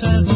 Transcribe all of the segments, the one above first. pasado.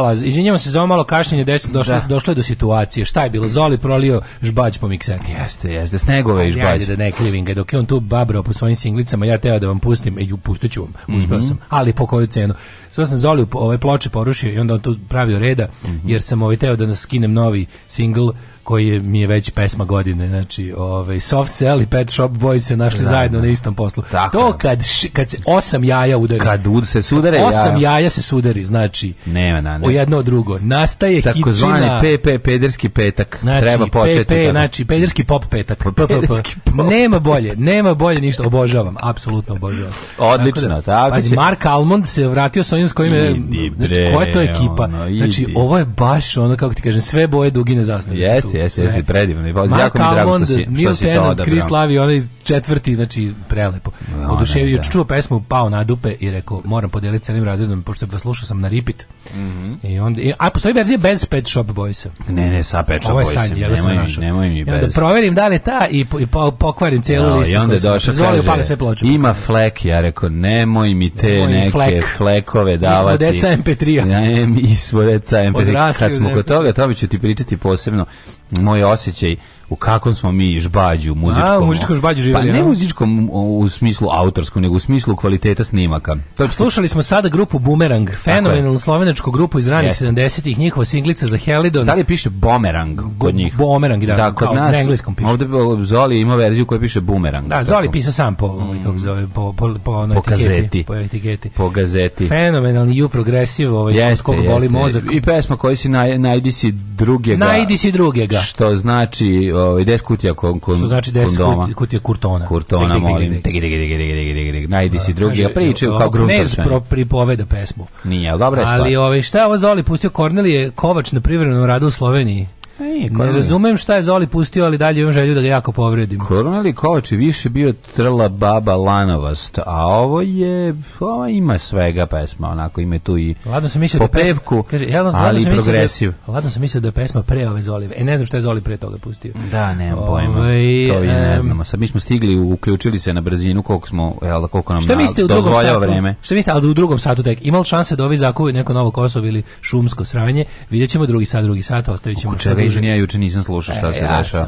hvala. Izvinjavam se za ovo malo kašnjenje, deset došlo, da. došlo je do situacije. Šta je bilo? Zoli prolio žbađ po mikserki. Jeste, jeste, snegove i žbađ. Ajde da ne krivim ga, dok je on tu babrao po svojim singlicama, ja teo da vam pustim, e, pustit ću vam, uspeo mm -hmm. sam, ali po koju cenu. Sve sam Zoli ove ploče porušio i onda on tu pravio reda, mm -hmm. jer sam ovaj teo da nas skinem novi single koji mi je već pesma godine, znači ovaj, Soft Cell i Pet Shop Boys se našli Znam, da, zajedno da. na istom poslu. Tako. To kad, š, kad se osam jaja udari. Kad ud se sudare jaja. Osam jaja se sudari, znači Nema, na, ne. o jedno drugo. Nastaje Tako hitčina. Takozvani PP, pederski petak. Znači, Treba početi. PP, znači, pederski pop petak. Pederski pop. Nema bolje, nema bolje ništa. Obožavam, apsolutno obožavam. Odlično, tako, da, tako pazi, Mark Almond se vratio sa onim s kojim je... Znači, koja je to ekipa? Ono, znači, ovo je baš ono, kako ti kažem, sve boje dugine zastavljaju. Jeste, jeste, jeste, predivno. Jako mi drago što si, što si to odabrao. Mark Almond, Neil Tennant, Chris Lavi, onaj četvrti, znači prelepo. No, Oduševio, da. čuo pesmu, pao na dupe i rekao, moram podeliti celim razredom, pošto vas slušao sam na repeat. Mm -hmm. I onda, a postoji verzija bez Pet Shop Boysa. Ne, ne, sa Pet Shop Ovo je Boysa. Sanj, nemoj, da nemoj mi bez. I onda proverim da li ta i, i pokvarim cijelu no, listu. I onda je došao, kaže, sve ploče, ima flek, ja rekao, nemoj mi te nemoj neke flek. flekove davati. Mi smo deca MP3-a. Ne, mi smo deca MP3-a. Kad smo kod toga, to ću ti pričati posebno moj osjećaj u kakvom smo mi žbađu muzičkom. A, muzičkom žbađu živjeli. Pa ne muzičkom u smislu autorskom, nego u smislu kvaliteta snimaka. Pa Točno. Slušali smo sada grupu Boomerang, fenomenalnu slovenačku grupu iz ranih 70-ih, njihova singlica za Helidon. Da li piše Boomerang kod njih? Boomerang, da, da kod nas, na engleskom piše. Ovde Zoli ima verziju koja piše Boomerang. Da, Zoli pisao sam po, ovaj, mm. kako zove, po, po, po, onoj po etiketi, Po etiketi. Po gazeti. Fenomenalni ju progresiv, ovaj, jeste, skog boli mozak. I pesma koji si naj, najdi si drugega. Najdi si drugega. Što znači ovaj des kutija kon kon Što znači des kutija kurtona. Kurtona, molim. Tegi tegi tegi tegi tegi tegi. Najdi si drugi, a priče kao gruntovčan. Ne pripoveda pesmu. Nije, dobro je Ali ovaj šta ovo Zoli pustio Kornelije Kovač na privremenom radu u Sloveniji. Pa Ne razumem šta je Zoli pustio, ali dalje imam želju da ga jako povredim. Korneli Kovač je više bio trla baba lanovast, a ovo je, ovo ima svega pesma, onako ima tu i ladno sam mislio popevku, da pesma, kaže, jadno, ali i da progresiv. Da, ladno sam mislio da je pesma pre ove Zolive. E, ne znam šta je Zoli pre toga pustio. Da, nemam ove, pojma. Ovaj, to vi ne znamo. Sad mi smo stigli, uključili se na brzinu koliko smo, jel, da, koliko nam šta mislite u drugom satu? Vreme. Šta mislite, ali u drugom satu tek imali šanse da ovi zakuve neko novo Kosovo ili šumsko sranje. Vidjet ćemo drugi sat, drugi sat, ostavit ćemo ni ja juče nisam slušao šta e, se ja dešava.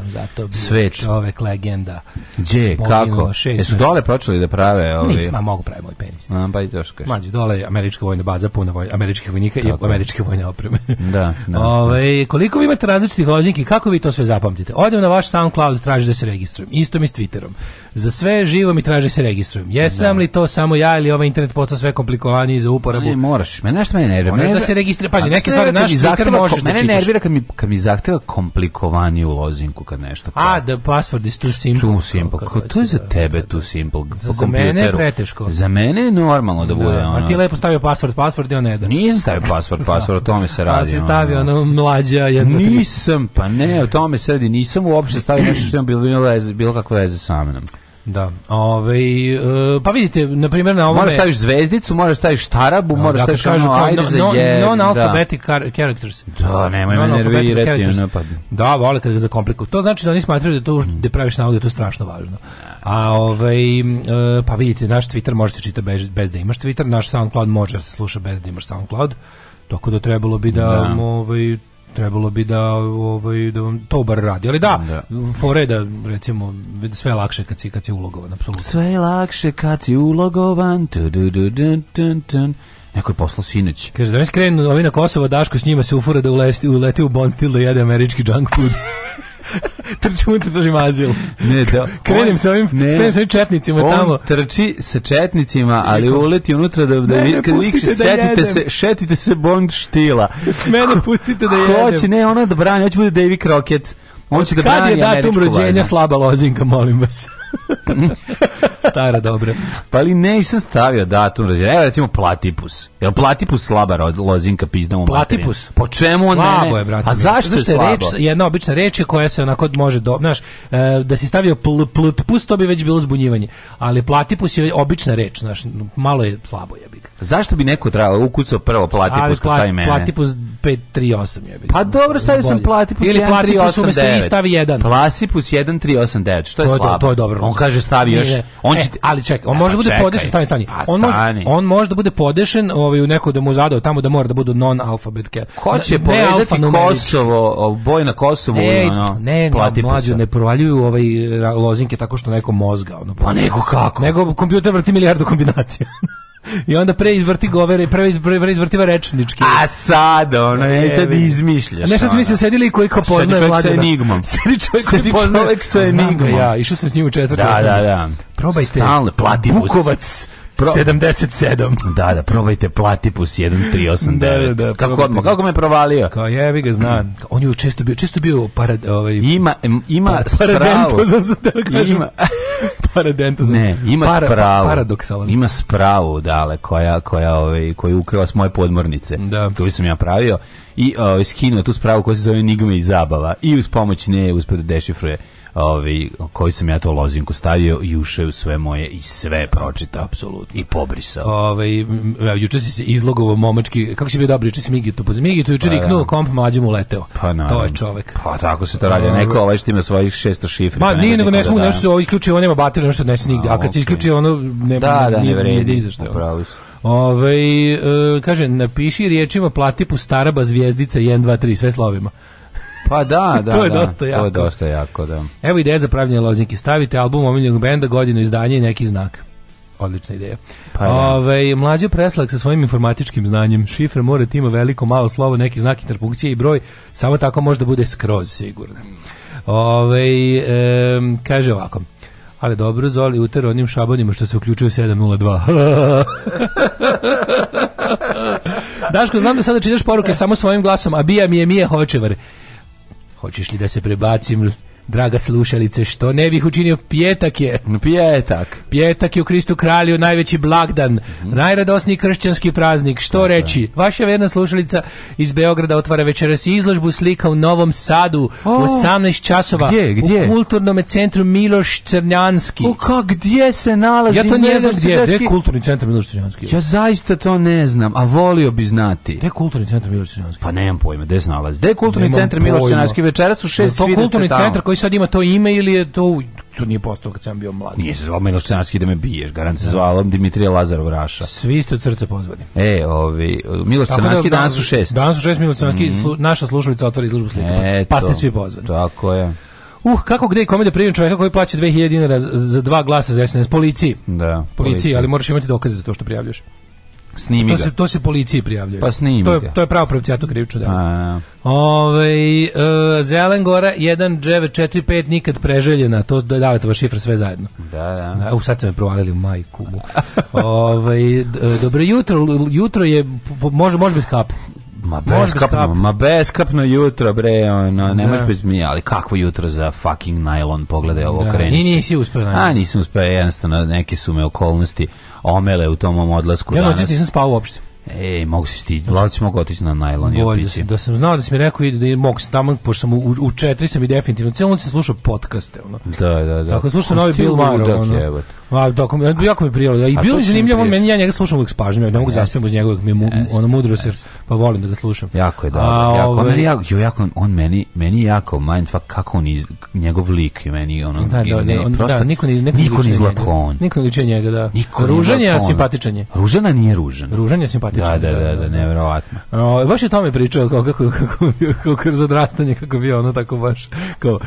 Sveč. bio čovek legenda. Gdje, kako? Jesu dole počeli da prave ovi? Nisam, mogu pravi moj penis. A, pa i to što Mađi, dole je američka vojna baza, puna voj, američkih vojnika i američke vojne opreme. Da, da. Ove, ovaj, koliko vi imate različitih ložnjiki, kako vi to sve zapamtite? Odem na vaš SoundCloud, traži da se registrujem. Isto mi s Twitterom. Za sve živo mi traži da se registrujem. Jesam da. li to samo ja ili ovaj internet postao sve komplikovaniji za uporabu? Ne, moraš. Mene nešto mene nervira. Da možeš da se registruje. Pazi, neke stvari naš Twitter možeš da čitaš. Mene nervira kad mi, kad mi zahteva komplikovaniju lozinku kad nešto kao. A, the password is too simple. Too simple. Kako, to je za da- tebe da- too da- simple. Za, za mene je preteško. Za mene je normalno da bude da. ono. A ti lepo stavio password, password i on ne da. Nisam stavio password, password, o tome se pa radi. A si stavio ono, ono mlađa jedna. Nisam, pa ne, o tome se radi. Nisam uopšte stavio nešto što ima bilo, bilo, bilo kakve veze sa mnom. Da. Ovaj uh, pa vidite na primjer na ovome Možeš staviš zvezdicu, možeš staviš štarabu, no, da, možeš dakle, staviš kažu, ono, ajde za no, je. Non alphabetic da. characters. Da, nemoj me nervirati napad. Da, vole kad ga zakomplikuju. To znači da oni smatraju da to da praviš nalog da je to strašno važno. A ovaj uh, pa vidite naš Twitter možete čitati bez, bez da imaš Twitter, naš SoundCloud može da se sluša bez da imaš SoundCloud. Tako da trebalo bi da, da. ovaj trebalo bi da ovaj da vam to bar radi. Ali da, da. fore da recimo sve je lakše kad si kad si ulogovan, apsolutno. Sve je lakše kad si ulogovan. Tu, du, du, dun, dun, dun. Neko je poslao sinoć. Kaže, znaš krenu, ovi na Kosovo, Daško s njima se ufura da uleti, uleti u Bond stil da jede američki junk food. Trčim i tražim azil. Ne, da, krenem on, sa ovim, ne, sa ovim četnicima on tamo. trči sa četnicima, ali uleti unutra da, da, ne, kad vikše, da setite jedem. se, šetite se bond štila. Mene pustite da jedem. Hoće, ne, ona da brani, hoće bude David Crockett. On će da brani Kad je datum rođenja slaba lozinka, molim vas? Stara dobra. Pa ali ne, sam stavio datum rođenja. Evo recimo platipus. Jel platipus slaba lozinka pizda mu Platipus. Materinu. Po čemu on slabo je, brate. A zašto je slabo? Reč, jedna obična reč koja se onako može do, znaš, e, da si stavio pl, Platipus, to bi već bilo zbunjivanje. Ali platipus je obična reč, znaš, malo je slabo je ga. Zašto bi neko trebalo ukucao prvo platipus kad pa stavi mene? Platipus 538 je bi. Pa dobro, da stavio sam platipus 138. Ili platipus umesto i stavi 1. Platipus 1389. Što je, to je slabo? To, to je dobro On kaže stavi još. On će e, ali čekaj, on e, pa može da bude podešen, stani, stani. Pa on može on može da bude podešen, ovaj u neko da mu zadao tamo da mora da bude non alfabetke. Ko će povezati Kosovo, boj na Kosovu i e, ono. Ne, ne, mlađu ne provaljuju ovaj lozinke tako što neko mozga, ono. Pa nego kako? Nego kompjuter vrti milijardu kombinacija. I onda pre izvrti govere, pre, izvrti izvrtiva rečnički. A sad, ono, ne, sad izmišljaš. Nešto sam mislio, sedili koji ko poznaje Sedi čovjek sa enigmom. Sedi čovjek koji poznaje. sa enigmom. Ja, išao sam s njim u četvrtu. Da, da, da. Probajte. Stalno, platimus. Bukovac. Pro... 77. Da, da, probajte platipus 1389. da, da, da, kako odmah, kako me provalio? Kao jevi ga znam. Mm. On je često bio, često bio parad, ovaj ima ima spravu. za da kažem. Ima paradentozan. Ne, ima Para, pa- spravu. Paradoksalan. Ima spravu dale koja koja ovaj koju ukrao s moje podmornice. Da. Koju sam ja pravio i ovaj, skinuo tu spravu koja se zove Enigma i zabava i uz pomoć nje uspeo da dešifruje ovaj, koju sam ja to lozinku stavio i ušao u sve moje i sve pročitao apsolutno i pobrisao. Ovaj juče si se izlogovao momački, kako si bio dobar, juče si Migi to pozvao. Migi to juče pa, da. riknuo komp mlađi mu leteo. Pa, na, to je čovek. Pa tako se to radi, neko ovaj. ovaj što ima svojih 600 šifri. Ma nije nego ne smu nešto se isključio, on nema baterije, nešto odnese nigde. A kad se isključi ono ne da, da, nije, nije, nije izašao. Ove, kaže, napiši riječima platipu Staraba zvijezdica 1, 2, 3, sve slovima. Pa da, da, to je da, dosta jako. To je dosta jako, da. Evo ideja za pravljenje lozinki. Stavite album omiljenog benda, godinu izdanje i neki znak. Odlična ideja. Pa, Ove, mlađo preslak sa svojim informatičkim znanjem. Šifre mora da ima veliko, malo slovo, neki znak interpunkcije i broj. Samo tako može da bude skroz sigurno. Ove, e, kaže ovako ali dobro Zoli uter onim šabonima što se uključuju 702. Daško, znam da sada čitaš poruke samo svojim glasom, a bija mi je mije hočevar. Hoćeš li da se prebacim draga slušalice, što ne bih učinio pjetak je. Pjetak. Pjetak je u Kristu kralju najveći blagdan, mm -hmm. najradosniji kršćanski praznik. Što okay. reći? Vaša verna slušalica iz Beograda otvara večeras izložbu slika u Novom Sadu oh. u 18 časova gdje, gdje? u kulturnom centru Miloš Crnjanski. O, ka, gdje se nalazi? Ja to ne, znam gdje, gdje je kulturni centar Miloš Crnjanski? Ja zaista to ne znam, a volio bi znati. Gdje je kulturni centar Miloš Crnjanski? Pa nemam pojma, gdje se nalazi? Gdje je kulturni centar Miloš Crnjanski? Večeras u 6 svirate tamo. To kulturni centar koji sad ima to ime ili je to to nije postao kad sam bio mlad. Nije se zvao Miloš da me biješ, garant se zvao Dimitrije Lazarov Raša. Svi ste od srca pozvani. E, ovi, Miloš Čanski da, danas su šest. Danas su šest Miloš Čanski, mm -hmm. slu, naša slušalica otvori službu slika, e, pa, pa ste svi pozvani. Tako je. Uh, kako gde i kome da primim čovjeka koji plaća 2000 dinara za dva glasa za SNS? Policiji. Da. Policiji, policiji. ali moraš imati dokaze za to što prijavljaš. Snimi to ga. se to se policiji prijavljuje. Pa snimi to je, ga. To je pravo pravcijato krivično da. Ovaj e, Zelengora 1945 nikad preželjena, to da dodala tva šifra sve zajedno. Da, da, da. U sad ste me provalili u majku. ovaj dobro jutro, jutro je može može bez kape. Ma beskapno, ma beskapno jutro bre, ono, ne da. možeš bez mi, ali kakvo jutro za fucking najlon, pogledaj ovo da. krenici. I nisi uspeo. Ne? A nisam uspeo, jednostavno neke su me okolnosti omele u tom mom odlasku ja, danas. Ja noćas nisam spao uopšte. Ej, mogu se stići. Vlaci mogu otići na najlon i opići. Da sam znao da si mi rekao da mogu se tamo, pošto sam u, u četiri sam i definitivno. Cijelo sam slušao podcaste. Ono. Da, da, da. Tako slušao novi Bill Maher. Ono. Ma, dokum, jako mi prijelo. Da. I bilo mi zanimljivo, on meni ja njega slušam uvek s pažnjom, ne mogu zaspijem uz njegovog mi mu, ono mudro se pa volim da ga slušam. Jako je dobro. jako, ove... meni jako, jo, jako, on meni meni jako mindfuck kako on iz, njegov lik i meni ono da, da, ne, on, prosto, da, niko ne niko ne izlako on. Niko ne njega, da. Niko ružan je, simpatičan je. Ružana nije ružan. Ružan je simpatičan. Da, da, da, da, neverovatno. baš je tome pričao kako kako kako kako kroz odrastanje kako bio ono tako baš kao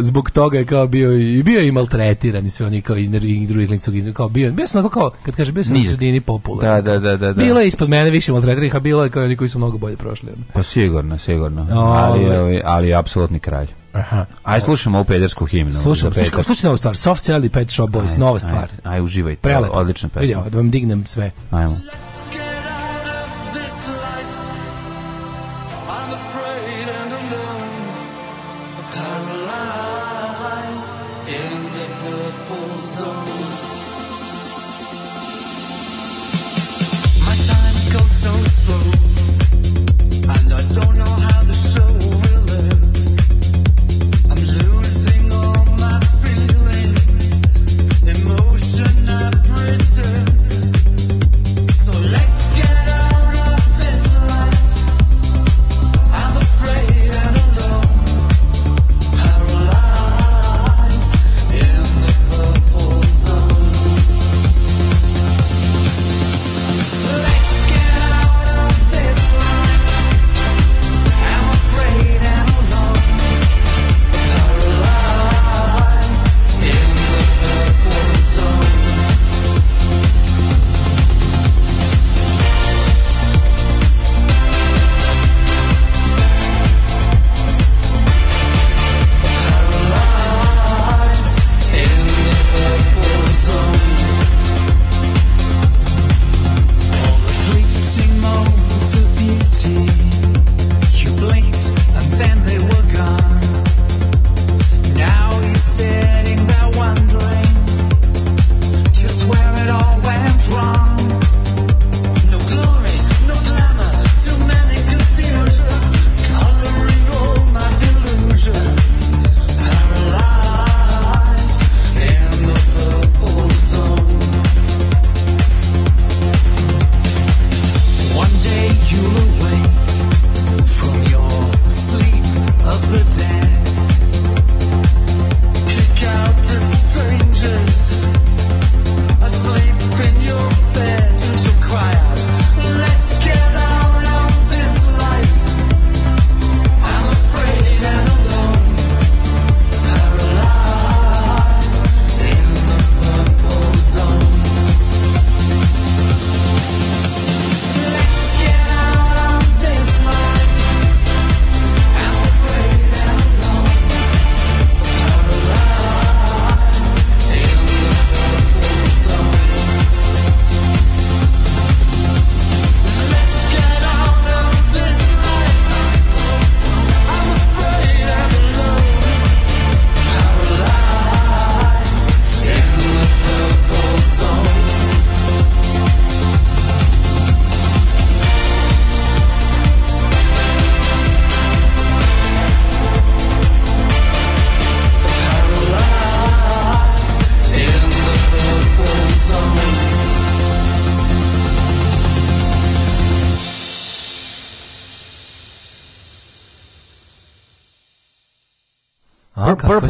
zbog toga je kao bio i bio i maltretiran i sve oni kao i drugi priglincu kao bio. Bio sam kao, kad kaže, bio sam Nizak. u sredini popularno. Da, da, da, da, da. Bilo je ispod mene više maltretiranih, a bilo je kao oni koji su mnogo bolje prošli. Pa sigurno, sigurno. O, ali, ovaj. ali, ali apsolutni kralj. Aha. Aj slušamo ovu pedersku himnu. Slušam, slušaj, slušaj novu stvar. Soft Cell i Pet Shop Boys, aj, nova stvar. Aj, aj uživajte. Prelepo. Odlična pesma. Vidio, da vam dignem sve. Ajmo.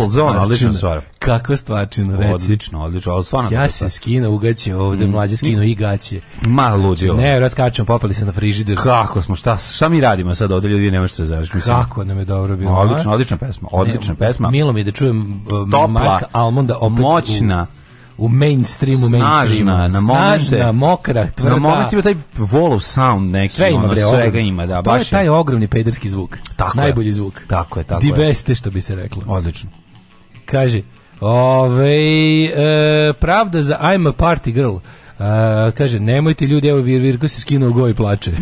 Calzone, odlična stvar. Kakva stvarčina, reci. Odlično, odlično, ali stvarno. Ja se skino gaće ovde, mm. mlađe mm. skino i gaće. Ma ludio. Znači, ne, raskačemo, popali se na frižider. Kako smo, šta, šta mi radimo sad ovde, ljudi, nema što se da zaviš. Kako nam je dobro bilo. Odlična, odlična pesma, odlična ne, pesma. Milo mi da čujem um, Topla, Marka Almonda opet moćna, u u mainstreamu, snažna, mainstreamu. Na momente, snažna, mokra, tvrda. Na moment ima taj volov sound neki, sve ima, ono, bre, svega ogrom. ima, da, to baš je taj ogromni pederski zvuk. Tako Najbolji je. zvuk. Tako je, tako Di je. beste, što bi se reklo. Odlično. Kaže, ove, e, pravda za I'm a party girl. A, e, kaže, nemojte ljudi, evo Vir Virko se skinuo go i plače.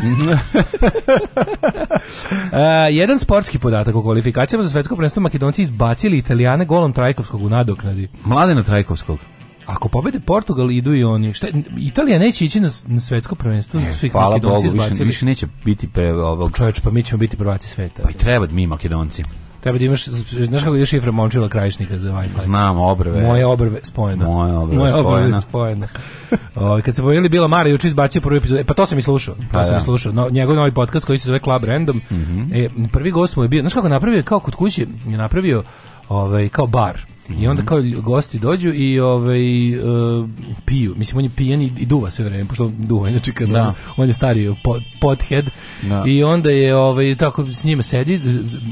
A, e, jedan sportski podatak o kvalifikacijama za svetsko prvenstvo Makedonci izbacili Italijane golom Trajkovskog u nadoknadi. Mladena Trajkovskog. Ako pobede Portugal, idu i oni. Šta, Italija neće ići na, na svetsko prvenstvo, zato što ih e, Makedonci Bogu, izbacili. Više, više neće biti pre, ovog... Pa Čovječ, pa mi ćemo biti prvaci sveta. Pa i treba mi Makedonci. Treba da imaš, znaš kako je šifra momčila krajišnika za Wi-Fi? Znam, obrve. Moje obrve spojena. Moje obrve Moje obrve spojena. o, ovaj, kad se pojeli Bila Mara, juče izbacio prvi epizod. E, pa to sam i slušao. To pa sam da. i slušao. No, njegov novi podcast koji se zove Club Random. Mm -hmm. e, prvi gost mu je bio, znaš kako napravio, kao kod kuće je napravio ovaj, kao bar I onda mhm. kao gosti dođu i ovaj uh, piju. Mislim on je pijan i, i duva sve vreme, pošto duva inače kad da. on, on, je stari pot, pothead. Da. I onda je ovaj tako s njima sedi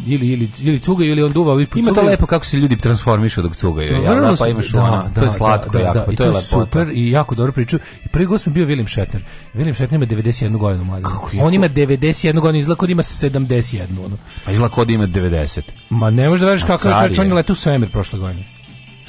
ili ili ili cuga ili on duva, ovaj Ima to lepo kako se ljudi transformišu dok cugaju. Ja, da, pa imaš da, ona, da, to je da, slatko da, da, jako, to, je, to je super i jako dobro priču. I prvi gost mi bio Vilim Šetner. Vilim Šetner ima 91 godinu mladi. On ima 91 godinu, izlako kod ima 71. Ono. Pa izlako ima 90. Ma ne možeš da veriš kakav je čovjek, on je letao u svemir prošle godine.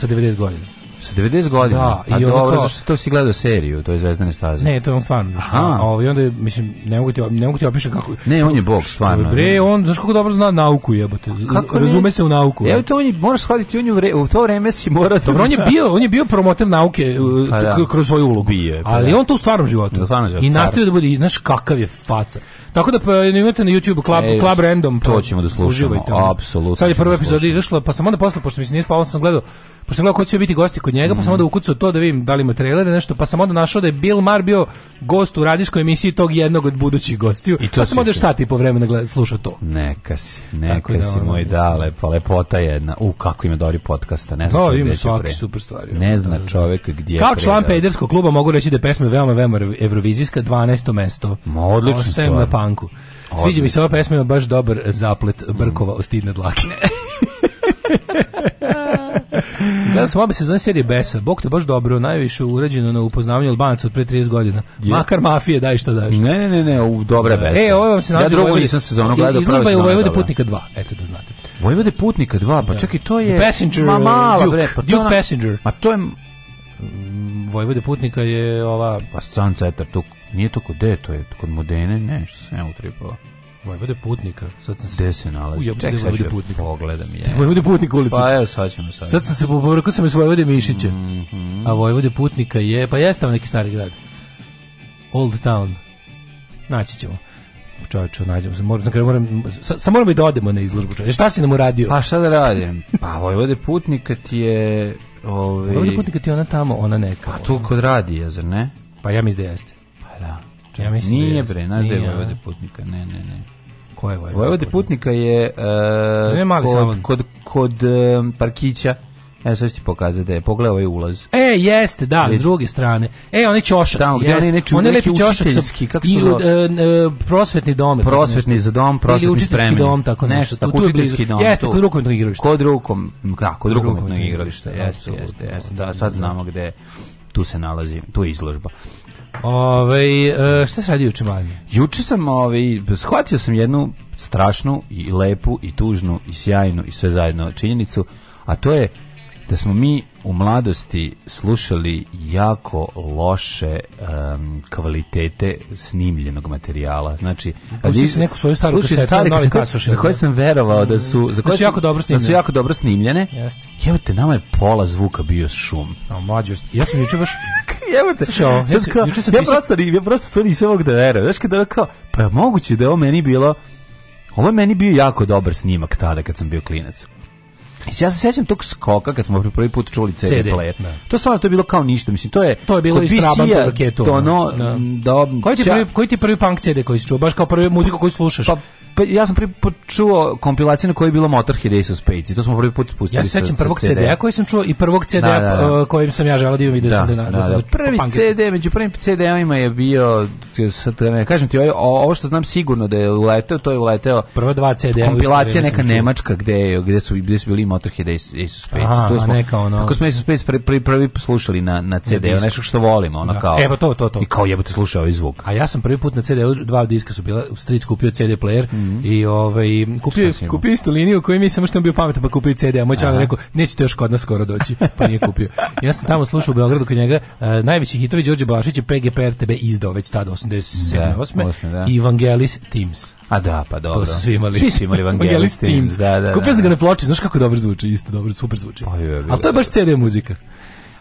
Sa 90 godina. Sa 90 godina? Da. A pa i dobro, kao... zašto to si gledao seriju, to je Zvezdane staze? Ne, to je on stvarno. Aha. A ovaj onda, mislim, ne mogu ti, ne mogu ti opišem kako... Ne, on je bog, stvarno. Bre, on, znaš kako dobro zna nauku jebote. Kako Razume ne? se u nauku. Evo to on je, moraš shvatiti, on je vre, u to vreme si morao... Da dobro, on je bio, on je bio promoter nauke uh, pa da. kroz svoju ulogu. Bije, pa ali da. on to u stvarnom životu. Da, stvarno život, I nastavio da bude, i, znaš kakav je faca. Tako da pa, imate na YouTube Club, Ej, Club Random. To pa ćemo da slušamo, apsolutno. Sad je prva da epizoda izašla, pa sam onda posle, pošto mi se nije spavao, sam gledao pošto pa sam gledao ko će biti gosti kod njega, pa sam onda mhm. ukucao to da vidim da li ima trailer nešto, pa sam onda našao da je Bill Maher bio gost u radijskoj emisiji tog jednog od budućih gostiju, I to pa sam onda još sat i po vremena gleda, slušao to. Neka si, neka da, si ono, moj dale, pa lepota jedna, u kako ima dobri podcasta, ne znam da, ima svaki pre... super stvari. Ne zna da, da, da. čovek gdje Kao član pejderskog kluba mogu reći da je pesma veoma, veoma evrovizijska, 12. mesto. Ma, odlično. Ostajem na panku. Sviđa mi se ova pesma, ima baš dobar zaplet Brkova mm. o stidne dlake. Gledam sam obe sezone serije Besa. Bog te baš dobro, najviše urađeno na upoznavanju Albanaca od pre 30 godina. Je. Makar mafije, daj šta daš. Ne, ne, ne, ne, u dobre e, Besa. E, ovo ovaj vam se nalazi. Ja drugo nisam sezonu gledao. Izložba je u Vojvode da, da. Putnika 2, eto da znate. Vojvode Putnika 2, pa da. čekaj, to je... passenger, ma, mala, Duke, bre, pa Duke ona, Passenger. Ma to je... Mm, Vojvode Putnika je ova... Pa Sun Cetar, tu, nije to kod D, to je kod Modene, ne, što sam ja utripala. Vojvode putnika. Sad sam se... Gde se nalazi? Uja, Ček, sad da putnik. pogledam. Je. Vojvode putnik ulica. Pa evo, sad ćemo sad. Sad sam se pobrkao sam iz Vojvode Mišića. Mm -hmm. A Vojvode putnika je... Pa jeste neki stari grad. Old Town. Naći ćemo čoveče, nađemo se. Moram, dakle, moram, sa, sa moramo i da odemo na izložbu. Čoveče. Šta si nam uradio? Pa šta da radim? Pa Vojvode putnika ti je... Ovi... Ovaj- Vojvode putnika ti je ona tamo, ona neka. Pa tu kod radi, zar ne? Pa ja mislim da jeste. Pa da ja mislim da nije bre, znaš da je Vojvode putnika, ne, ne, ne. Ko je Vojvode, Vojvode putnika? putnika je uh, e, je kod, kod, kod e, uh, parkića. E, sad ću ti pokazati da je, pogledaj ovaj ulaz. E, jeste, da, Vedi. s druge strane. E, onaj Ćošak. Tamo, gdje jeste. Neču, on je lepi čošak sa, kako i, e, e, prosvetni dom. Prosvetni za dom, prosvetni Ili učiteljski dom, tako nešto. nešto tako, tu, učiteljski dom. Jeste, kod rukometnog igrališta. Kod rukom, da, kod rukometnog igrališta, jeste, jeste, jeste. Da, sad da. znamo gde tu se nalazi, tu je izložba. Ove, ovaj, šta se radi juče manje? Juče sam ove, ovaj, shvatio sam jednu strašnu i lepu i tužnu i sjajnu i sve zajedno činjenicu, a to je da smo mi u mladosti slušali jako loše um, kvalitete snimljenog materijala. Znači, pusti se neku svoju staru kasetu, novi kasuše. Za koje sam verovao da su za da koje da su jako dobro snimljene. Da su jako dobro snimljene. Jeste. Jebote, nama je pola zvuka bio šum. A mlađe, ja sam juče baš Jebote. Slušaj, ja, sam, kao, juče sam ja pisao... prosto ja prosto to nisam mogu da verujem. Znaš kada kao, pa moguće da je ovo meni bilo Ovo je meni bio jako dobar snimak tada kad sam bio klinac. Ja se sećam tog skoka kad smo prvi put čuli CD, CD player. Da. To stvarno to je bilo kao ništa, mislim, to je To je bilo iz Trabanta raketu. To ono, da. da. Koji ti prvi koji ti prvi punk CD koji si čuo, baš kao prvi muziku koju slušaš? Pa, pa ja sam prvi put čuo kompilaciju na kojoj je bilo Motorhead i Space. i to smo prvi put pustili. Ja se sećam prvog CD-a d-a koji sam čuo i prvog CD-a da, da, da. da. Uh, kojim sam ja želeo da imam i da, da sam da, da, da, da, da. Prvi CD, među prvim CD-ovima je bio sad ne kažem ti ovo što znam sigurno da je uleteo, to je uleteo. Prva dva CD-a kompilacija neka nemačka gde gde su gde su bili Motorhead i Space. Aha, to smo, neka kao ono... Tako smo Ace Space prvi, prvi, prvi poslušali na, na CD, na nešto što volimo, ona da. kao... Evo pa to, to, to. I kao jebote slušao ovaj zvuk. A ja sam prvi put na CD, dva diska su bila, stric kupio CD player mm -hmm. i ovaj, kupio, kupio istu liniju koju mi samo što bio pametan pa kupio CD, a moj član rekao, nećete još kod nas skoro doći, pa nije kupio. Ja sam tamo slušao u Beogradu kod njega, uh, najveći hitovi Đorđe Bašić je PGP RTB izdao već tada, 87. Da, 8. Da. Evangelis Teams. A da, pa dobro. To su svi imali. Svi su imali Vangelis Teams. Da, da, da. Kupio sam ga na ploči, znaš kako dobro zvuči, isto dobro, super zvuči. Pa, je, Ali to je baš CD muzika.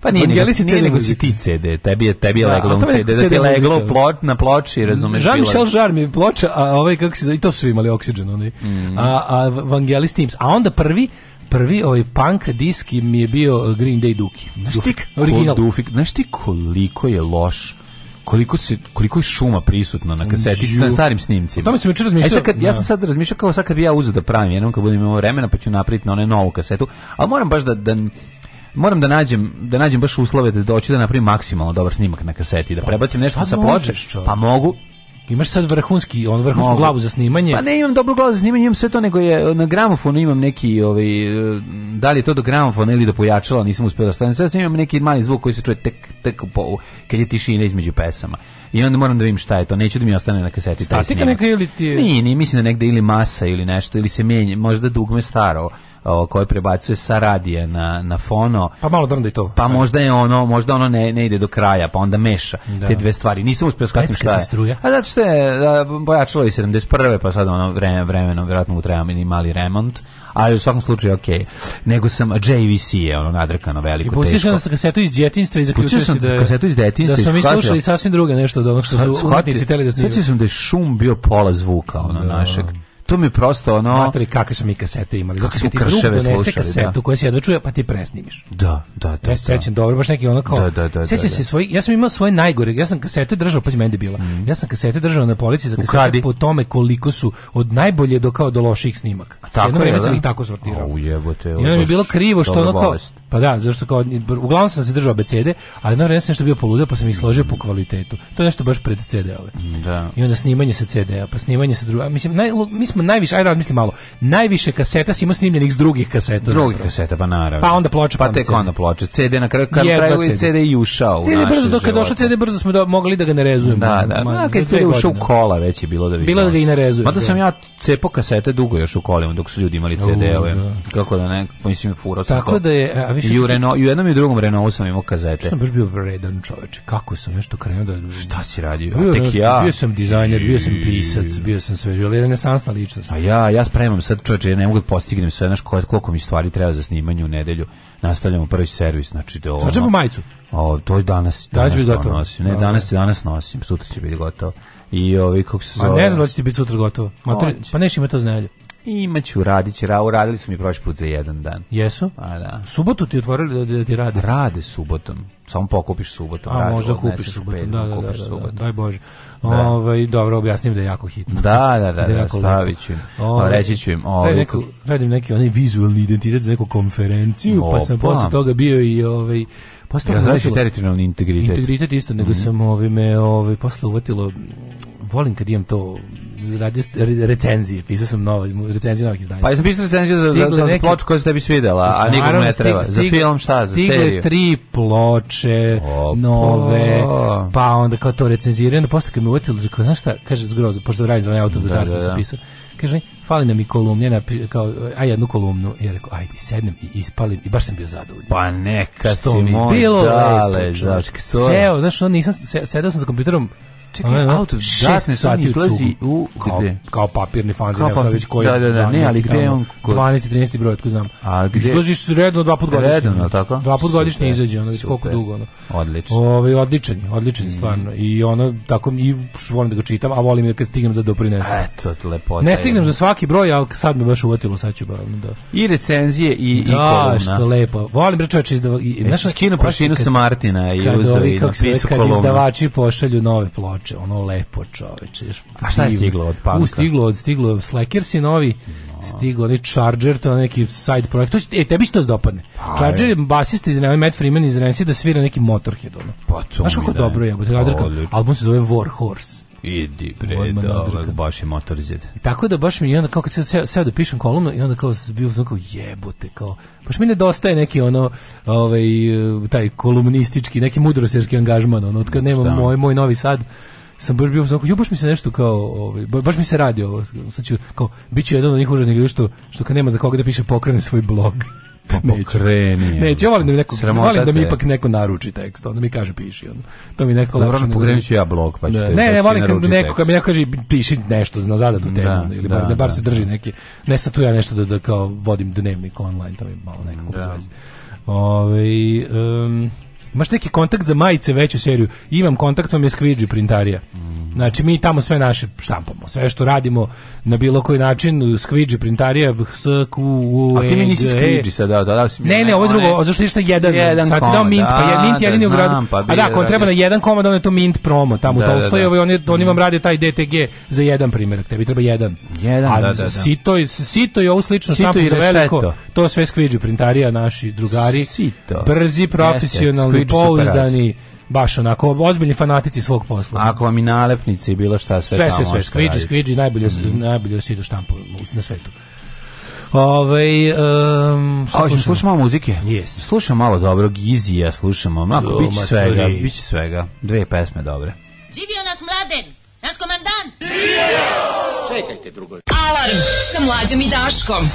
Pa nije, nego, si nije nego si ti CD, tebi je, tebi je da, leglo da, CD, da ti je leglo plot, na ploči, razumeš? Jean-Michel Jarre mi je ploča, a ovaj, kako se, i to su imali Oxygen, onaj, mm. a, a Vangelis Teams, a onda prvi, prvi ovaj punk disk mi je bio Green Day Duki. Znaš ti, original. Dufik, znaš ti koliko je loš koliko se koliko je šuma prisutno na kaseti sa starim snimcima. Tamo se mi razmišljao. E kad, ja da. sam sad razmišljao kako sad kad bi ja uzeo da pravim, jednom kad budem imao vremena pa ću napraviti na one novu kasetu, ali moram baš da, da moram da nađem da nađem baš uslove da doći da napravim maksimalno dobar snimak na kaseti da pa prebacim nešto sa ploče pa mogu Imaš sad vrhunski, on vrhunsku Mogu. glavu za snimanje. Pa ne imam dobru glavu za snimanje, imam sve to, nego je na gramofonu imam neki, ovaj, da li je to do gramofona ili do pojačala, nisam uspio da stavim. Sad imam neki mali zvuk koji se čuje tek, tek po, kad je tišina između pesama. I onda moram da vidim šta je to, neću da mi ostane na kaseti. Statika neka ili ti je? Nije, nije, mislim da negde ili masa ili nešto, ili se menje, možda dugme staro o, koje prebacuje sa radija na, na fono. Pa malo drnda i to. Pa možda je ono, možda ono ne, ne ide do kraja, pa onda meša da. te dve stvari. Nisam uspio shvatiti šta je. A zato što je pojačalo i 71. pa sad ono vreme, vremeno, vjerojatno mu treba mali remont, ali u svakom slučaju ok. Nego sam JVC je ono nadrkano veliko I pustio sam kasetu iz djetinjstva i zaključio sam da, kasetu iz djetinjstva da smo mi slušali sasvim druge nešto od onog što su umetnici teli da snimaju. Pustio sam da je šum bio pola zvuka ono da. našeg to mi je prosto ono... Matori, kakve smo mi kasete imali. Kako znači, smo krševe slušali, donese kasetu da. koja se jedva čuje, pa ti presnimiš. Da, da, da. Ja da. se sećam, dobro, baš neki ono kao... Da, da, da, da sećam da, da. se svoj, ja sam imao svoje najgore, ja sam kasete držao, pa meni bila. Mm. Ja sam kasete držao na polici za kasete Ukradi. po tome koliko su od najbolje do kao do loših snimaka. Tako Jedno je, da. sam ih tako sortirao. O, jebote, je bilo krivo što ono kao... Bolest Pa da, zašto kao uglavnom sam se držao becede, ali na vreme nešto što bio poludeo, pa sam ih složio po kvalitetu. To je nešto baš pred CD-ove. Da. I onda snimanje sa CD-a, pa snimanje sa druga. Mislim naj, mi smo najviše, ajde razmisli malo. Najviše kaseta smo snimljenih s drugih kaseta. Drugih kaseta pa naravno. Pa onda ploče. pa, pa tek onda ploče. CD na kraju kad kraju CD. CD i ušao. CD brzo dok je došao CD brzo smo do, mogli da ga narezujemo. Da, da. Ma, da, kad CD ušao u kola već je bilo da vidimo. Bilo da ga i narezujemo. Mada sam da. ja cepo kasete dugo još u kolima dok su ljudi imali CD-ove. Da. Kako da ne, mislim furao Tako da je, mislim. I u, jednom i u drugom Renault sam imao kazete. Sam baš bio vredan čoveče. Kako sam nešto krenuo da... Šta si radio? Bio, tek ja. Bio sam dizajner, bio sam pisac, bio sam sve, ali renesansna ličnost. A ja, ja spremam sad čoveče, ja ne mogu da postignem sve, znaš koliko mi stvari treba za snimanje u nedelju. Nastavljamo prvi servis, znači do. ovo... Znači majicu? A to je danas, da, danas, danas gotovo. nosim. Ne, danas, danas nosim, sutra će biti gotovo. I ovi kako se zove. A ne znam da će ti biti sutra gotovo. Mater, pa neće ima to znanje. Imaću, radit će, uradili smo i prošli put za jedan dan. Jesu? A da. Subotu ti otvorili da, da ti rade? Rade subotom. Samo pokupiš subotom. A rade, možda kupiš subotom, pet, da, da, da, da, subotom. daj Bože. Da. Ove, dobro, objasnim da je jako hitno. Da, da, da, da, da stavit ću im. Ove, reći ću im. Ove, neko, radim neki onaj vizualni identitet za neku konferenciju, Opa. pa sam posle toga bio i... Ovaj, posle ja, znači teritorijalni integritet. Integritet isto, nego mm -hmm. sam ovime, ovaj, posle uvatilo volim kad imam to radio recenzije, pisao sam nove, recenzije novih izdanja. Pa ja sam pisao recenziju za, za, za, neke... ploču koja ste bi svidela, a nikom ne treba. Stig, za film šta, za seriju? Stigle tri ploče, Opa. nove, pa onda kao to recenzirano, posle kad mi uvetilo, rekao, znaš šta, kaže zgroza, pošto radim zvanje Out of the da, da, da. pisao, kaže, fali nam i kolumnje, kao, aj jednu kolumnu, i ja rekao, ajde, sednem i ispalim, i baš sam bio zadovoljan. Pa neka Što si mi moj bilo dale, lepo, čovjek, seo, znaš, on, nisam, sedao sam sa kompjuterom, Čekaj, ono, out of darkness sati izlazi u, kao, Kao papirni fanzin, ja sam koji. Da, da, da, ne, ali gde on? Kod... 12. 13. broj, otko znam. A gde? Izlaziš redno dva put godišnje. Redno, tako? Dva put godišnje izađe, ono već koliko dugo. Ono. Odlično. Ove, ovaj, odličan je, odličan mm. stvarno. I ono, tako, i volim da ga čitam, a volim da kad stignem da doprinesem. Eto, lepota. Ne stignem za svaki broj, ali sad me baš uvatilo, sad ću ba, da. I recenzije i, da, i kolumna. Da, što lepo. Volim bre čoveče izdava... I, e, skinu prašinu sa Martina i uzovi napisao kolumnu. Kad izdavači pošalju nove ploče čoveče, znači, ono lepo čoveče. A šta je stiglo od panka? U, stiglo od, stiglo, Slackersi novi, no. stiglo onaj Charger, to je neki side projekt. To će, e, tebi što se dopadne. Pa, Charger e. je basista iz Renova, Matt Freeman iz Renova, da svira neki Motorhead, ono. Pa to Znaš kako dobro je, odrka, album se zove War Horse. Idi bre, da, baš je motorized. I tako da baš mi, i onda kao kad se seo, seo da pišem kolumnu, i onda kao bio znam kao jebote, kao, baš mi nedostaje neki ono, ovaj, taj kolumnistički, neki mudroserski angažman, ono, od kad nemam moj, moj novi sad, sam baš bio u baš mi se nešto kao, ovaj, baš mi se radi ovo, sad ću, kao, bit ću jedan od njih užasnih ljudi što, što kad nema za koga da piše pokrene svoj blog. Pa pokreni. Neće, ja volim da mi neko, volim da mi ipak neko naruči tekst, onda mi kaže piši, onda. To mi neko lepše. Dobro, pogrenit ću ja blog, pa ću ne, te, Ne, da ne, kad neko, kad mi neko kaže piši nešto na zadatu da, temu, da, ili bar, da, da bar da, se drži neki, ne sad tu ja nešto da, da kao vodim dnevnik online, to mi malo nekako da. Ove, ovaj, um, Imaš neki kontakt za majice veću seriju? Imam kontakt vam je Squidgy printarija. Znači mi tamo sve naše štampamo, sve što radimo na bilo koji način Squidgy printarija S Q U A ti e, mi nisi e. Squidgy sada, da, da, da. Ne, ne, ovo drugo, zašto je šta jedan? jedan sad dao Mint, pa je da, Mint da, jedini u gradu. Pa A da, ako treba na jedan komad, on je to Mint promo, tamo da, da to stoji, on oni vam mm. radi taj DTG za jedan primjerak, tebi treba jedan. Jedan, da, da, da. Sito, sito i ovo slično štampu za veliko, to sve Squidgy printarija, naši drugari. Brzi, profesionalni dobri, pouzdani, baš onako ozbiljni fanatici svog posla. Ako vam i nalepnice i bilo šta sve, sve tamo. Sve, sve, sve, skviđi, najbolje, mm -hmm. najbolje sidu štampu na svetu. Ovaj um, što Oči, slušamo muzike. Yes. Slušam malo dobrog Izija, slušamo. Ma biće svega, biće svega. Dve pesme dobre. Živio nas mladen, naš komandant Živio! Čekajte drugo. Alarm sa mlađom i Daškom.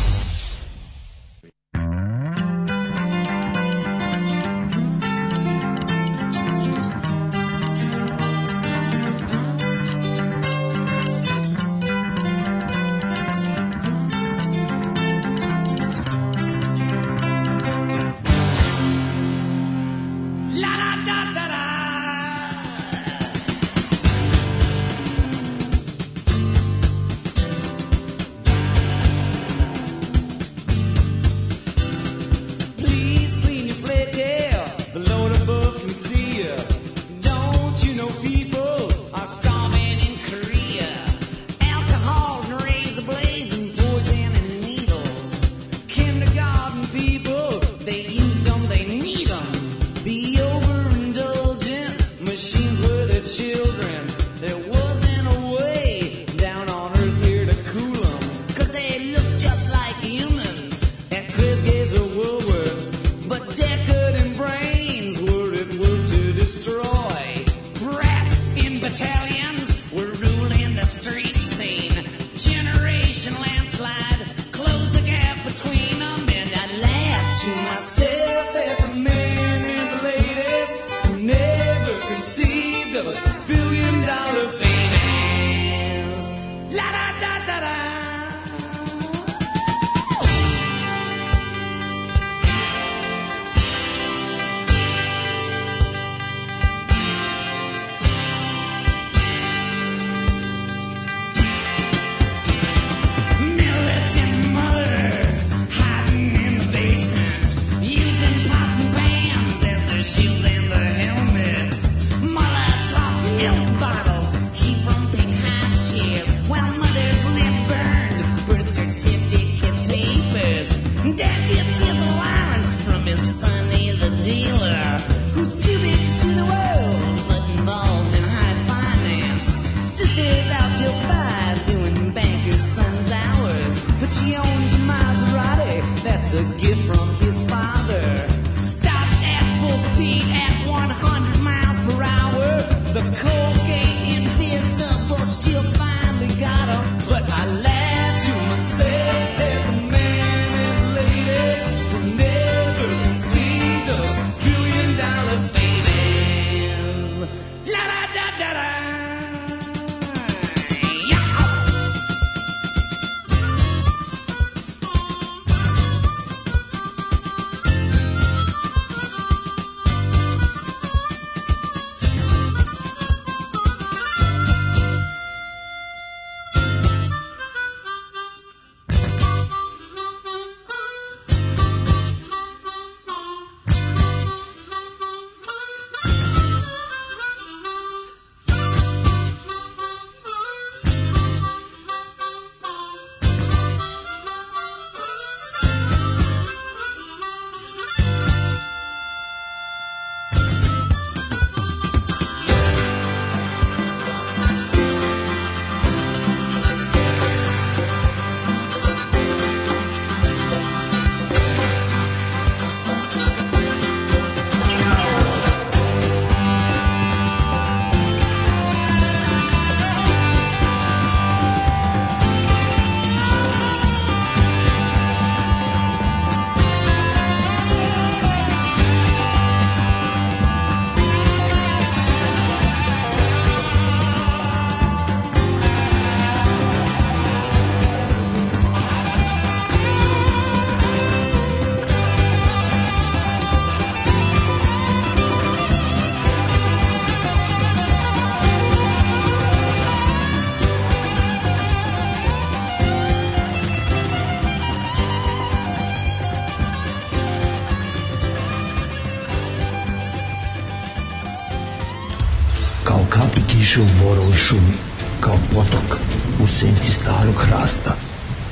šumi, kao potok u senci starog hrasta,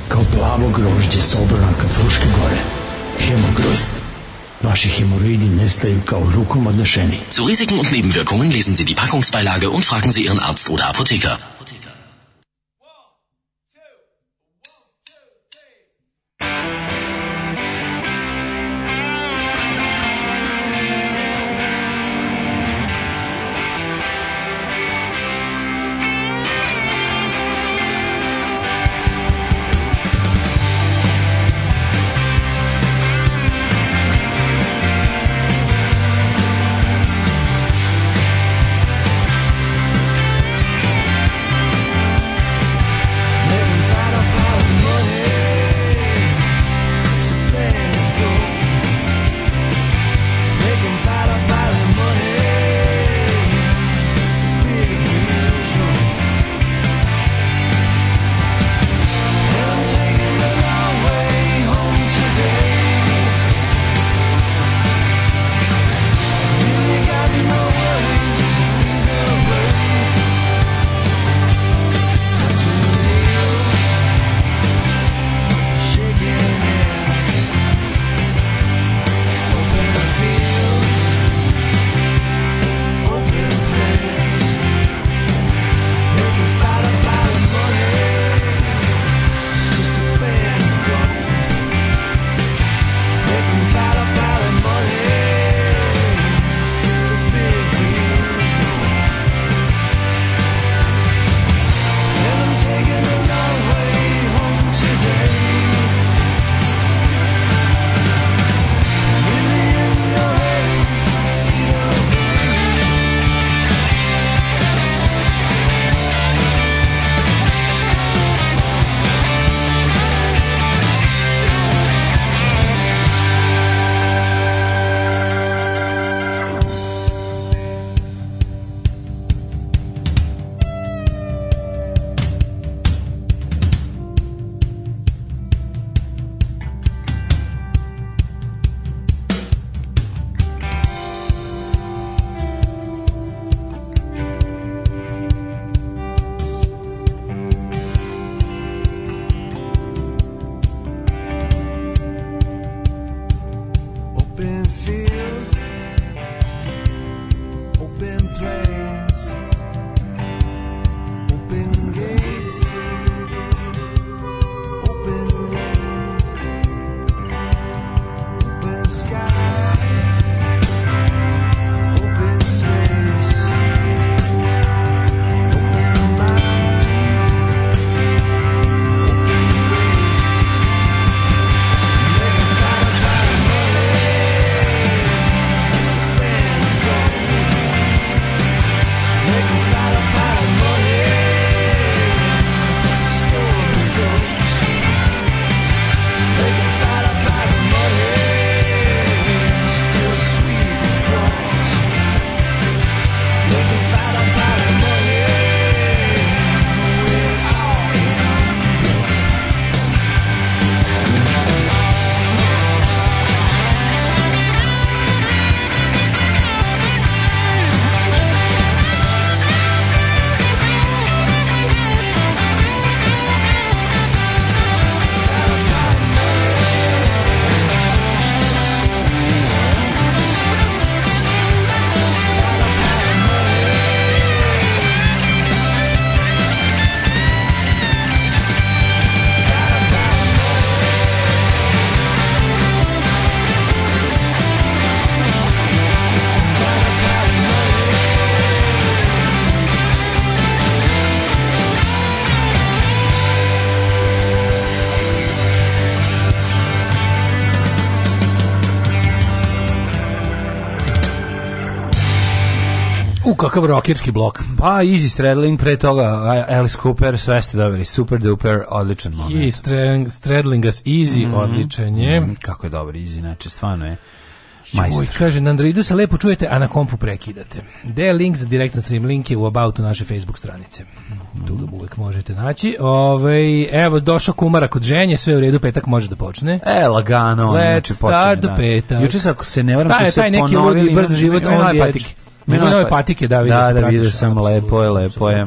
kao plavo grožđe s obranaka Fruške gore. Hemogrozd. Vaši Hämorrhoiden nestaju kao rukom odnešeni. Zu Risiken und Nebenwirkungen lesen Sie die Packungsbeilage und fragen Sie Ihren Arzt oder Apotheker. kakav rokirski blok. Pa Easy Stradling pre toga Alice Cooper sve ste dobili super duper odličan moment. Easy Stradling as Easy mm -hmm. odličan je. Mm -hmm. Kako je dobro, Easy, znači stvarno je. Majstor. kaže, na Androidu se lepo čujete, a na kompu prekidate. De je link za direktan stream link je u aboutu naše Facebook stranice. Tu ga uvek možete naći. Ove, evo, došao kumara kod ženje, sve u redu, petak može da počne. E, lagano. Let's znači, start počinje, da. petak. Juče se, ako se ne varam, taj, taj neki ludi brz život, on je Ima nove pa... patike, da, vidio da, Da, vidiš vidio sam, lepo je, lepo je.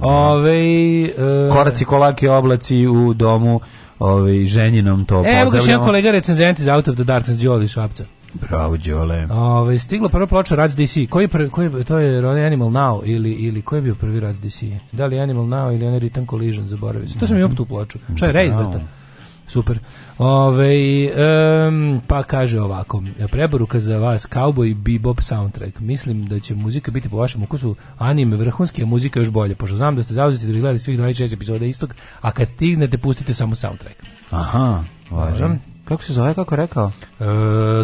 Ove, e... Koraci, kolake, oblaci u domu ovaj, ženjinom to e, Evo ga še kolega recenzent iz Out of the Darkness, Đoli Šapca. Bravo, Đole. Ove, stiglo prvo ploča Rats DC. Koji, prvi, koji, to je Animal Now ili, ili koji je bio prvi Rats DC? Da li Animal Now ili onaj Return Collision, zaboravio se. To sam mm -hmm. i opet tu ploču. Što je reizdata? Super. Ove, um, pa kaže ovako, preporuka za vas, Cowboy Bebop soundtrack. Mislim da će muzika biti po vašem ukusu anime vrhunski, a muzika još bolje, pošto znam da ste zauzeti da bi gledali svih 26 epizoda istog, a kad stignete, pustite samo soundtrack. Aha, važno. Kako se zove, kako rekao? E,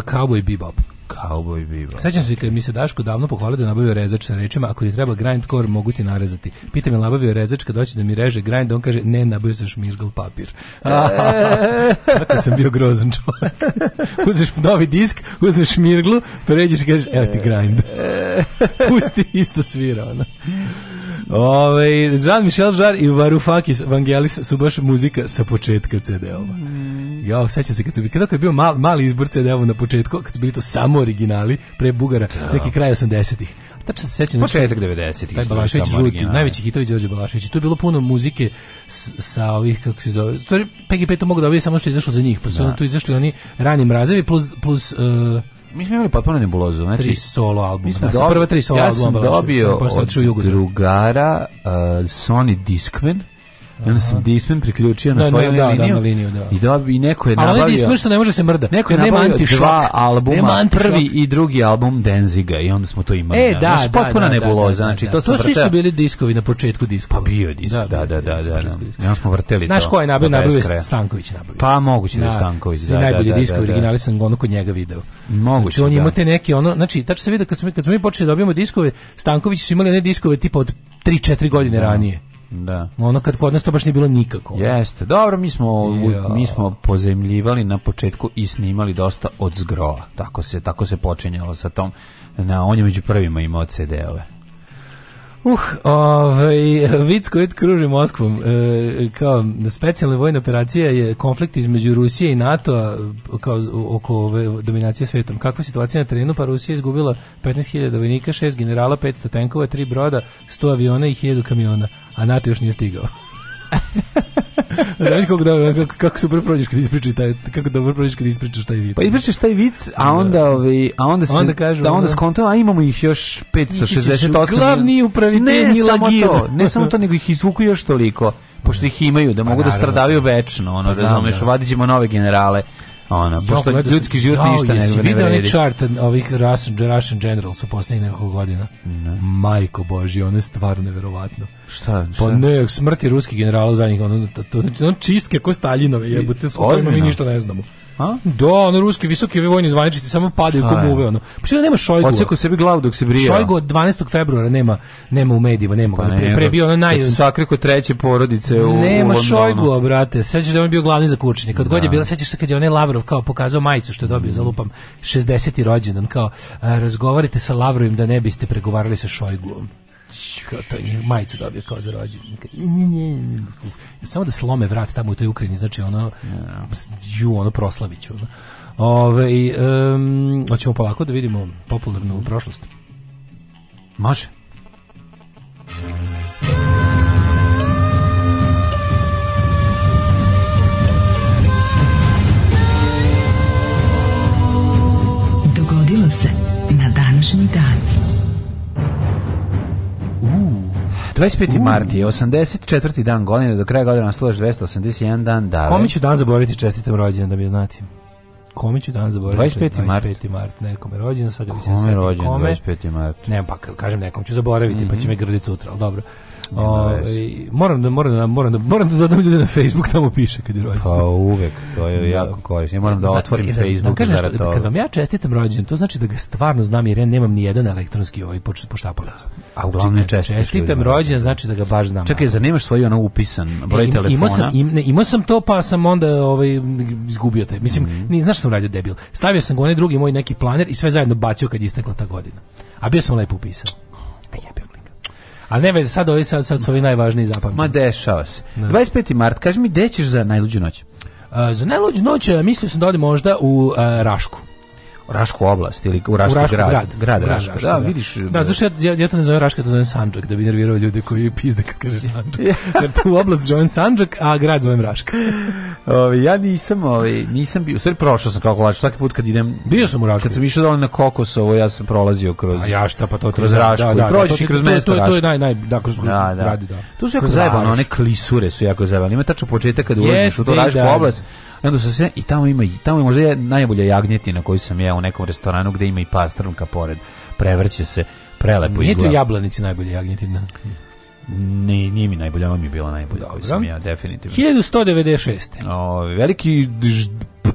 Cowboy Bebop. Cowboy Bebop. Sećam se kad mi se Daško davno pohvalio da je nabavio rezač sa rečima, ako ti treba grind core, mogu ti narezati. Pita me nabavio rezač kad doći da mi reže grind, on kaže, ne, nabavio sam šmirgal papir. Tako e. sam bio grozan čovjek. Uzmeš novi disk, uzmeš šmirglu, pređeš i kažeš, evo ti grind. E. Pusti isto svira, ona. Ove, Jean-Michel Jarre i Varoufakis Vangelis su baš muzika sa početka CD-ova. Mm. Ja, sećam se kad su bili, kada je bio mal, mali izbor CD-ova na početku, kad su bili to samo originali, pre Bugara, da. neki kraj 80-ih. Tačno se sećam. Znači, Početak 90-ih. Taj Balašević žuti, najveći hitovi Đorđe Balašević. Tu je bilo puno muzike sa ovih, kako se zove, stvari PGP to mogu da obje samo što je izašlo za njih, pa su da. tu izašli oni rani mrazevi plus, plus uh, mi smo imali potpuno nebulozu. Znači, tri solo albuma. Mi smo dobi, prva tri solo ja albuma. Ja sam dobio od drugara uh, Sony Discman I onda sam Disman priključio na svoju da, liniju. Da, na liniju da. I, da, I neko je nabavio... Ali Disman što ne može se mrda. Neko je nema nabavio dva albuma, nema prvi i drugi album Denziga i onda smo to imali. E, da, znači, da, potpuna da, nebuloza. znači, to, to su isto bili diskovi na početku diskova. Pa bio disk, da, da, da. da, da, Ja smo vrteli to. Znaš ko je nabavio? Nabavio je Stanković. Nabavio. Pa moguće da je Stanković. Da, da, najbolji disk, originali sam ono kod njega video. Moguće, znači, on imao te neke ono, znači tačno se vidi kad smo kad smo mi počeli da dobijamo diskove, Stanković su imali ne diskove tipa od 3-4 godine ranije. Da. Ono kad kod nas to baš nije bilo nikako. Jeste. Dobro, mi smo mi smo pozemljivali na početku i snimali dosta od zgrova. Tako se tako se počinjalo sa tom. Na on je među prvima imao CD-ove. Uh, ovaj, vic koji kruži Moskvom, e, kao specijalna vojna operacija je konflikt između Rusije i NATO a kao oko ove dominacije svetom. Kakva je situacija na terenu? Pa Rusija je izgubila 15.000 vojnika, 6 generala, 500 tenkova, 3 broda, 100 aviona i 1000 kamiona a NATO još nije stigao. Znaš kako dobro, kako, kako super prođeš kad ispričaš taj kako dobro prođeš kad ispričaš taj vic. Pa ispričaš taj vic, a da. onda ovi, ovaj, a onda se onda kažu, da onda da. skontam, a imamo ih još 568. Glavni upravitelj ne, samo to, ne samo to, nego ih izvuku još toliko pošto ih imaju da pa mogu pa, da stradavaju da. večno, ono pa, razumeš, vadićemo nove generale. Ona, pošto ja, da ljudski život jao, ništa ne vredi. video onaj chart ovih Russian, Russian Generals u poslednjih nekoliko godina? Ne. Majko Boži, one je stvarno neverovatno. Šta? šta? Pa ne, smrti ruskih generala u zadnjih, ono, to, to, znači, ono čistke ko Staljinove jebote, s mi ništa ne znamo. A? Da, ono ruski visoki vojni zvaničnici samo padaju kao muve ono. Pa što da nema Šojgu. Odsekao sebi glavu dok se brija. Šojgu od 12. februara nema nema u medijima, nema ga. Pa, pre, pre bio ono naj sakriko treće porodice u Nema u Šojgu, brate. Sećaš da on bio glavni za kurčenje. Kad da. god je da. bila sećaš se kad je onaj Lavrov kao pokazao majicu što je dobio mm. za lupam 60. rođendan kao razgovarajte sa Lavrovim da ne biste pregovarali sa Šojguom kao to je majicu dobio kao za rođendan. Samo da slome vrat tamo u toj Ukrajini, znači ono, ju, ono proslaviću. Ono. Ove, um, hoćemo polako da vidimo popularnu prošlost. Može. Dogodilo se na današnji dan. 25. Uh. mart je 84. dan godine, do kraja godine nastojaš 281 dan dale. Kome ću dan zaboraviti čestitam rođendan da bi je znati? Kome ću dan zaboraviti? 25. 25. mart. 25. mart, nekome rođendan, sad ga da mislim sveti kome. Kome rođendan, 25. mart. Ne, pa kažem nekom ću zaboraviti, mm -hmm. pa će mhm. me grditi sutra, ali dobro. O, i, moram da moram da moram da moram da dodam ljude na Facebook tamo piše kad je rođendan. Pa uvek, to je da. jako korisno. Ja moram da otvorim e, da, da, Facebook da, da zarad toga. Kad vam ja čestitam rođendan, to znači da ga stvarno znam jer ja nemam ni jedan elektronski ovaj poštapalac. A uglavnom ne čestitam. Čestitam rođendan znači da ga baš znam. Čekaj, zanimaš svoj ono upisan e, broj e, ima, telefona. Imao sam im, ne, imao sam to pa sam onda ovaj izgubio taj. Mislim, mm -hmm. ni znaš da sam radio debil. Stavio sam ga onaj drugi moj neki planer i sve zajedno bacio kad je istekla ta godina. A bio sam lepo upisao. A jebi A ne veze, sad ovi sad, sad su ovi najvažniji zapamtili. Ma dešava se. Ne. Da. 25. mart, kaži mi, gde ćeš za najluđu noć? Uh, za najluđu noć uh, mislio sam da odem možda u uh, Rašku. Rašku oblast ili u Raški, u Rašku grad. grad. Grad, grad Raška, Raška, da, da, vidiš. Da, e. zašto ja, ja to ne zovem Raška, da zovem Sandžak, da bi nervirao ljude koji pizde kad kažeš Sandžak. Jer tu oblast zovem Sandžak, a grad zovem Raška. Ove, ja nisam, ove, nisam bio, stvari prošao sam kao kolač, svaki put kad idem... Bio sam u Rašku. Kad sam išao dole na Kokosovo, ja sam prolazio kroz... A ja šta, pa to kroz da, Rašku. Da, da, prođeš i kroz to, mesto to, to, to je naj, naj, da, kroz, da, kroz da, da. Gradu, da. Tu su jako zajebano, one klisure su jako zajebano. Ima tačno početak kad ulaziš u to Rašku da. oblast I onda su se, i tamo ima, i tamo je možda najbolja jagnjetina koju sam jeo u nekom restoranu gde ima i pastrnka pored. Prevrće se, prelepo Nije tu jablanici najbolja jagnjetina. Ne, nije mi najbolja, ona mi je bila najbolja Dobro. koju sam ja, definitivno. 1196. O, veliki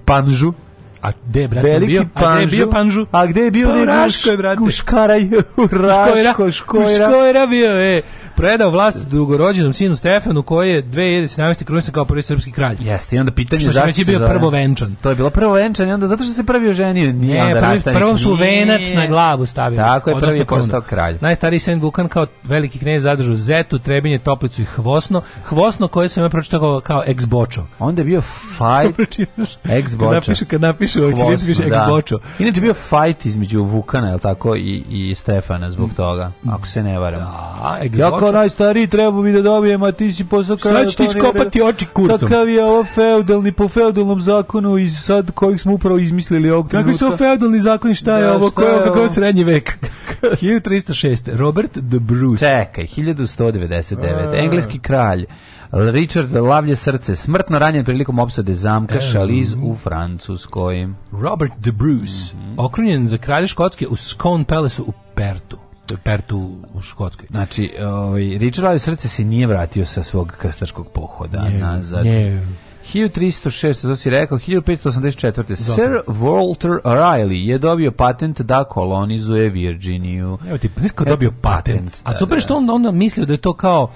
panžu. A gde je, brate, Veliki bio? Panžu, a gde je bio Panžu? A gde je bio? Pa u Raškoj, brate. U Škaraj, u Raškoj, Škojra. U Škojra bio, e predao vlast dugorođenom sinu Stefanu koji je 2017. krunisan kao prvi srpski kralj. Jeste, i onda pitanje što zašto je bio prvo venčan. To je bilo prvo venčan i onda zato što se prvi oženio, nije ne, onda prvi, Prvom su venac na glavu stavio. Tako je, prvi je postao kralj. Najstariji sen Vukan kao veliki knez zadržao Zetu, Trebinje, Toplicu i Hvosno. Hvosno koje sam ja pročitao kao ex bočo. Onda je bio fight ex bočo. Kad napišu, kad napišu, Hvosno, piše da. ex bočo. Inače bio fight između Vukana, je tako, i, i Stefana zbog toga, ako se ne varam. Da, ex bočo kao najstariji, treba bi da dobijem, a ti si posao kao... Sad ću ti iskopati oči kurcom. Takav je ovo feudalni, po feudalnom zakonu iz sad kojih smo upravo izmislili ovog Kakvi su ovo feudalni zakoni, šta je da, ovo, šta je kako srednji vek? 1306. Robert de Bruce. Čekaj, 1199. A. Engleski kralj. Richard Lavlje srce, smrtno ranjen prilikom opsade zamka Šaliz u Francuskoj. Robert de Bruce, mm -hmm. okrunjen za kralje Škotske u Scone Palace u Pertu. Pertu u Škotskoj. Znači, ovaj, Richard Lali srce se nije vratio sa svog krstačkog pohoda nje, nazad. Nje. 1306, to si rekao, 1584. Sir Walter O'Reilly je dobio patent da kolonizuje Virginiju. Evo ti, znaš dobio patent. patent. A da, super da, što da. on on mislio da je to kao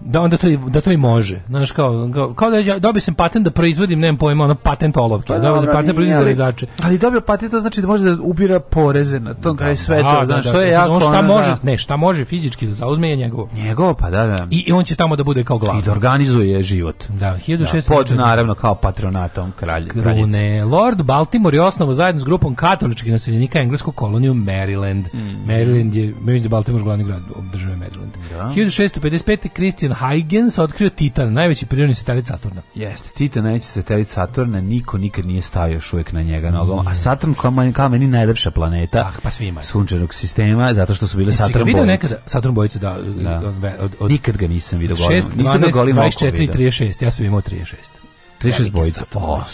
da onda to i, da to i može. Znaš kao kao, da ja dobio sam patent da proizvodim, nemam pojma, ono patent olovke. Pa, da, da, dobio sam patent da proizvodim rezače. Ali dobio patent to znači da može da ubira poreze na tom kraju sveta, da, što da je jako. On šta može, ne, šta može fizički da zauzme je njegovo. Njegovo, pa da, da. I, i on će tamo da bude kao glava. I da organizuje život. Da, 1600 da, pod naravno kao patronatom kralj, kraljice. Lord Baltimore je osnovao zajedno s grupom katoličkih naseljenika englesku koloniju Maryland. Mm. Maryland je, mislim da Baltimore glavni grad države Maryland. Da. 1655. Christian Huygens otkrio Titan, najveći prirodni satelit Saturna. Jeste, Titan najveći satelit Saturna, niko nikad nije stavio još uvijek na njega nogom, a Saturn kao, man, kao najlepša planeta ah, pa svima. sunčanog sistema, zato što su bile Saturn bojice. Nekada, Saturn bojice, da. da. Od, od, od, nikad ga nisam vidio golim. Nisam ga golim 24 i 36, ja sam imao 36. 36 bojica. O, da.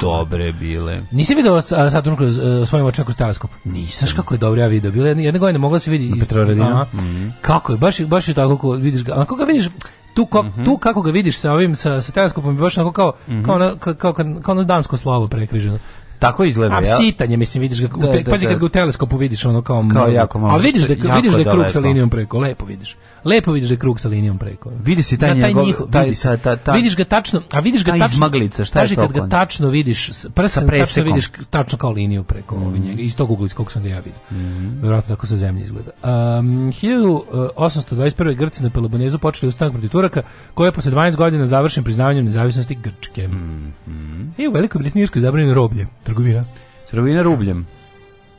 dobre bile. Nisi video Saturn kroz uh, e, svojim očima kroz teleskop? Nisam. Znaš kako je dobro ja video? Bile jedne, jedne godine mogla se vidi iz Petrovaradina. Mm -hmm. Kako je, baš, baš je tako kako vidiš ga. Ako ga vidiš, tu, ko, mm -hmm. tu kako ga vidiš sa ovim sa, sa teleskopom je baš onako kao, mm -hmm. kao, mhm. na, kao, kao, kao na dansko slovo prekriženo. Tako izgleda, ja. A sitanje, mislim, vidiš ga, da, te, da, pazi da, kad ga u teleskopu vidiš ono kao, kao jako malo. Ali vidiš da jako vidiš da je krug sa linijom preko, lepo vidiš. Lepo vidiš da je krug sa linijom preko. Vidi se taj, njegov, taj, vidiš, taj, ta, ta, vidiš ga tačno, a vidiš ga tačno. maglica šta je to? Kad ga tačno vidiš, prsa tačno vidiš tačno kao liniju preko mm -hmm. njega. Iz tog ugla kog sam ga ja vidio. Mm -hmm. Verovatno tako sa zemlje izgleda. Um, 1821. E, Grci na Peloponezu počeli ustanak protiv Turaka, koji je posle 12 godina završen priznavanjem nezavisnosti Grčke. Mm -hmm. I u Velikoj Britaniji je zabranjeno roblje Trgovina? Trgovina rubljem.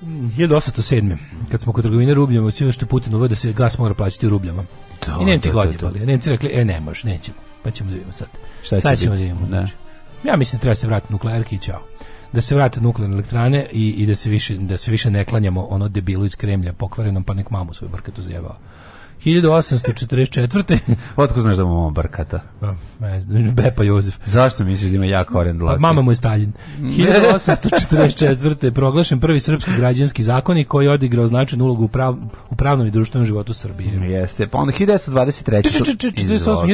1807. Mm, kad smo kod trgovine rubljem, odsivio što je Putin uveo se gas mora plaćati u rubljama. To, da, I Nemci da, gladjevali. Da, Nemci rekli, e ne može, nećemo. Pa ćemo da vidimo sad. Šta sad ćemo biti? da vidimo. Da. Ja mislim da treba se vratiti nuklearki i čao da se vrate nuklearne elektrane i, i da se više da se više ne klanjamo ono debilu iz Kremlja pokvarenom pa nek mamu svoju brketu zjebao. 1844. Otko znaš da mu mama Brkata? Pa, ne da Bepa Jozef. Zašto misliš da ima jak koren dlake? Pa, mama mu je Stalin. 1844. Mm. proglašen prvi srpski građanski zakonik koji je odigrao značajnu ulogu u, pravnom i društvenom životu Srbije. Mm, jeste, pa onda 1923.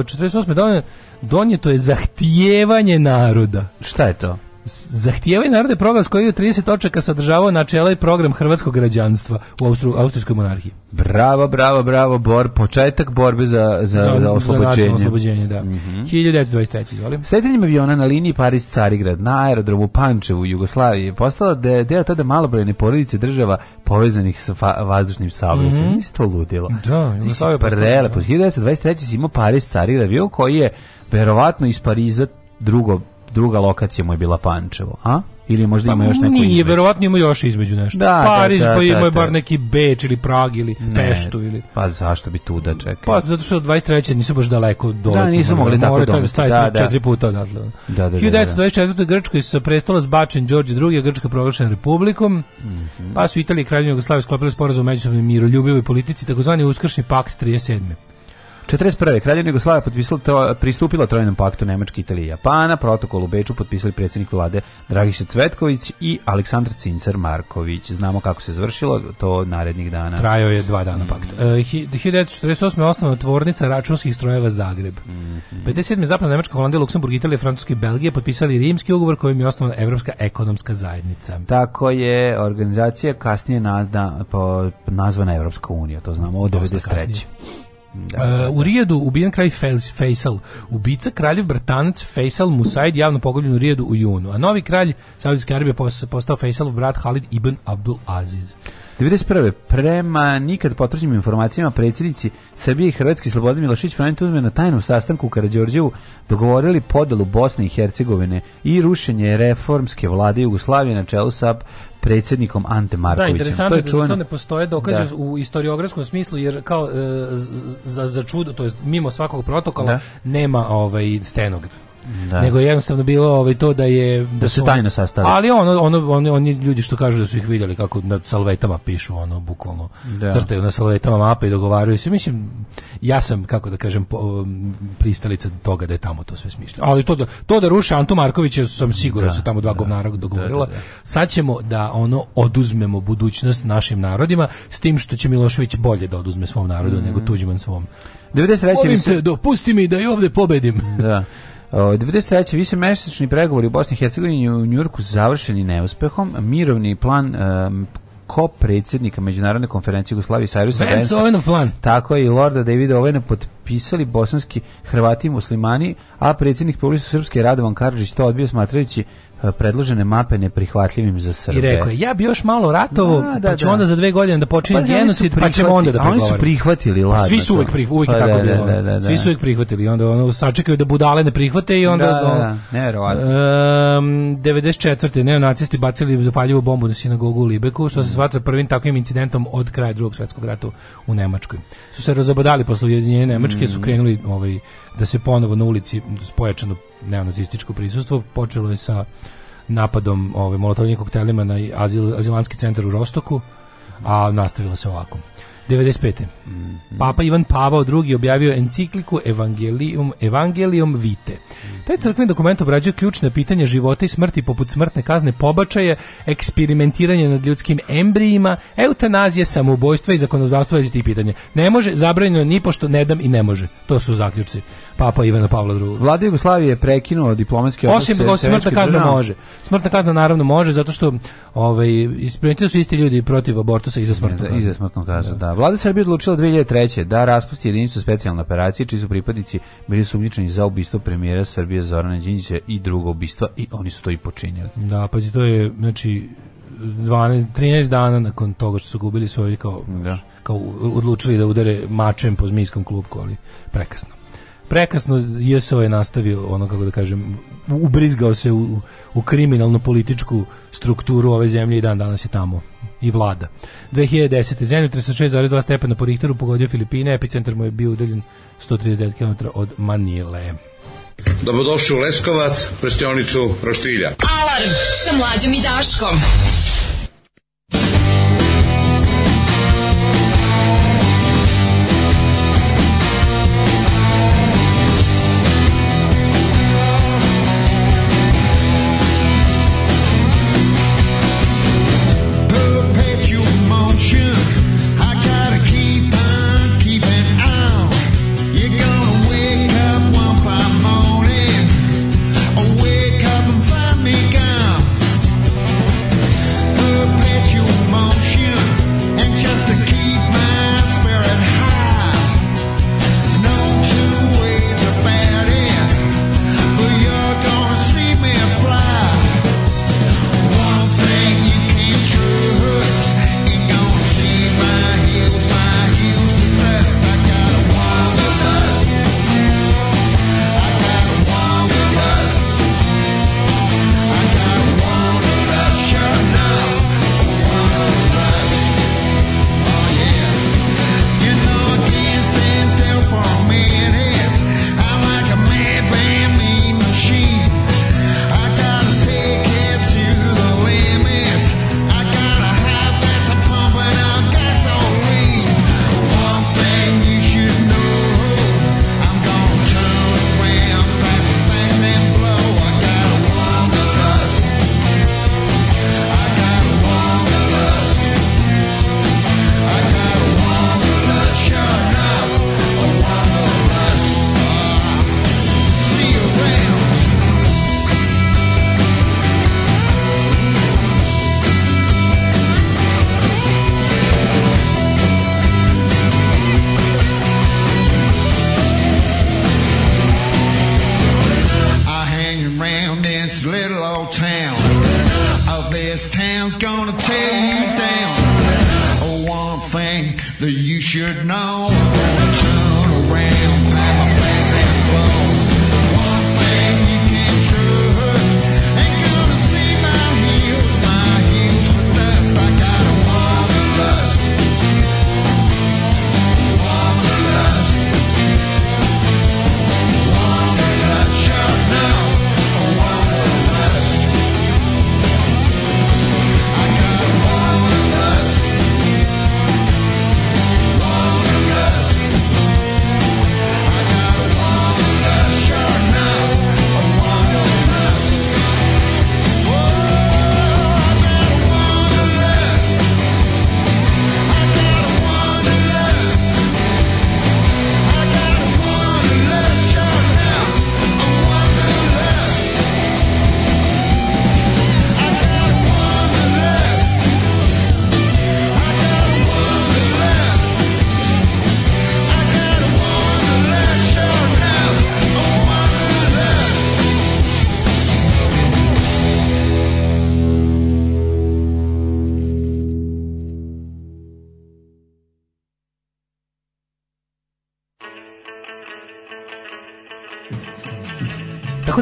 1848. to je zahtijevanje naroda. Šta je to? zahtijevaju narode proglas koji je u 30 točaka sadržavao načela i program hrvatskog građanstva u Austru, austrijskoj monarhiji. Bravo, bravo, bravo, bor, početak borbe za, za, za, za oslobođenje. Za oslobođenje, da. Mm -hmm. 1923, izvolim. Sedenjem aviona na liniji Paris-Carigrad na aerodromu Pančevu u Jugoslaviji je postala de, deo tada malobrojne porodice država povezanih sa vazdušnim saobraćajem. Mm -hmm. Nisi to ludilo. Da, Jugoslavija je prelepo. Da. 1923 si imao Paris-Carigrad bio koji je verovatno iz Pariza drugo druga lokacija mu je bila Pančevo, a? Ili možda pa ima još neko nije, između? verovatno ima još između nešto. Da, da Pariz, da, pa da, pa ima da, bar neki Beč ili Prag ili ne, Peštu ili... Pa zašto bi tu da čekaju? Pa zato što 23. nisu baš daleko da, dole. Da, nisu mogli tako domiti. Moraju staviti da, da, četiri puta odatle. Da, da, 1924. Grčkoj sa prestola zbačen Đorđe II. Grčka proglašena republikom. Mm -hmm. Pa su Italija i Kraljevina Jugoslavija sklopili sporazum o međusobnoj miroljubivoj politici, takozvani Uskršnji pakt 37. 41. Kraljevina Jugoslavija potpisala to, pristupila trojnom paktu Nemačke, Italije i Japana. Protokol u Beču potpisali predsjednik vlade Dragiša Cvetković i Aleksandar Cincar Marković. Znamo kako se završilo to narednih dana. Trajao je dva dana mm. pakt. E, 1948. osnovna tvornica računskih strojeva Zagreb. Mm -hmm. 57. zapadna Nemačka, Holandija, Luksemburg, Italija, Francuska i Belgija potpisali rimski ugovor kojim je osnovana Evropska ekonomska zajednica. Tako je organizacija kasnije nazna, po, nazvana Evropska unija, to znamo od 93. Da. Uh, u da. Rijedu ubijen kraj Faisal, ubica kraljev bratanac Faisal Musaid javno pogobljen u Rijedu u junu, a novi kralj Saudijske Arabije postao Faisalov brat Halid ibn Abdul Aziz. 91. Prema nikad potvrđenim informacijama predsjednici Srbije i Hrvatski Slobodan Milošić Franjo Tuđman na tajnom sastanku u Karađorđevu dogovorili podelu Bosne i Hercegovine i rušenje reformske vlade Jugoslavije na čelu sa predsjednikom Ante da, Markovićem. Da, interesantno to je da čuveno... to ne postoje dokaze da. u istoriografskom smislu, jer kao e, za, za čudo, to je mimo svakog protokola, da. nema ovaj, stenog da. nego je jednostavno bilo ovaj to da je da, da su se tajno sastavili. Ali ono, ono, oni, oni ljudi što kažu da su ih vidjeli kako na salvetama pišu ono bukvalno da. crtaju na salvetama mape i dogovaraju se. Mislim ja sam kako da kažem um, pristalica toga da je tamo to sve smišljeno. Ali to da to da ruše Anto Marković sam siguran da, su tamo dva da, govnara da, dogovorila. Da, da, Sad ćemo da ono oduzmemo budućnost našim narodima s tim što će Milošević bolje da oduzme svom narodu mm nego Tuđman svom. 93. Te, do, dopusti mi da i ovde pobedim. Da. 93. više mesečni pregovori u Bosni i Hercegovini i u Njurku završeni neuspehom. Mirovni plan um, ko predsjednika Međunarodne konferencije Jugoslavije Sajrusa Vance Tako je i Lorda Davida Ovena potpisali bosanski Hrvati i muslimani, a predsjednik Republike Srpske Radovan Karadžić to odbio smatrajući predložene mape neprihvatljivim za Srbe. I rekao je, ja bi još malo ratovo, da, da, pa ću da. onda za dve godine da počinjem pa, genocid, pa ćemo onda da pregovaramo. Oni su prihvatili lažno. Pa, svi su uvek, prih, uvek pa, je tako da, bilo. Da, da, svi su uvek prihvatili, onda ono, sačekaju da budale ne prihvate i onda... Da, da, da, um, 94. neonacisti bacili zapaljivu bombu na sinagogu u Libeku, što se mm. smatra prvim takvim incidentom od kraja drugog svetskog rata u Nemačkoj. Su se razobodali posle ujedinjenja Nemačke, mm. su krenuli ovaj, da se ponovo na ulici pojačano neonacističko prisustvo počelo je sa napadom ove molotovnih koktelima na azil, azilanski centar u Rostoku, a nastavilo se ovako. 95. Mhm. Papa Ivan Pavao II objavio encikliku Evangelium, Evangelium Vite. Taj mhm. crkveni dokument obrađuje ključne pitanja života i smrti poput smrtne kazne pobačaje, eksperimentiranje nad ljudskim embrijima, eutanazije, samoubojstva i zakonodavstva vezi tih pitanja. Ne može, zabranjeno ni pošto ne dam i ne može. To su zaključci. Papa Ivana Pavla II. Vlada Jugoslavije prekinuo diplomatske odnose. Osim smrtna kazna može. Smrtna kazna naravno može zato što ovaj ispričali da su isti ljudi protiv abortusa i za smrtnu da, kaznu. I za smrtnu kaznu, da. da. Vlada Srbije odlučila 2003. da raspusti jedinicu specijalne operacije čiji su pripadnici bili sumnjičeni za ubistvo premijera Srbije Zorana Đinđića i drugo ubistva i oni su to i počinjali. Da, pa to je znači 12 13 dana nakon toga što su gubili svoj kao da. kao odlučili da udare mačem po zmijskom klupku, ali prekasno prekasno JSO je nastavio ono kako da kažem ubrizgao se u, u kriminalno političku strukturu ove zemlje i dan danas je tamo i vlada. 2010. zemlju 36,2 stepena po Richteru pogodio Filipine, epicentar mu je bio udaljen 139 km od Manile. Dobrodošli u Leskovac, prštionicu Roštilja. Alarm sa mlađom i Daškom.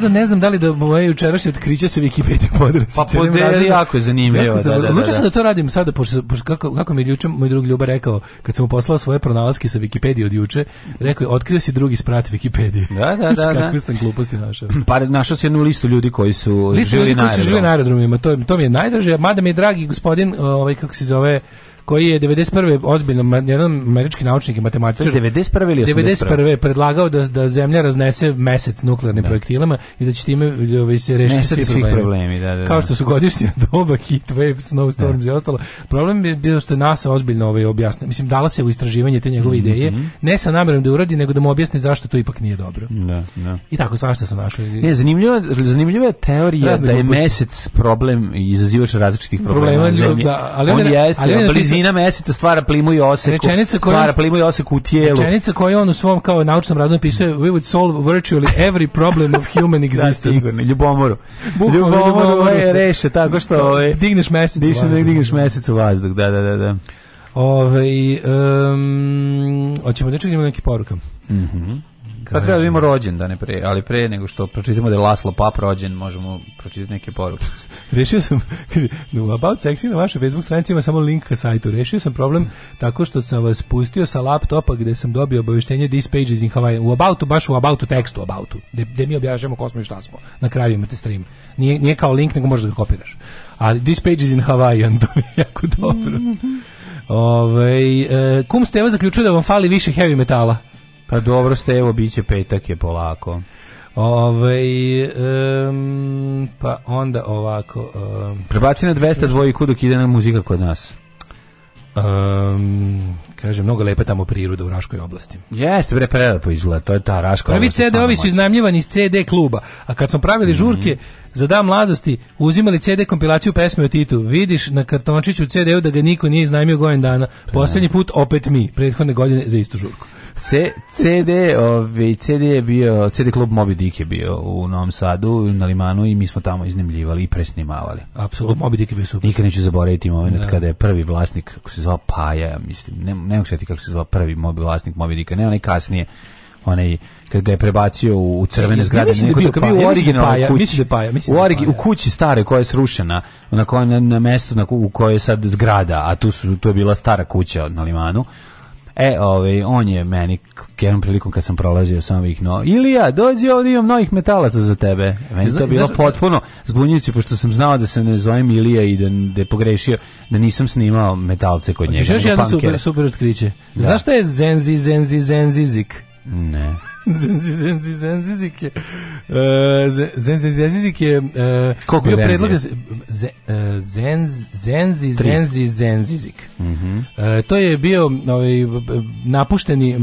da ne znam da li da moje jučerašnje otkriće se Wikipedia podrasi. Pa podeli jako je zanimljivo. Da, da, da, da. sam da. da to radim sada, pošto, pošto kako, kako mi je juče moj drug Ljuba rekao, kad sam mu poslao svoje pronalaske sa Wikipedije od juče, rekao je, otkrio si drugi sprat Wikipedije. Da, da, da, da. Kakve sam gluposti našao. Pa našao si jednu listu ljudi koji su listu živjeli na aerodromima. To, to mi je najdraže, mada mi je dragi gospodin, ovaj, kako se zove, koji je 91. ozbiljno jedan američki naučnik i matematičar 91. ili 91. predlagao da da zemlja raznese mesec nuklearnim da. projektilama i da će time ovaj se rešiti svi problemi. problemi da, da, da. Kao što su godišnje doba, heat waves, snowstorms da. i ostalo. Problem je bio što NASA ozbiljno ovaj objasnila. Mislim dala se u istraživanje te njegove mm -hmm. ideje, mhm. ne sa namerom da uradi, nego da mu objasni zašto to ipak nije dobro. Da, da. I tako svašta sam našao. Ne, zanimljiva, zanimljiva teorija da je mesec problem izazivač različitih problema, problema na zemlji. Da, ali on, on je, jeste, ali on je Brzina meseca stvara plimu i oseku. Rečenica koja stvara plimu i oseku u tijelu. Rečenica koju on u svom kao naučnom radu napisao we would solve virtually every problem of human da, existence. da, ljubomoru. Bukvalno ljubomoru, ljubomoru je reše tako što ovaj digneš mesec. Digneš, digneš mesec u vazduh. Da, da, da, da. Ove, ovaj, um, hoćemo da čekamo neki poruka. Mhm. Mm Pa treba da vidimo rođendane pre, ali pre nego što pročitamo da je Laslo Pap rođen, možemo pročitati neke poruke. Rešio sam, kaže, no, About Sexy na vašoj Facebook stranici ima samo link ka sajtu. Rešio sam problem tako što sam vas pustio sa laptopa gde sam dobio obaveštenje This da page is in Hawaii. U Aboutu, baš u Aboutu tekstu, Aboutu, gde, mi objašnjamo ko smo i šta smo. Na kraju imate stream. Nije, nije kao link, nego možeš da ga kopiraš. A This da page is in Hawaii, to je jako dobro. Mm -hmm. Ove, ovaj, e, kum Steva zaključuje da vam fali više heavy metala. Pa dobro ste, evo, biće petak je polako. Ove, um, pa onda ovako... Um, Prebaci na 200 dvojiku dok ide na muzika kod nas. Um, kaže, mnogo lepa tamo priroda u Raškoj oblasti. Jeste, bre, prelepo izgleda, to je ta Raška Prvi oblast. Prvi CD-ovi su iznajmljivani iz CD kluba, a kad smo pravili mm -hmm. žurke za dan mladosti, uzimali CD kompilaciju pesme o Titu. Vidiš na kartončiću CD-u da ga niko nije iznajmio godin dana. Posljednji put opet mi, prethodne godine za istu žurku. C, CD, ovaj, CD je bio, CD klub Moby Dick je bio u Novom Sadu, na Limanu i mi smo tamo iznemljivali i presnimavali. Apsolutno, Moby Dick je bio super. Nikad neću zaboraviti moment da. kada je prvi vlasnik, kako se zvao Paja, mislim, ne, ne mogu kako se zvao prvi mobi, vlasnik Moby Dicka, ne onaj kasnije, onaj kad ga je prebacio u, crvene zgrade ja, neko da bio u originalnoj ja, kući mislim da paja mislim u, da origi, u kući stare koja je srušena na kojoj na, na mestu na u kojoj je sad zgrada a tu su to je bila stara kuća na limanu E, ovaj, on je meni jednom prilikom kad sam prolazio sam ih no. Ilija, dođi ovdje imam novih metalaca za tebe. Meni Zna, to bilo znaš, potpuno zbunjujuće pošto sam znao da se ne zovem Ilija i da, da je pogrešio da nisam snimao metalce kod njega. Još jedno super, super otkriće. Da. Znaš šta je Zenzi, Zenzi, Zenzizik? Ne. E, e, zenzi, e, zenzi, zenzizik je... Zenzi, mhm. zenzizik je... Koliko je predlog... zen zenzi, zenzi, zenzizik. To je bio ovaj, napušteni...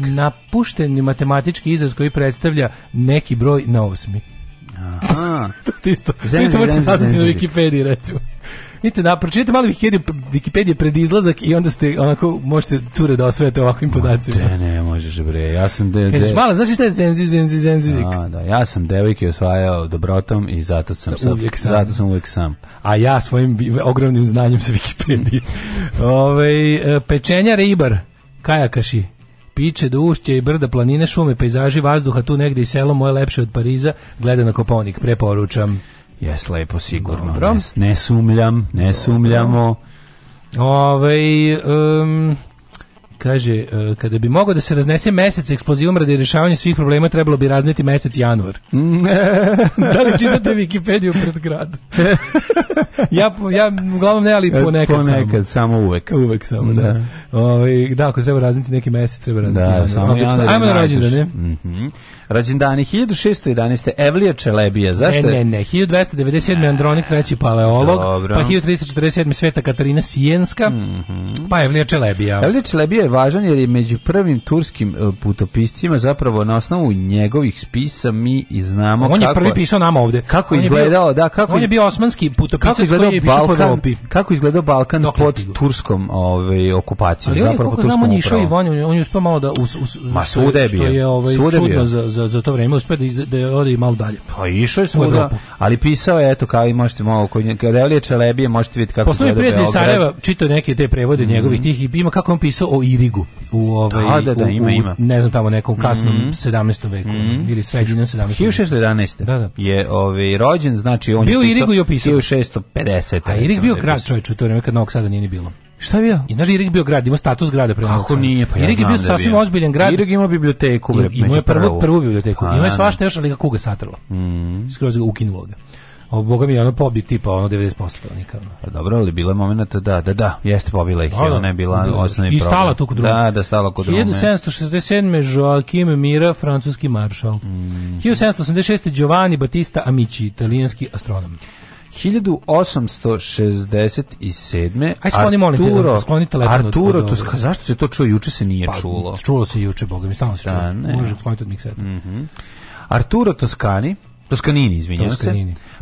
Napušteni matematički izraz koji predstavlja neki broj na osmi. Aha. to isto, to isto možete saznati na Wikipediji, recimo. Vidite, na, pročitajte malo Wikipediju, Wikipedije pred izlazak i onda ste, onako, možete cure da osvete ovakvim podacima. Ne, ne, možeš bre, ja sam... De, Kažeš, de... znaš šta je zenzi, zenzi, zenzi, zik? Da, da, ja sam devojke osvajao dobrotom i zato sam, da, uvijek sam. Zato sam uvijek sam. A ja svojim ogromnim znanjem sa Wikipedije. Ove, e, pečenja ribar, kajakaši, piče do ušće i brda, planine, šume, pejzaži, vazduha, tu negde i selo moje lepše od Pariza, gleda na Koponik, preporučam. Jes, lepo, sigurno. Dobro. Ne, ne sumljam, ne sumljamo. Ove, um, kaže, uh, kada bi mogao da se raznese mesec eksplozivom radi rešavanja svih problema, trebalo bi razneti mesec januar. da li čitate Wikipediju pred grad? ja, ja, uglavnom ne, ali ponekad, ponekad samo. samo uvek. Uvek samo, da. Da, Ove, da ako treba razneti neki mesec, treba razneti. da, januar. Samo Obično, januar ajmo na da rođendane. Mhm. Mm Rađendani 1611. Evlija Čelebija. Zašto? Ne, ne, ne. 1297. Ne. Andronik III. Paleolog, Dobro. pa 1347. Sveta Katarina Sijenska, mm -hmm. pa Evlija Čelebija. Evlija Čelebija je važan jer je među prvim turskim e, putopiscima zapravo na osnovu njegovih spisa mi i znamo on kako... On je prvi pisao nama ovde. Kako on izgledao, bio, da, kako... On je bio osmanski putopisac koji je pisao Balkan, po Evropi. Kako izgledao Balkan Dokle pod stigu? turskom ovaj, okupacijom, zapravo pod turskom upravom. Ali on je, koliko znam, on je išao i on je uspio malo da... Us, us, Ma, svude je bio. Što je ovaj, čudno za, za, za to vreme uspeo da, iz, da ode malo dalje. Pa išao je svuda, ali pisao je, eto, kao i možete malo, kada je Olije Čelebije, možete vidjeti kako je Poslovni prijatelj Sarajeva čitao neke te prevode mm njegovih tih i ima kako on pisao o Irigu u, ovaj, da, da, da, ima, u, ima. ne znam, tamo nekom kasnom mm 17. veku mm -hmm. ili sredinom 17. veku. 1611. Da, da. Je ovaj, rođen, znači on bio je pisao, Irigu i opisao. 1650. A Irig bio krat čovječ u to vreme kad Novog Sada nije ni bilo. Šta je bio? I znaš, Irig bio grad, ima status grada pre Kako Aleksandu. nije, pa ja Irig je bio da sasvim bio. ozbiljan grad. Irig ima biblioteku. Bre, I, imao je prvu, prvu biblioteku. Ima je svašta još, ali ga kuga satrlo. Mm. Skroz ga ukinulo ga. O, boga mi je ono pobi tipa ono 90% nikad. Pa dobro, ali bila je momenata da, da, da, jeste pobila ih, da, da. ona je bila da, da osnovni I stala tu kod druge. Da, da, stala kod drugog. 1767. Joachim Mira, francuski maršal. Mm. 1786. Giovanni Battista Amici, italijanski astronom. 1867. Aj skloni, molim te, skloni telefon. Arturo, od, zašto se to čuo? Juče se nije pa, čulo. Čulo se juče, boga mi, stalno se da, čulo. Možeš skloniti od mikseta. Mm -hmm. Arturo Toscani, Toscanini, izvinjam se.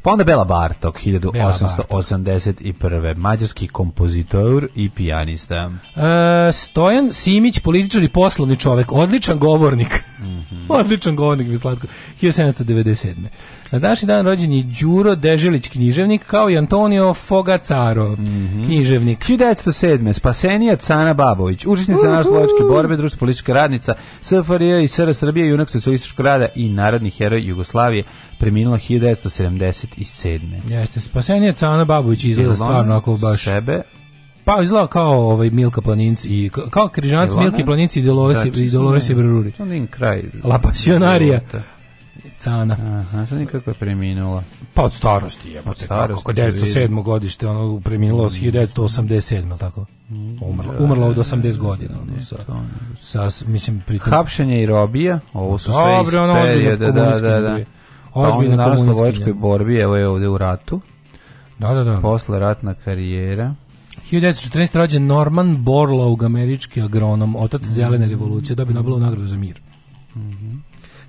Pa onda Bela Bartok, 1881. Mađarski kompozitor i pijanista. E, Stojan Simić, političar i poslovni čovek, odličan govornik. Mm -hmm. odličan govornik, mi slatko. 1797. Na današnji dan rođen je Đuro Deželić, književnik, kao i Antonio Fogacaro, mm -hmm. književnik. 1907. Spasenija Cana Babović, učesnica uh -huh. našlovačke borbe, društvo politička radnica, SFRJ i SR Srbije, junak se socijalističkog rada i narodni heroj Jugoslavije, preminula 1970 97. Jeste, spasenje Cana Babović izgleda stvarno ako baš... Sebe, pa izgleda kao ovaj Milka Planinc i kao Križanac Milke Planinc i Dolores da, i Dolores Brururi. To nije kraj. La pasionarija. Cana. Aha, što nikako je preminula. Pa od starosti je, od starosti. Kako 907. godište, ono preminula od 1987, ili tako? Mm, umrla, da, umrla od 80 da, da, godina. Ono, sa, sa, mislim, pritom... Hapšenje i robija, ovo su sve iz perioda, da, da, da. Ozbiljna da, pa on je vojačkoj borbi, evo je ovde u ratu. Da, da, da. Posle ratna karijera. 1914. rođen Norman Borlaug, američki agronom, otac mm -hmm. zelene revolucije, dobio Nobelovu nagradu za mir. Mm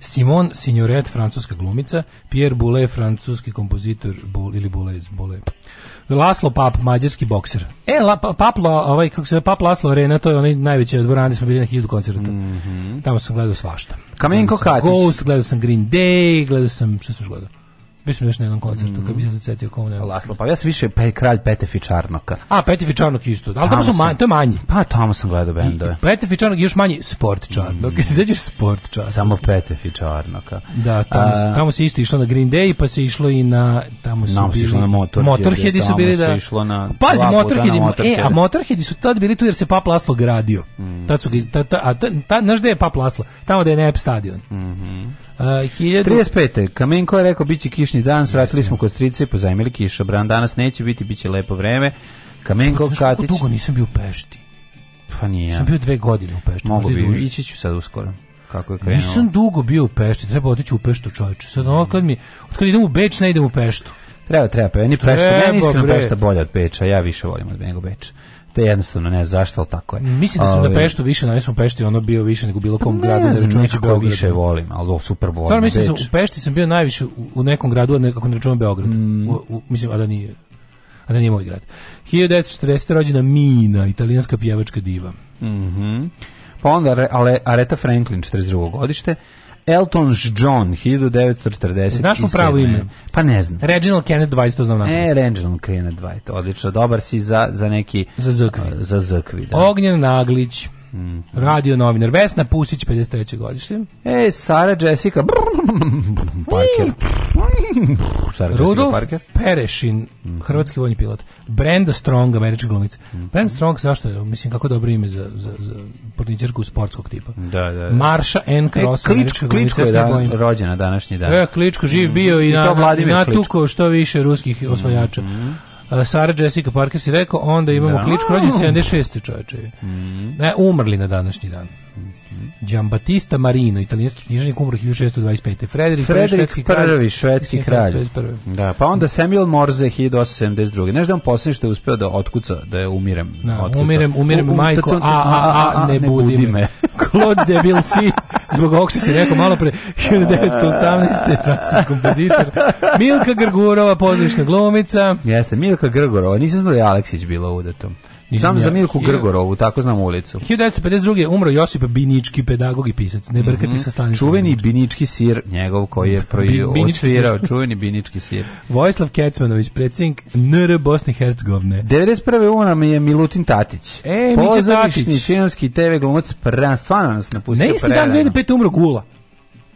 Simon Signoret, francuska glumica, Pierre Boulez, francuski kompozitor, Boule, ili Boulez, Boulez, Laslo Pap, mađarski bokser. E, la, pa-, Paplo, ovaj, kako se zove, Pap Laslo Arena, to je onaj najveći od dvorane, smo bili na hiljadu koncerta. Mm -hmm. Tamo sam gledao svašta. Kamenko Katić. Ghost, gledao sam Green Day, gledao sam, što sam još gledao? Mislim da još na jednom koncertu, mm. kad bi se zacetio komu pa ne. Laslo, pa ja sam više pe, pa kralj Petefi Čarnoka. A, Petefi Čarnok isto, ali tamo, su manji, to je manji. Pa tamo sam gledao bendove. Petefi Čarnok još manji sport Čarnok, mm. kad se zađeš sport Čarnok. Samo Petefi Čarnoka. Da, tamo, A, tamo se isto išlo na Green Day, pa se išlo i na, tamo su tamo bili, išlo na motor, Motorhead. su bili da... Išlo na pa Pazi, Motorheadi, e, a Motorhead su tad bili tu jer se Pap Laslo gradio. Mm. Tad su ga, ta, ta, ta, ta, znaš gde je Pap Laslo? Tamo da je Nep stadion. Mhm. Uh, 1000... 35. Kamenko je rekao biće kišni dan, svratili da. smo kod strice i pozajmili Bran Danas neće biti, biće lepo vreme. Kamenko Katić. Kako dugo nisam bio u Pešti? Pa nije. Sam bio dve godine u Pešti. Mogu bi, ići ću sad uskoro kako je krenuo. Nisam dugo bio u Pešti, treba otići u Peštu, čoveče. Sad ono kad mi, od kad idem u Beč, ne idem u Peštu. Treba, treba, pa ja ni Pešta, meni iskreno Pešta bolja od Beča, ja više volim od nego Beča to je jednostavno ne zašto, al tako je. Mislim da su na ovaj, Peštu više, na sam Pešti ono bio više nego bilo kom gradu, ne računajući Beograd. više volim, al super volim. Stvarno mislim, da sam, u Pešti sam bio najviše u, nekom gradu, a nekako ne računam Beograd. Mm. U, u, mislim, a da nije a da nije moj grad. 1940. rođena Mina, italijanska pjevačka diva. Mhm. Mm pa onda Are, Areta Franklin, 42. godište. Elton John, 1940. Znaš mu pravo ime? Pa ne znam. Reginald Kenneth Dwight, to znam. E, Reginald Kenneth Dwight, odlično. Dobar si za, za neki... Za zrkvi. Za zrkvi, da. Ognjen Naglić, Mm. Radio novinar Vesna Pusić 53. godište. E Sara Jessica Parker. Šta Rudolf Parker? Perešin, mhm. hrvatski vojni pilot. Brenda Strong, američka glumica. Mhm. Brenda Strong, zašto je? Mislim, kako dobro ime za, za, za porničarku sportskog tipa. Da, da, da. Marša N. Cross, e, kličko, glumica. Kličko je dan, rođena današnji dan. E, kličko živ mhm. bio mm i, na, I tuko što više ruskih osvajača. Mm Sara Jessica Parker si rekao, onda imamo da. Kličko, rođen 76. čoveče. Mm. Ne, umrli na današnji dan. Giambattista Marino, italijanski književnik, umro 1625. Frederik, Frederik švedski kralj. Prvi, švedski kralj. Da, pa onda Samuel Morse 1872. Nešto da on posljednje što je uspeo da otkuca, da je umirem. Da, otkuca. umirem, umirem, majko, a, a, a, ne, budi me. Claude Debussy, zbog ovog se rekao malo pre, 1918. francuski kompozitor. Milka Grgurova, pozorišna glumica. Jeste, Milka Grgurova, nisam znao da je Aleksić bila udetom. Nisam znam ja. za Milku Grgorovu, tako znam ulicu. 1952. umro Josip Binički, pedagog i pisac. Ne brkati mm -hmm. sa Stanislavom. Čuveni Binički sir, njegov koji je proizvirao, Binički čuveni Binički sir. Vojislav Kecmanović, predsjednik NR Bosne i Hercegovine. 91. umro je Milutin Tatić. E, Pozorišni činonski TV glumac, stvarno nas napustio. Ne isti dan 2005. umro Gula.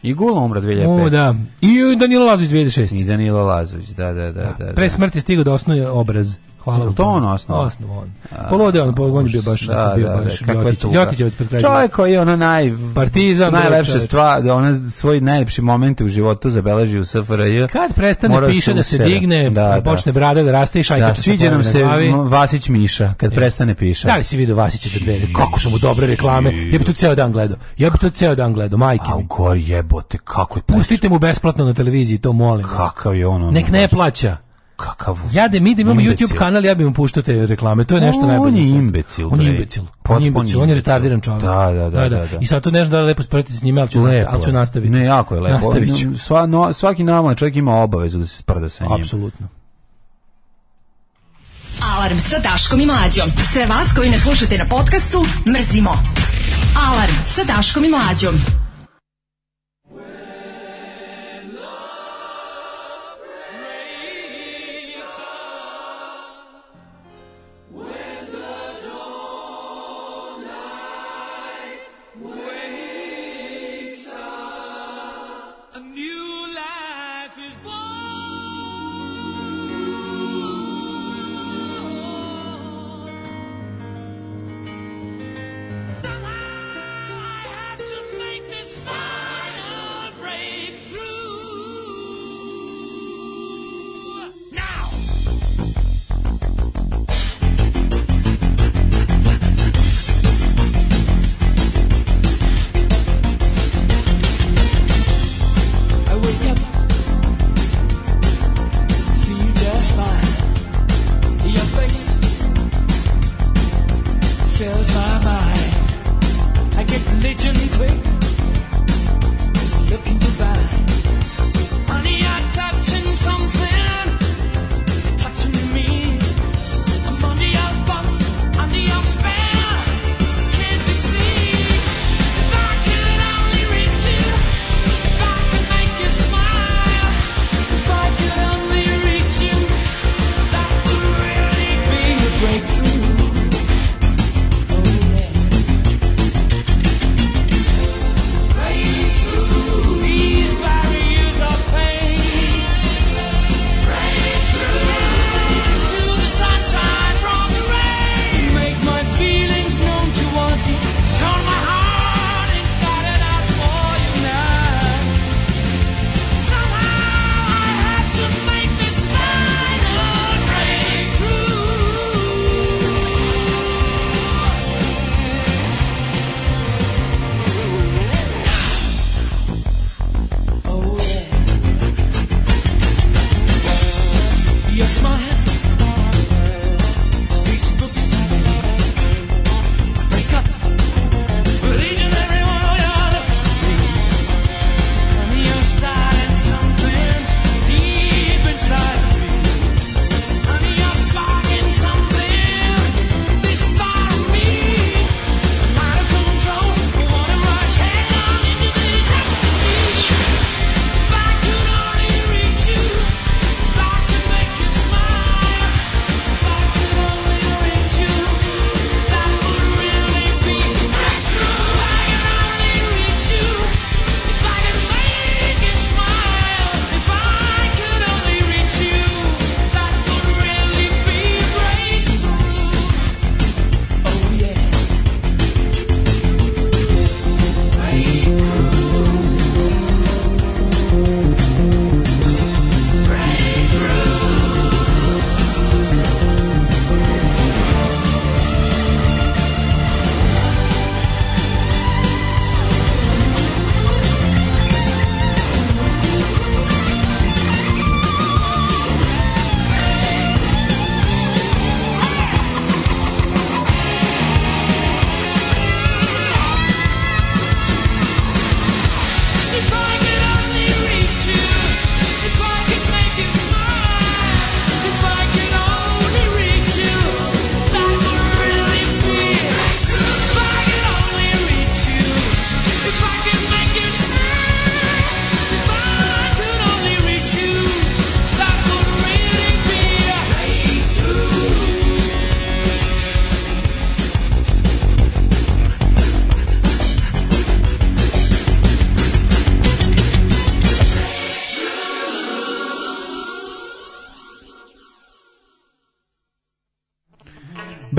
I Gula umra 2005. O, da. I Danilo Lazović 2006. I Danilo Lazović, da, da, da, da. da, da. Pre smrti stigao da osnoje obraz. Hvala vam. To on osnovo. Osnovo on. Polode on, on je bio da, baš, da, bio da, da baš da, Ljotić, Ljotićevac pred krajem. Čovjek koji je ono naj... Partizan. Najlepše stvar, da ona svoj najlepši momente u životu zabeleži u SFRJ. Kad prestane piše da se digne, da, da. počne brade da raste i šajka da, sviđa nam se Vasić Miša, kad je. prestane piše. Da li si vidio Vasića do dvere? Kako su mu dobre reklame. Ja bi tu ceo dan gledao. Ja bi tu ceo dan gledao, majke mi. A gor jebote, kako je... Pustite mu besplatno na televiziji, to molim. Kakav je ono? Nek ne plaća kakav Jade, mi da imamo imbecil. YouTube kanal, ja bih mu puštao te reklame. To je nešto najbolje. On je imbecil. On je imbecil. On je imbecil. On je retardiran čovjek. Da da da, da, da, da, da. I sad to nešto da lepo sprdati s njime, ali ću, lepo. Al ću nastaviti. Ne, jako je lepo. Nastavit ću. Sva, no, svaki nama čovjek ima obavezu da se sprda sa njim. Apsolutno. Alarm sa Daškom i Mlađom. Sve vas koji ne slušate na podcastu, mrzimo. Alarm sa Daškom i Mlađom.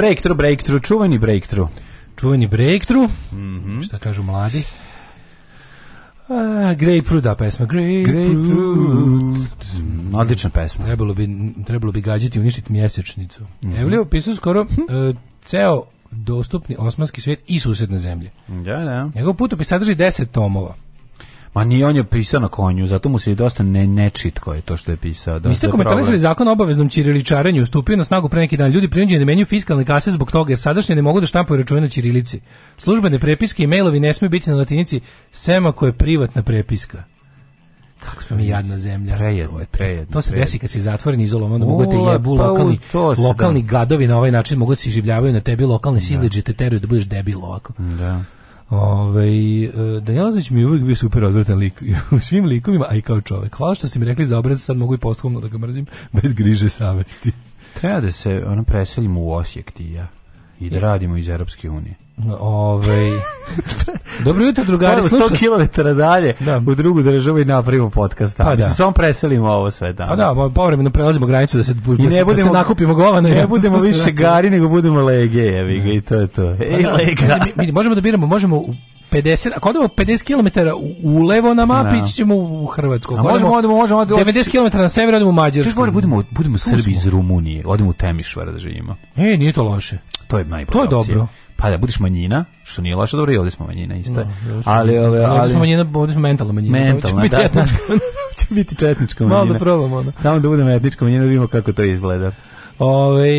breakthrough, breakthrough, čuveni breakthrough. Čuveni breakthrough, mm -hmm. šta kažu mladi. Uh, Grapefruit, da, pesma. Grapefruit. Mm, odlična pesma. Trebalo bi, trebalo bi gađati i uništiti mjesečnicu. Mm -hmm. Evlija opisao skoro uh, ceo dostupni osmanski svijet i susedne zemlje. Da, da. Njegov putopis sadrži 10 tomova. Ma ni on je pisao na konju, zato mu se i dosta ne nečitko je to što je pisao. Da, Niste komentarisali zakon o obaveznom ćiriličarenju, stupio na snagu pre neki dan. Ljudi prinuđeni da menjaju fiskalne kase zbog toga, jer sadašnje ne mogu da štampaju račune na ćirilici. Službene prepiske i mailovi ne smiju biti na latinici, sem ako je privatna prepiska. Kako smo mi jadna zemlja. Prejedno, to, prejedno, pa to se desi kad si zatvoren izolovan, onda mogu te jebu pa lokalni, lokalni gadovi na ovaj način mogu da se življavaju na tebi, lokalni da. te teraju da budeš debil ovako. Da. Ove, ovaj, Danielazović mi je uvijek bio super odvrtan lik u svim likovima, a i kao čovek. Hvala što ste mi rekli za obraz, sad mogu i posthumno da ga mrzim bez griže savesti. Treba da se ono preselimo u Osijek ti ja i da radimo iz Europske unije. Ove... Ovaj, dobro jutro, drugari, slušaj. 100 km dalje da. u drugu državu i napravimo podcast. Pa, da. Samo preselimo ovo sve. Da, pa da, povremeno prelazimo granicu da se, I ne da, da budemo, se nakupimo govana. Ne, ne budemo više da gari, nego budemo lege, jevi ga, i to je to. Pa Ej, da, lega. Mi, mi možemo da biramo, možemo u 50, ako odemo 50 km u levo na mapi, no. ćemo u Hrvatsku. Odemo, možemo, odemo, možemo, odemo, 90 km na sever, odemo u Mađarsku. Češ, budemo, budemo Srbi iz Rumunije, odemo u Temišvar da živimo. E, nije to loše to je najbolje. To je opcija. dobro. Pa da budeš manjina, što nije loše, dobro i ovde smo manjina isto. No, da, da, da. ali ove, ali smo manjina, ovdje smo Mentalno, manjina. Mentalna, biti da. će biti četnička manjina. Malo da probamo onda. Tamo da budemo etnička manjina, da vidimo kako to izgleda. Ove,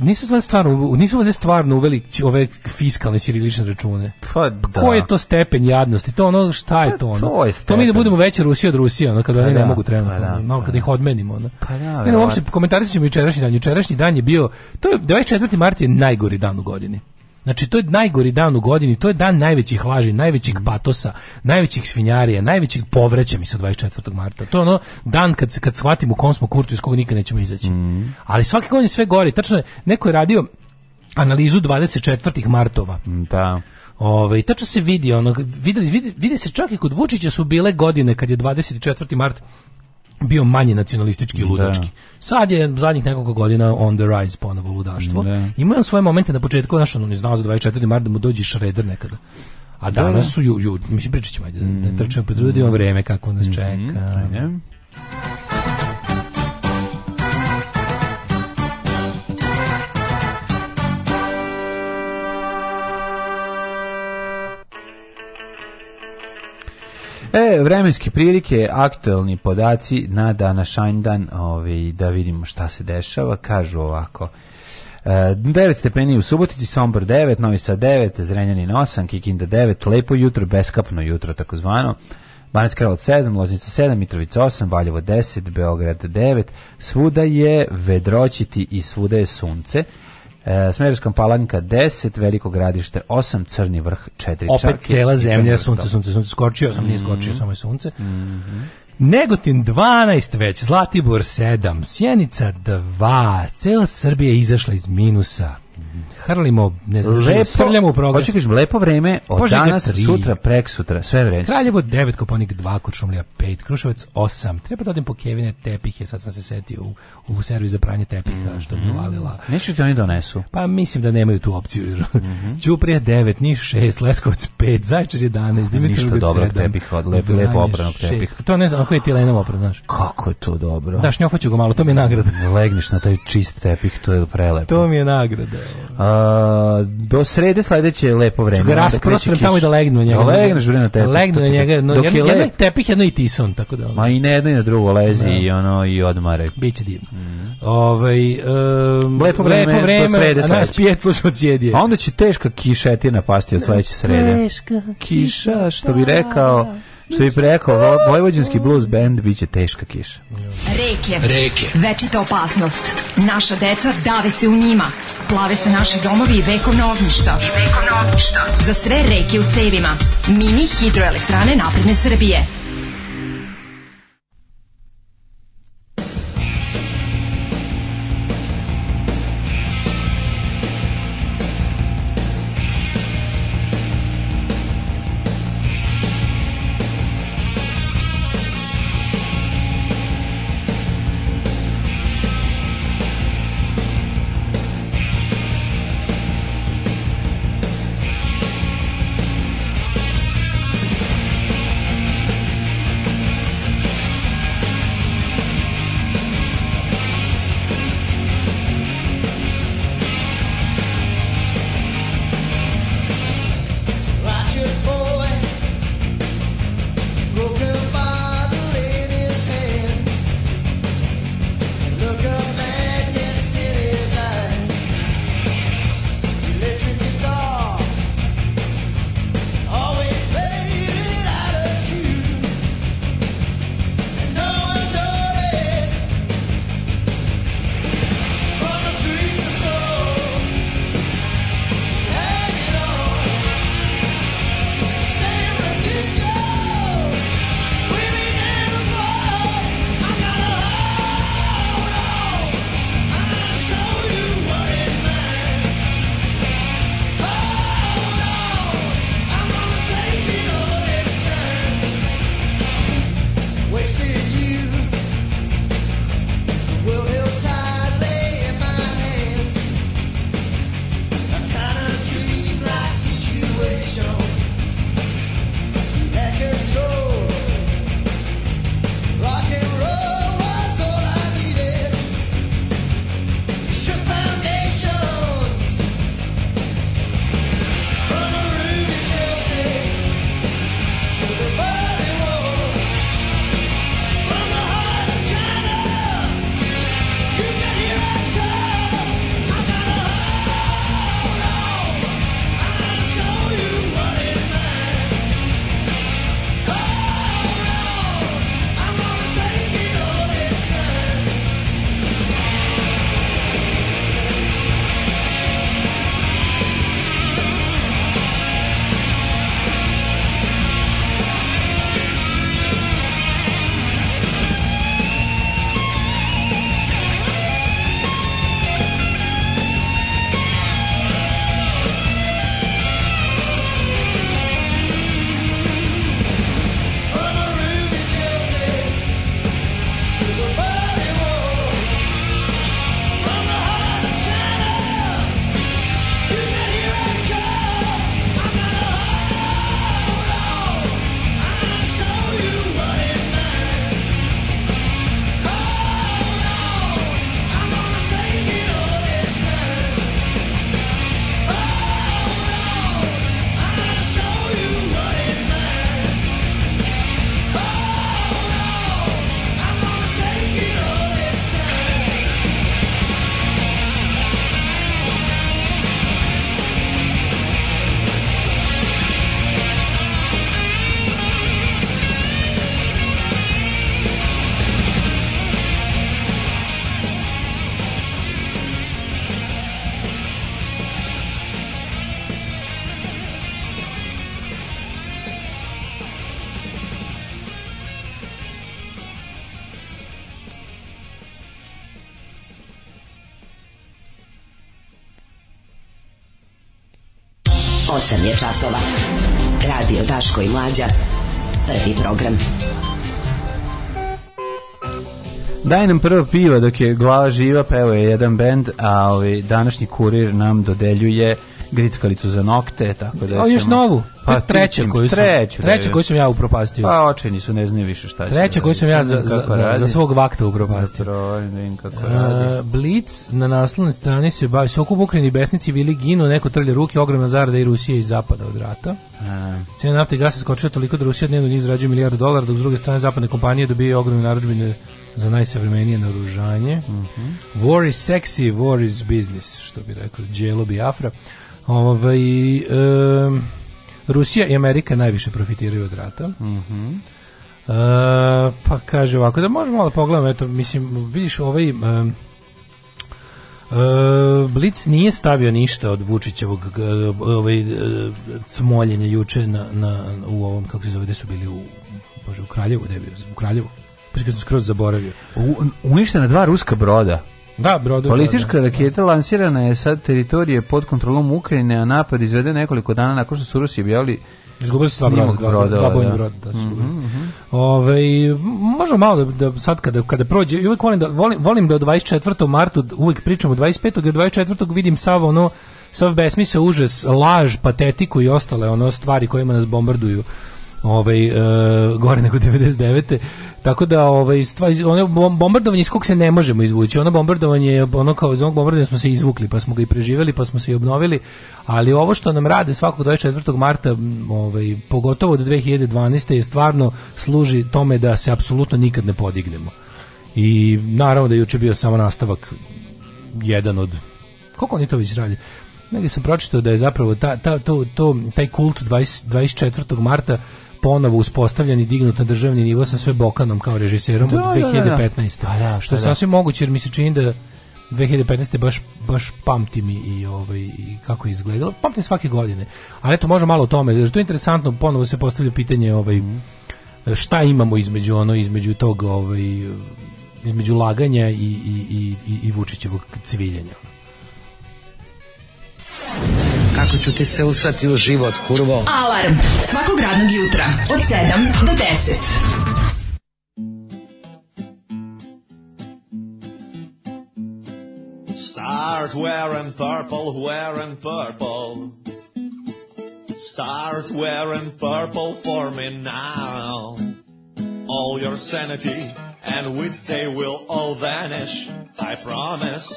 nisu valjda stvarno, nisu valjda stvarno uveli ove fiskalne ćirilične račune. Pa, pa da. Ko je to stepen jadnosti? To ono, šta je pa to ono? to, je to mi da budemo veće Rusija od Rusije, ono, kada pa oni da, ne mogu pa trenutno, da, pa malo kada da. ih odmenimo. Ono. Pa da, ne, uopšte, komentarisat ćemo jučerašnji dan. Jučerašnji dan je bio, to je 24. mart je najgori dan u godini. Znači, to je najgori dan u godini, to je dan najvećih laži, najvećeg mm. patosa, najvećih svinjarija, najvećih povraća mi se 24. marta. To je ono dan kad, kad shvatimo u kom smo kurcu iz koga nikad nećemo izaći. Mm. Ali svake godine sve gori. Tačno je, neko je radio analizu 24. martova. Mm, da. Ove, ovaj, tačno se vidi, ono, vidi, vidi, vidi se čak i kod Vučića su bile godine kad je 24. mart bio manje nacionalistički i da. ludački. Da. Sad je zadnjih nekoliko godina on the rise ponovo ludaštvo. Da. Ima on svoje momente na početku, znaš, on je znao za 24. marta da mu dođe Šreder nekada. A da. danas da, da. su, ju, ju, mislim, pričat ćemo, ajde, mm. da, da mhm. trčemo pred ljudi, vreme kako nas mhm. čeka. Mm -hmm. E, vremenske prilike, aktuelni podaci na današanj dan, ovaj, da vidimo šta se dešava, kažu ovako. 9 e, stepeni u Subotici, Sombor 9, Novi Sad 9, Zrenjanin 8, Kikinda 9, lepo jutro, beskapno jutro takozvano. Banac Karlovac 7, Loznica 7, Mitrovica 8, Valjevo 10, Beograd 9. Svuda je vedroćiti i svuda je sunce e, Smederska palanka 10, Veliko gradište 8, Crni vrh 4. Opet čarke, cela zemlja, sunce, sunce, sunce, skočio sam, mm -hmm. nije mhm. skočio, samo je sunce. Mm -hmm. Negotin 12 već, Zlatibor 7, Sjenica 2, cela Srbija izašla iz minusa hrlimo, ne znam, lepo, srljamo u progres. Hoću da kažem, lepo vreme od Požega danas, 3. sutra, prek sutra, sve vreme. Kraljevo 9, Koponik 2, Kočumlija 5, Kruševac 8. Treba da odem po Kevine tepihe, sad sam se setio u, u servis za pranje tepiha, mm. što mi uvalila. Mhm. Nešto ti da oni donesu? Pa mislim da nemaju tu opciju. Mm -hmm. Ćuprija 9, Niš 6, Leskovac 5, Zaječar 11, Dimitrovac 7. dobrog tepiha, od lepo, lepo obranog tepih. To ne znam, ako je ti Lena opran, znaš. Kako je to dobro? Da, šnjofaću ga malo, to mi je nagrada. Legniš na taj čist tepih, to je prelepo. To mi je nagrada. A, do srede sledeće je lepo vreme. Ču ga rasprostram tamo i da legnu njega. Da legneš bre na tepih. Legnu na njega. No, jedno, je lep... tepih, jedno i tison. Tako da, Ma i ne jedno i na drugo lezi da. i, ono, i odmare. Biće divno. Mm. Ovaj, um, lepo vreme, lepo vreme do srede sledeće. A nas pijet plus od jedije. A onda će teška kiša ti napasti od sledeće srede. Teška kiša, što bi rekao... Što bi rekao, Vojvođanski blues band biće teška kiša. Reke. Reke. Večita opasnost. Naša deca dave se u njima. Plave se naši domovi i vekovna ognjišta. I vekovna ognjišta. Za sve reke u cevima. Mini hidroelektrane napredne Srbije. časova. Radio Daško i Mlađa. Prvi program. Daj nam prvo piva dok je glava živa, pa evo je jedan bend, a ovaj današnji kurir nam dodeljuje grickalicu za nokte, tako da... A još ćemo... novu, pa treća koju sam, treću, treća koju sam ja upropastio. Pa očeni su, ne znaju više šta će. Treća da koju sam ja za, za, da, za svog vakta upropastio. Dobro, kako e, radi. Blitz na naslovnoj strani se bavi sokup Ukrajini besnici vili ginu, neko trlje ruke, ogromna zarada i Rusije i zapada od rata. E. Cena nafte i gasa skočila toliko da Rusija dnevno njih zarađuje milijardu dolara, dok s druge strane zapadne kompanije dobije ogromne narudžbine za najsavremenije naružanje. Mm -hmm. War is sexy, war is business, što bi rekao Djelo Biafra. Ovaj, um, Rusija i Amerika najviše profitiraju od rata. Mhm. Mm Uh, pa kaže ovako da možemo malo da pogledamo eto mislim vidiš ovaj uh, uh, Blic nije stavio ništa od Vučićevog ovaj cmoljenja e, juče na, na, u ovom kako se zove gde su bili u bože u Kraljevu gde je bio u Kraljevu pa skroz zaboravio u, uništena dva ruska broda Da, brodovi. Balistička da, da. raketa lansirana je sa teritorije pod kontrolom Ukrajine, a napad izveden nekoliko dana nakon što su Rusi objavili Izgubili su dva broda, dva, brodova, dva da. broda. Da su mm -hmm. Ove, ovaj, možemo malo da, da sad kada, kada prođe, uvijek volim da, volim, volim da od 24. martu uvijek pričam, o 25. i 24. vidim sav ono, sav besmisao, užas, laž, patetiku i ostale ono stvari kojima nas bombarduju ovaj uh, gore nego 99. Tako da ovaj stvari ono bombardovanje iz kog se ne možemo izvući. Ono bombardovanje ono kao zbog onog bombardovanja smo se izvukli, pa smo ga i preživeli, pa smo se i obnovili, ali ovo što nam rade svakog 24. marta, ovaj pogotovo od 2012. je stvarno služi tome da se apsolutno nikad ne podignemo. I naravno da je juče bio samo nastavak jedan od koliko oni to već radi. Negdje sam pročitao da je zapravo ta, ta, to, to, taj kult 20, 24. marta ponovo uspostavljen i dignut na državni nivo sa sve Bokanom kao režiserom da, od 2015. Da, da. Pa da. Što je pa da. sasvim moguće jer mi se čini da 2015. baš baš pamtim i ovaj i kako je izgledalo. Pamtim svake godine. Ali eto može malo o tome, jer to je interesantno, ponovo se postavlja pitanje ovaj šta imamo između ono između tog ovaj između laganja i i i i, i Vučićevog civiljenja. kako ću ti se u život, kurvo. Alarm svakog radnog jutra od 7 do 10. Start wearing purple, wearing purple. Start wearing purple for me now. All your sanity and wits, they will all vanish. I promise.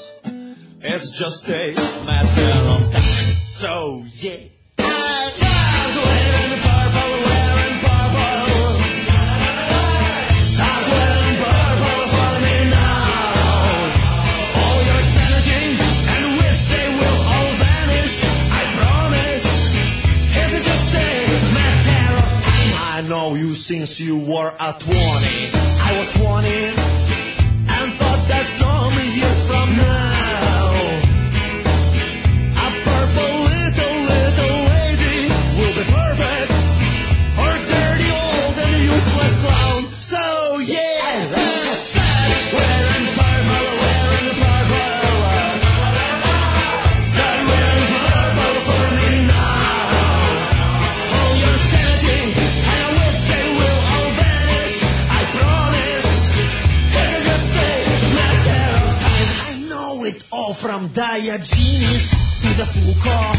It's just a matter of time. So yeah. wearing purple, wearing purple. wearing purple for me now. All your and they will all vanish. I promise. just I know you since you were a twenty. I was twenty and thought that some years from now. Пропуская Джинис, Туда Фуко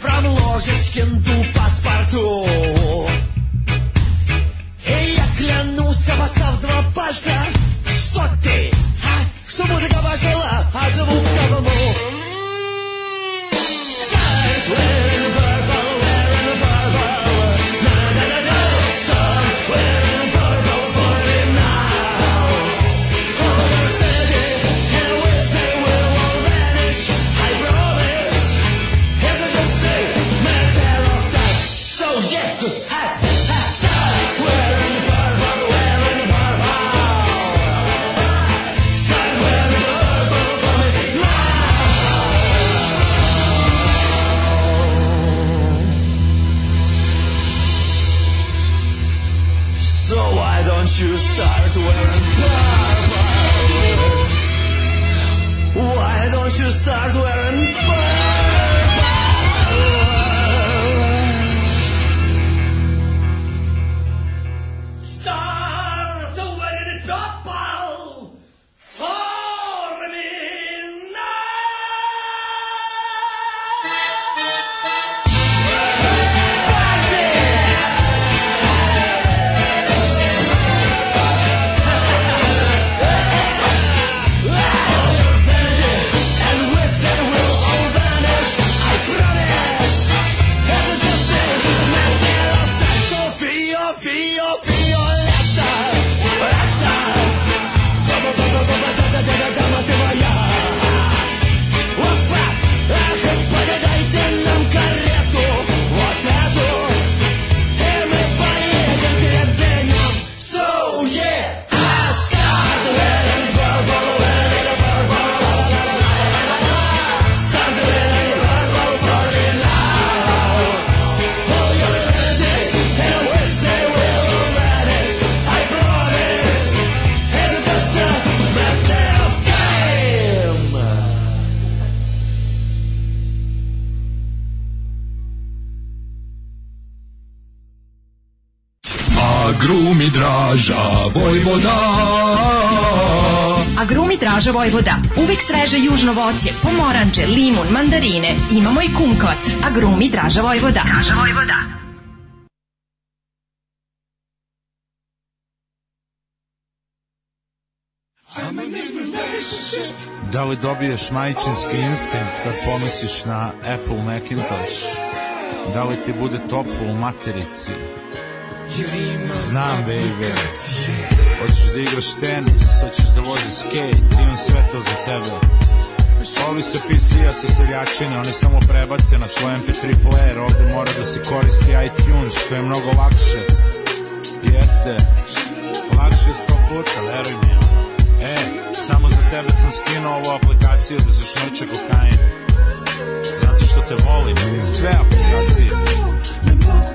From ложечкин до паспорту И я клянусь, обоссав два пальца Что ты, а? Что музыка пошла от звука don't you start wearing Ambalaža Vojvoda. Uvek sveže južno voće, pomoranđe, limun, mandarine. Imamo i kumkvat. Agrumi Draža Vojvoda. Draža Vojvoda. Da li dobiješ majčinski instinkt kad pomisliš na Apple Macintosh? Da li ti bude toplo u materici? Znam, baby. Hoćeš da igraš tenis, hoćeš da voziš skate, imam sve to za tebe. Ovi se PC-a sa seljačine, oni samo prebace na svoj MP3 player, ovde mora da se koristi iTunes, što je mnogo lakše. Jeste, lakše je sto puta, veruj mi. E, samo za tebe sam skinuo ovu aplikaciju da zašmrče kokain. Zato što te volim, sve aplikacije. Ne mogu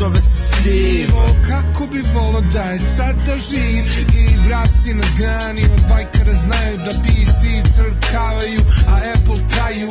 zove se Steve O, kako bi volo da je sada živ I vraci na gani od vajkara znaju da PC crkavaju, a Apple traju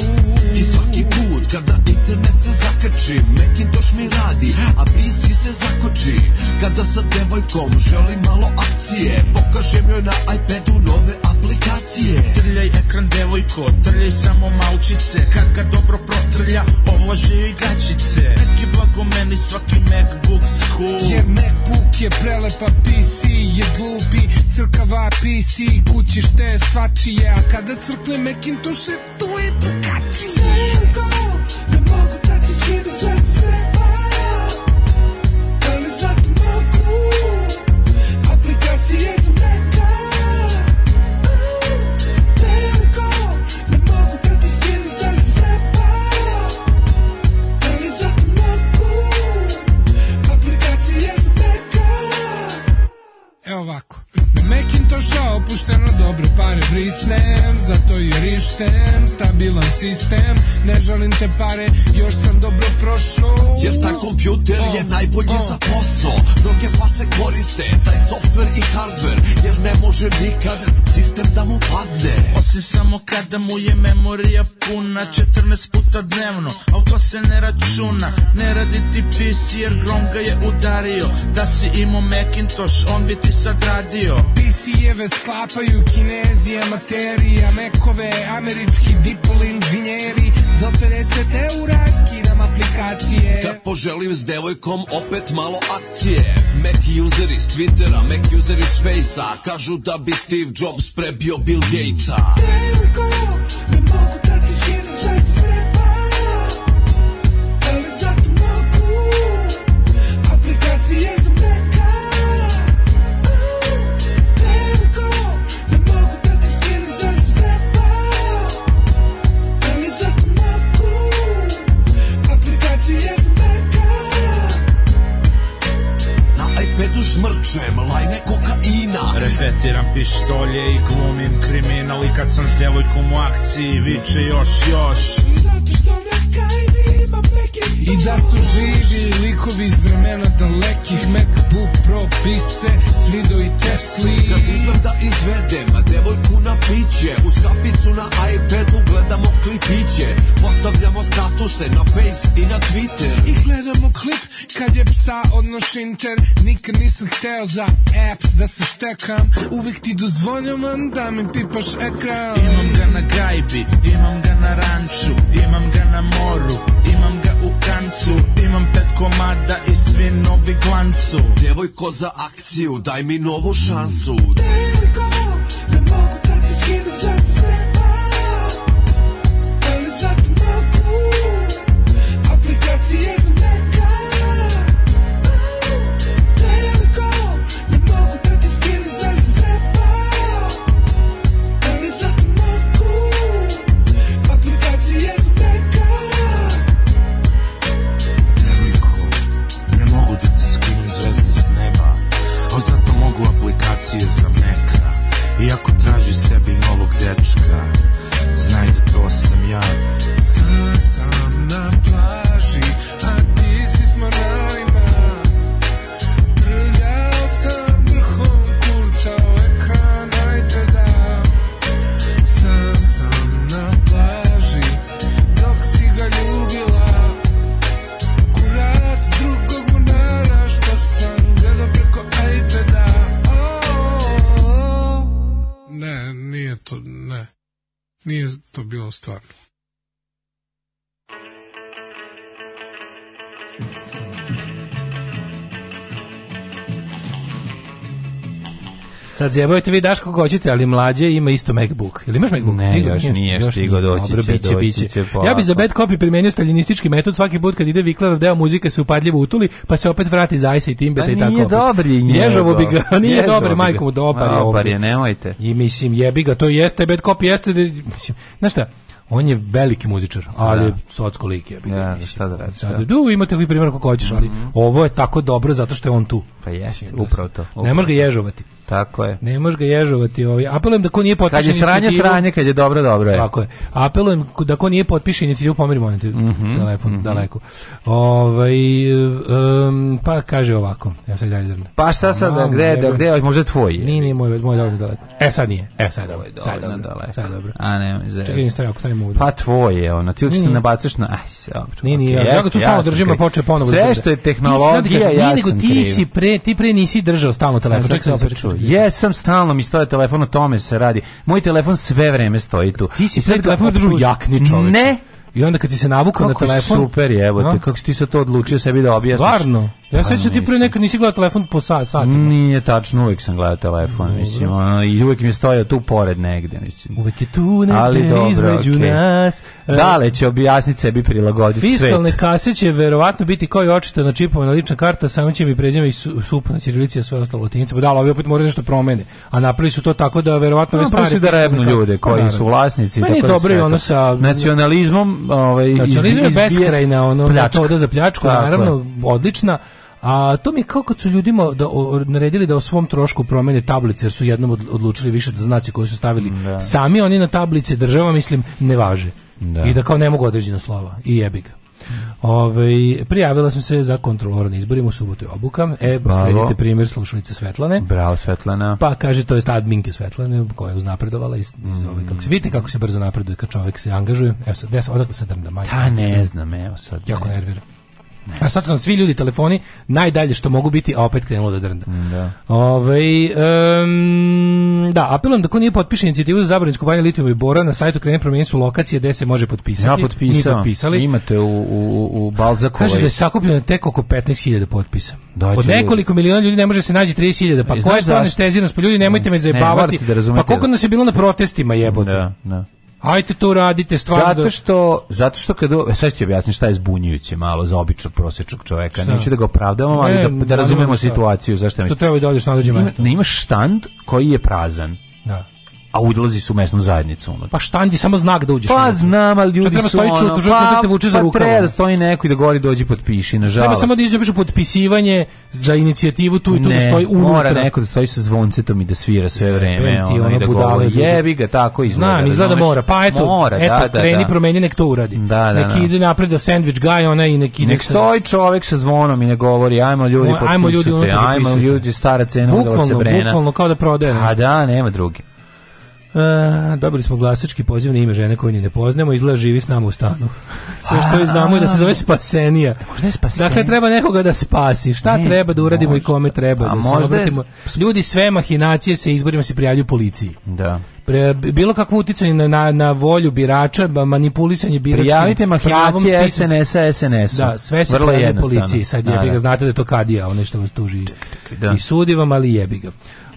I svaki put kada internet se zakači Macintosh mi radi, a PC se zakoči Kada sa devojkom želim malo akcije Pokažem joj na iPadu nove aplikacije Trljaj ekran devojko, trljaj samo malčice Kad ga dobro protrlja, ovlaže joj gačice Neki blago meni, svaki meni MacBook School Jer MacBook je prelepa PC je glupi Crkava PC kući svačije A kada crkne Macintosh je to je drugačije duša opušteno dobre pare brisnem Zato i rištem stabilan sistem Ne želim te pare još sam dobro prošao Jer taj kompjuter oh, je najbolji oh. za posao Mnoge face koriste taj softver i hardver Jer ne može nikad sistem da mu padne Osim samo kada mu je memorija puna 14 puta dnevno, al to se ne računa Ne radi ti PC jer grom ga je udario Da si imao Macintosh on bi ti sad radio PC je prijeve sklapaju kinezi, materija mekove američki dipol inženjeri, do 50 eura skidam aplikacije. Kad poželim s devojkom opet malo akcije, Mac user iz Twittera, Mac user iz Facea, kažu da bi Steve Jobs prebio Bill Gatesa. Devojko, sreću šmrčem, lajne kokaina Repetiram pištolje i glumim kriminal I kad sam s djevojkom u akciji viče još još I da su živi likovi iz vremena dalekih Macbook Pro bise, svido i Tesli Kad uzmem da izvedem devojku na piće Uz kaficu na iPadu gledamo klipiće Postavljamo statuse na Face i na Twitter I gledamo klip kad je psa odnoš inter Nikad nisam hteo za apps da se stekam Uvijek ti dozvoljavam da mi pipaš ekran Imam ga na gajbi, imam ga na ranču Imam ga na moru, imam ga u kancu Imam pet komada i svi novi glancu Devojko za akciju, daj mi novu šansu Djevojko, ne mogu da ti skinem čast sve zajebavajte vi Daško kako hoćete, ali mlađe ima isto MacBook. Ili imaš MacBook? Ne, Stigo? još nije još stigo, doći će, biće, doći će Ja bi za bad copy primenio staljinistički metod svaki put kad ide Viklarov deo muzike se upadljivo utuli, pa se opet vrati za Zajsa i Timbeta pa i tako. Nije dobri, nije. Ježovo bi ga, nije dobro, majkom mu dobar Opar je, nemojte. I mislim, jebi ga, to jeste bad copy, jeste, da- mislim, znaš šta, on je veliki muzičar, ali da. socko lik je. Ja, šta da radiš? Sad, da. du, imate vi primjer kako hoćeš, ali mm -hmm. ovo je tako dobro zato što je on tu. Pa jeste, da upravo to. Upravo. Ne može ga ježovati. Tako je. Ne možeš ga ježovati. Ovaj. Apelujem da ko nije potpiše Kad je sranje, inicijativu... sranje, kad je dobro, dobro je. Tako je. Apelujem da ko nije potpiše inicijativu, pomirimo na mm -hmm, telefon mm -hmm. daleko. Ovaj, um, pa kaže ovako. Ja sad dalje drne. Pa šta sad, da gde, da gde, možda tvoj je. Nije, nije moj, moj dobro daleko. E sad nije. E sad dobro. Sad dobro. Daleko. Sad dobro. A ne, zez. Čekaj, nisam stavio, ako stavimo ovdje. Pa da- tvoj je ono. Ti uvijek se nabacuješ na... Aj, se, dobro. Nije, nije. Okay, ja ga tu samo držimo, a poče ponovo. Sve da- što je tehnologija, ja sam kriv. Ti si pre, ti pre nisi držao stalno telefon. Čekaj, čekaj, Jesam stalno mi stoji telefon, o tome se radi. Moj telefon sve vreme stoji tu. Ti si I sad da telefon držu jakni čoveče. Ne, I onda kad ti se navukao na telefon... super je, evo no? kako si ti se to odlučio sebi da objasniš? Stvarno? Ja pa se ti prije nekad nisi gledao telefon po sa, satima. Nije tačno, uvijek sam gledao telefon, mislim, ono, i uvijek mi je stojao tu pored negde, mislim. Uvijek je tu negde, Ali dobro, između okay. nas. E, dale će objasniti sebi prilagoditi svet. Fiskalne kase će verovatno biti koji očito na na lična karta, samo će mi pređeme i su, sup na Čirilici, a sve ostalo latinica. Pa dale, ovi opet moraju nešto promene. A napravili su to tako da verovatno... No, pa stari da rebnu ljude koji pa su vlasnici. Meni je dobro i ono sa... Nacionalizmom ovaj nacionalizam je beskrajna ono metoda za pljačku, Tako naravno je. odlična. A to mi kako kao su ljudima da, o, naredili da o svom trošku promene tablice, jer su jednom odlučili više da znaci koje su stavili da. sami oni na tablice država, mislim, ne važe. Da. I da kao ne mogu određena slova. I jebiga. Ove, ovaj, prijavila sam se za kontrolorne na izborima u subotu je obuka. E, Bravo. sledite primjer slušalice Svetlane. Bravo, Svetlana. Pa kaže, to je adminke Svetlane, koja je uznapredovala. Iz, iz ove, kako se, mm. vidite kako se brzo napreduje kad čovjek se angažuje. Evo sad, des, odakle se drnda majka? Ta pa ne znam, evo sad. Jako nervira. A sad su svi ljudi telefoni najdalje što mogu biti, a opet krenulo da drnda. Mm, da. Ove, um, da, apelujem da ko nije potpiše inicijativu za zabranu iskopanja litijuma i bora, na sajtu krene promijeniti su lokacije gde se može potpisati. Ja potpisao. potpisali. Imate u, u, u Balzakovoj. Kaže da je sakupljeno tek oko 15.000 potpisa. Od nekoliko miliona ljudi ne može se naći 30.000. Pa e, koja je to anestezinost? Pa ljudi, nemojte me zajebavati. Ne, da pa koliko nas je bilo na protestima jebote? Da, da. Ajte to radite stvarno. Zato da- što zato što kad e, sad ti objasniti šta je zbunjujuće malo za običnog prosečnog čovjeka. Šta? Neću da ga opravdavam, ali da, da razumemo situaciju zašto. mi. Što treba da odeš na dođe Ne ima štand koji je prazan. Da a udlazi su u mesnu zajednicu. Pa štandi samo znak da uđeš. Pa znam, ali ljudi su ono, čutu, pa, te vuče za rukavu. Pa da stoji neko i da gori dođi potpiši, nažalost. Treba samo da izdobiš potpisivanje za inicijativu tu i tu da ne, da stoji unutra. mora neko da stoji sa zvoncetom i da svira sve vreme. E, ono, ono, i da budale, jebi ga, tako izgleda. Znam, izgleda da mora. Pa eto, mora, eto da, da, kreni, da. promeni, nek to uradi. Da, da, neki da. ide napred da sandwich guy, ona i neki... Nek stoji čovek sa zvonom i ne govori, ajmo ljudi potpisujte, ajmo ljudi, stara cena, bukvalno, bukvalno, kao da prodaje. A da, nema drugi. E, dobili smo glasački poziv na ime žene koju ni ne poznajemo, izgleda živi s nama u stanu. Sve što je znamo je da se zove spasenija. Možda je spasenija. Dakle, treba nekoga da spasi. Šta ne, treba da uradimo možda. i kome treba? A da se obratimo? je... Ljudi sve mahinacije se izborima se prijavljuju policiji. Da. Pre, bilo kakvo uticanje na, na, na, volju birača, manipulisanje biračkim Prijavite mahinacije SNS-a SNS-u. Da, sve se prijavljuje policiji. Sad jebi da, ga, da. znate da je to kadija, ono što vas tuži. Ček, ček, da. I sudi vam, ali jebi ga.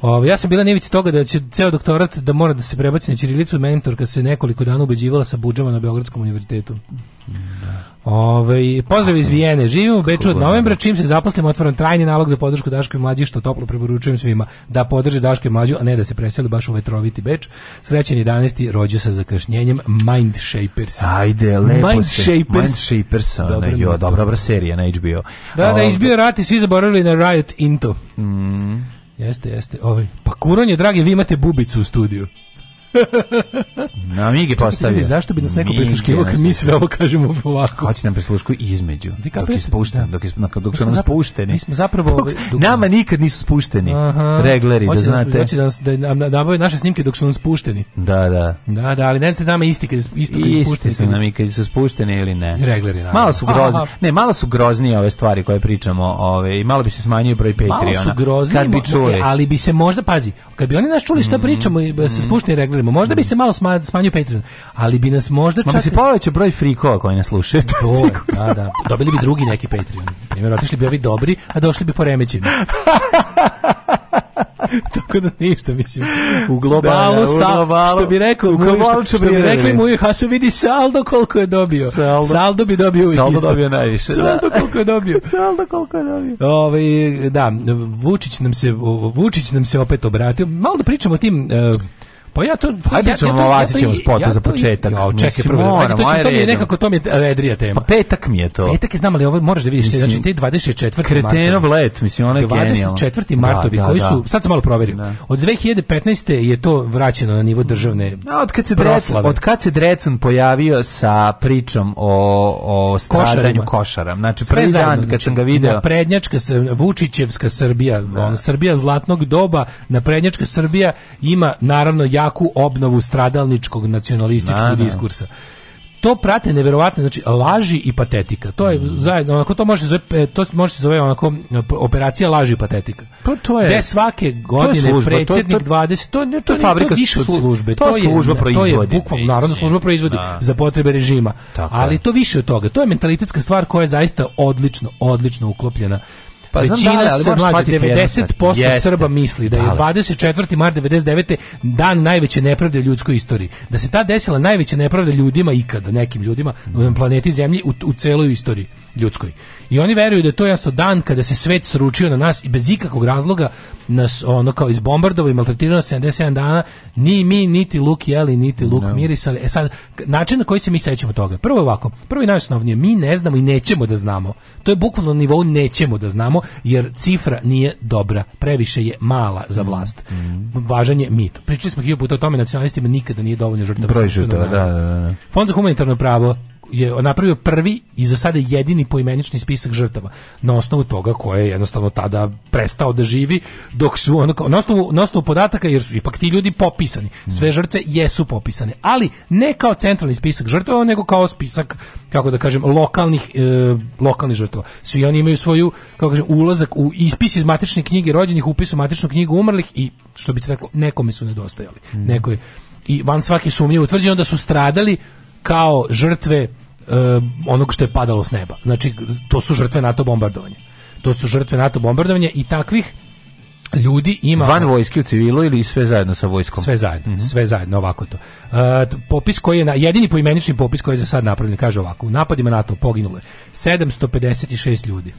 Ovo, ja sam bila nivici toga da će ceo doktorat da mora da se prebaci na Čirilicu mentorka se nekoliko dana ubeđivala sa budžama na Beogradskom univerzitetu. Ove, pozdrav iz Vijene, živim u Beču od novembra, čim se zaposlim otvaram trajni nalog za podršku Daške mlađi, što toplo preporučujem svima da podrže Daške mlađu, a ne da se preseli baš u vetroviti Beč. Srećen 11. rođu sa zakašnjenjem Mind Shapers. Ajde, lepo Mind se. Shapers. Mind Shapers, dobra, jo, dobra, dobra serija na HBO. Da, da, izbio ovaj- rati, svi zaboravili na Riot Into. Mm. Jeste, jeste. Ovaj. Pa kuron je, dragi, vi imate bubicu u studiju. Na Amigi postavio. zašto bi nas neko prisluškivao kad mi sve ovo kažemo ovako? Hoće nam prisluškuju između. Vi kako da. dok je spušten, dok, je, dok su nam spušteni. Mi smo zapravo... Dok, nama nikad nisu spušteni Aha. regleri, da hoće da znate. Hoće da, nas, da nabave naše snimke dok su nam spušteni. Da, da. Da, da, ali ne znate nama isti kad, isto kad isti spušteni. su nam i kad su spušteni ili ne. Regleri, naravno. Malo su grozni. Aha. Ne, malo su groznije ove stvari koje pričamo. Ove, I malo bi se smanjio broj Patreona. Malo su grozni, kad bi čuli. ali bi se možda, pazi, kad bi oni nas čuli šta mhm. pričamo, i se spušteni regleri volimo. Možda bi se malo sma, smanjio Patreon, ali bi nas možda čak... Ma bi se povećao broj frikova koji nas slušaju. To, da, da. Dobili bi drugi neki Patreon. Primjer, otišli bi ovi dobri, a došli bi po poremećeni. Tako da ništa, mislim. U da, globalu, da, sa, u globalu, što bi rekao, u globalu, što, što, što bi rekli mu, Hasu vidi saldo koliko je dobio. Saldo, saldo bi dobio uvijek Saldo isto. dobio najviše. Saldo da. koliko je dobio. saldo koliko je dobio. Ove, ovaj, da, Vučić nam, se, Vučić nam se opet obratio. Malo da pričamo o tim... Uh, Pa ja to pa ja, ćemo ja, ja, ja spotu ja za početak. Ja, čekaj, prvo, moram, to, ćemo, to mi je nekako to mi je edrija tema. Pa petak mi je to. Petak je znam, ali ovo moraš da vidiš, mislim, znači te 24. Kretenov let, mislim ona je 24. Da, martovi da, da, koji su da. sad sam malo proverio. Da. Od 2015. je to vraćeno na nivo državne. Da, od kad se Drecun, od kad se Drecun pojavio sa pričom o o stradanju košara. Znači prvi dan kad znači, sam ga video. Prednjačka se Vučićevska Srbija, da. on Srbija zlatnog doba, na prednjačka Srbija ima naravno jaku obnovu stradalničkog nacionalističkog na, da, da. diskursa to prate neverovatno znači laži i patetika to je mm. zajedno onako to može zove, e, to može se zove onako operacija laži i patetika pa to je da svake godine to predsjednik to, to, 20 to ne to, to fabrika više od službe to, je služba proizvodi to je bukvalno narodna služba proizvodi da. za potrebe režima Tako ali je. to više od toga to je mentalitetska stvar koja je zaista odlično odlično uklopljena Pa da, većina da, ali, se mlađe, 90% jeste. Srba misli da je 24. mart 99. dan najveće nepravde u ljudskoj istoriji. Da se ta desila najveća nepravda ljudima ikada, nekim ljudima, na planeti Zemlji u, u celoj istoriji ljudskoj. I oni veruju da je to jasno dan kada se svet sručio na nas i bez ikakvog razloga nas ono kao izbombardovao i maltretirao 71 dana, ni mi, niti Luke jeli, niti luk no. mirisali. E sad, način na koji se mi sećamo toga. Prvo ovako, prvo i najosnovnije, mi ne znamo i nećemo da znamo. To je bukvalno na nivou nećemo da znamo, jer cifra nije dobra, previše je mala za mm. vlast. Mm Važan je mit. Pričali smo hiljadu puta o tome, nacionalistima nikada nije dovoljno žrtava. Broj žrtava, da, da, da. Fond za humanitarno pravo, je napravio prvi i za sada jedini poimenični spisak žrtava na osnovu toga koje je jednostavno tada prestao da živi dok su ono na osnovu, na osnovu podataka jer su ipak ti ljudi popisani sve mm. žrtve jesu popisane ali ne kao centralni spisak žrtava nego kao spisak kako da kažem lokalnih e, lokalnih žrtava svi oni imaju svoju kako kažem ulazak u ispis iz matične knjige rođenih upis u matičnu knjigu umrlih i što bi se reklo nekome su nedostajali mm. neko je i van svake sumnje utvrđeno da su stradali kao žrtve E, onog što je padalo s neba. Znači, to su žrtve NATO bombardovanja. To su žrtve NATO bombardovanja i takvih ljudi ima van vojske u civilu ili sve zajedno sa vojskom sve zajedno mm -hmm. sve zajedno ovako to uh, popis koji je na, jedini poimenični popis koji je za sad napravljen kaže ovako u napadima NATO poginule 756 ljudi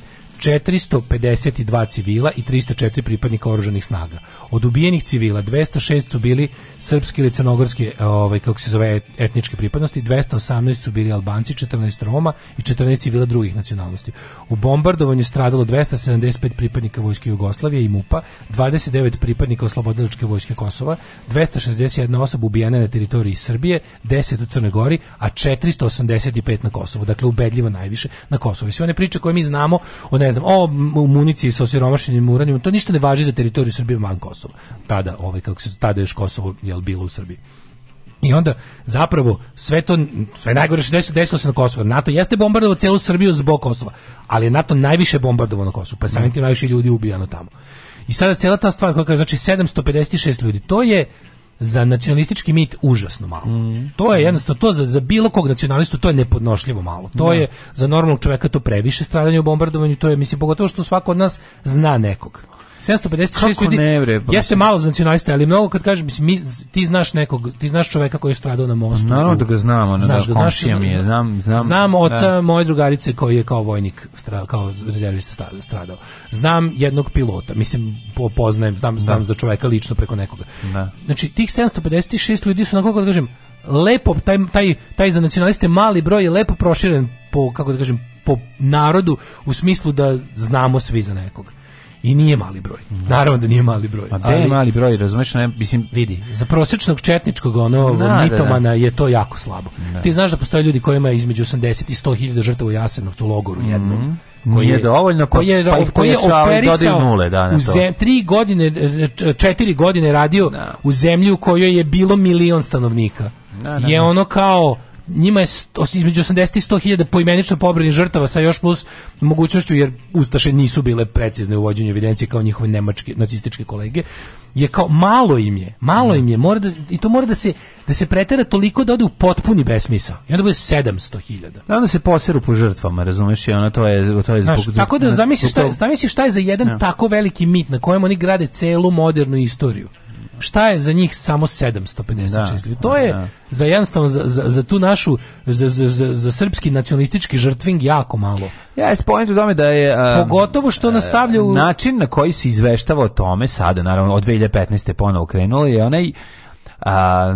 452 civila i 304 pripadnika oružanih snaga. Od ubijenih civila 206 su bili srpski ili crnogorski, e, ovaj kako se zove etničke pripadnosti, 218 su bili Albanci, 14 Roma i 14 civila drugih nacionalnosti. U bombardovanju stradalo 275 pripadnika vojske Jugoslavije i MUPA, 29 pripadnika oslobodilačke vojske Kosova, 261 osoba ubijena na teritoriji Srbije, 10 u Crnoj Gori, a 485 na Kosovu. Dakle ubedljivo najviše na Kosovu. sve one priče koje mi znamo o ne znam, o municiji sa osiromašenim uranijom, to ništa ne važi za teritoriju Srbije van Kosova. Tada, ovaj, kako se, tada još Kosovo je bilo u Srbiji. I onda zapravo sve to sve najgore što desilo, desilo se na Kosovu. NATO jeste bombardovao celu Srbiju zbog Kosova, ali je NATO najviše bombardovao na Kosovu, pa samim mhm. tim najviše ljudi ubijano tamo. I sada cela ta stvar koja kaže znači 756 ljudi, to je za nacionalistički mit užasno malo. Mm. To je jednostavno to za, za bilo kog nacionalistu to je nepodnošljivo malo. To da. je za normalnog čovjeka to previše stradanje u bombardovanju, to je mislim pogotovo što svako od nas zna nekog. 756 Kako ljudi ne, bre, pa jeste malo nacionalista, ali mnogo kad kažeš mislim ti znaš nekog, ti znaš čoveka koji je stradao na mostu. Naravno da ga znam, ono, znaš, da, znaš, mi je, znam, znam. Znam da. oca da. moje drugarice koji je kao vojnik stradao, kao rezervista stradao. Znam jednog pilota, mislim poznajem, znam, znam da. za čoveka lično preko nekoga. Da. Znači tih 756 ljudi su na kako da kažem lepo taj, taj, taj za nacionaliste mali broj je lepo proširen po kako da kažem po narodu u smislu da znamo svi za nekoga. I nije mali broj. Naravno da nije mali broj. A pa ali, mali broj, razumeš, ne, mislim... Vidi, za prosečnog četničkog onog mitomana da, da. da. je to jako slabo. Da. Ti znaš da postoje ljudi kojima je između 80 i 100.000 žrtava u Jasenovcu logoru mhm. jednom. Mm -hmm koji je dovoljno koji je, pa koji je operisao nule, da, u zem, tri godine četiri godine radio no. Da. u zemlji u kojoj je bilo milion stanovnika no, no, je ono kao njima je sto, između 80 i 100 hiljada poimenično pobrani žrtava sa još plus mogućnošću jer Ustaše nisu bile precizne u vođenju evidencije kao njihove nemačke nacističke kolege je kao malo im je, malo im je, mora da, i to mora da se da se pretera toliko da ode u potpuni besmisao. I onda bude 700.000. Da onda se poseru po žrtvama, razumeš, i ona to je to je zbog, Znaš, tako da zamisliš šta, šta, šta je za jedan ja. tako veliki mit na kojem oni grade celu modernu istoriju šta je za njih samo 756 da, ljudi. To je da. za jednostavno za, za, za tu našu za, za, za, srpski nacionalistički žrtving jako malo. Ja je spojent u tome da je um, pogotovo što nastavlja u... način na koji se izveštava o tome sada naravno od 2015. ponovo krenulo je onaj a,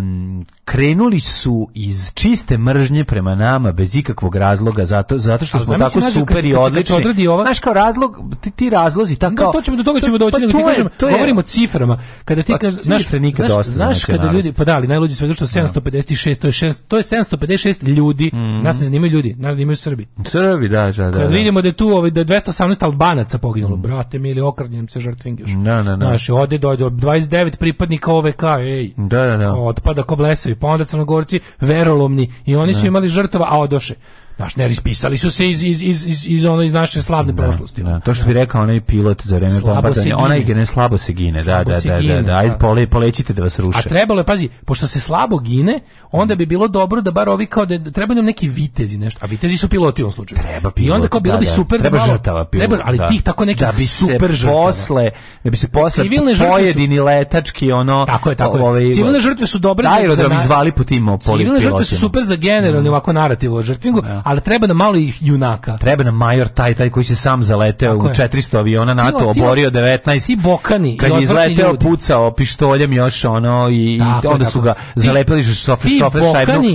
krenuli su iz čiste mržnje prema nama bez ikakvog razloga zato zato što smo tako nađu, super kad, i odlični. Kad odradi ova... Znaš kao razlog ti, ti razlozi tako da, to ćemo do toga ćemo doći, pa da to, ti kažem, je, govorimo o ciframa. Kada ti pa, kažeš znaš, nikad dosta znaš kada ljudi pa da najluđi sve što 756 da. to je 6 to je 756 ljudi, mm -hmm. nas ne zanimaju ljudi, nas zanimaju Srbi. Srbi da, da, da. Kad da. vidimo da je tu ovaj da 218 Albanaca poginulo, mm. brate mili, okrnjem se žrtvinješ. Da, da, da. Naši ode dođe 29 pripadnika OVK, ej. Da, da, da. otpada ko blesavi, pa onda crnogorci verolomni i oni su da. imali žrtava, a odoše. Znaš, ne ispisali su se iz, iz, iz, iz, ono, iz naše slavne da, prošlosti. Da. To što bi rekao onaj pilot za vreme bombardanja, onaj gene slabo se gine, da, da, slabo da, se da, gine, da, da, da, ajde pole, polećite da vas ruše. A trebalo je, pazi, pošto se slabo gine, onda mm. bi bilo dobro da bar ovi kao da, da trebaju nam neki vitezi nešto, a vitezi su piloti u ovom slučaju. Treba pilot, I onda kao bilo da, bi super treba da malo, pilot, treba, ali da, tih tako neki da bi super se posle, da bi se posle pojedini su, letački ono tako je, tako je. Ovaj, civilne žrtve su dobre za da izvali po tim civilne žrtve su super za generalni ovako narativ o žrtvingu, ali treba nam da malo ih junaka. Treba nam da major taj, taj koji se sam zaleteo u 400 aviona NATO, ti, oborio 19. Ti bokani Kad je izleteo, ljudi. pucao pištoljem još ono i, tako, onda tako. su ga zalepili što šofer, šofer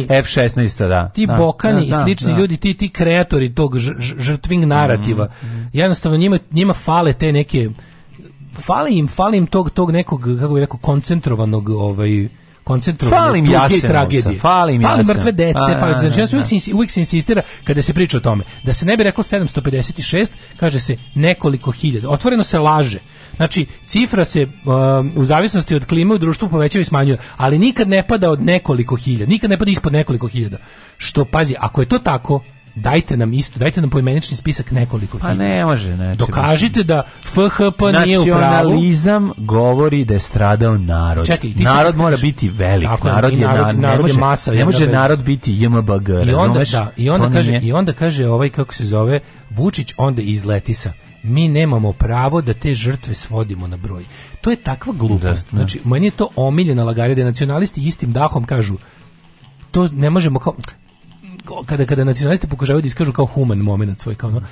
F-16, da. Ti da, bokani da, i da, slični da. ljudi, ti, ti kreatori tog žrtving narativa, mm. jednostavno njima, njima fale te neke fali im, fali im tog, tog nekog, kako bih rekao, koncentrovanog ovaj, koncentrovanje falim tuke tragedije. Falim, falim mrtve dece, a, falim, znači, ja se, da. uvijek se insistira kada se priča o tome. Da se ne bi reklo 756, kaže se nekoliko hiljada. Otvoreno se laže. Znači, cifra se um, u zavisnosti od klime u društvu povećava i smanjuje, ali nikad ne pada od nekoliko hiljada, nikad ne pada ispod nekoliko hiljada. Što, pazi, ako je to tako, dajte nam isto, dajte nam poimenični spisak nekoliko hiljada. Pa ne može, ne. Dokažite da FHP nije u pravu. govori da je stradao narod. Čekaj, narod mora biti velik. Tako, narod, narod, je narod, narod ne može, je masa. Ne može narod biti JMBG, I onda, da, i onda kaže, i onda kaže ovaj kako se zove Vučić onda izletisa mi nemamo pravo da te žrtve svodimo na broj. To je takva glupost. da. da. Znači, meni je to omiljena lagarija da nacionalisti istim dahom kažu to ne možemo kao kada, kada nacionalisti pokušavaju da iskažu kao human moment svoj, kao ono,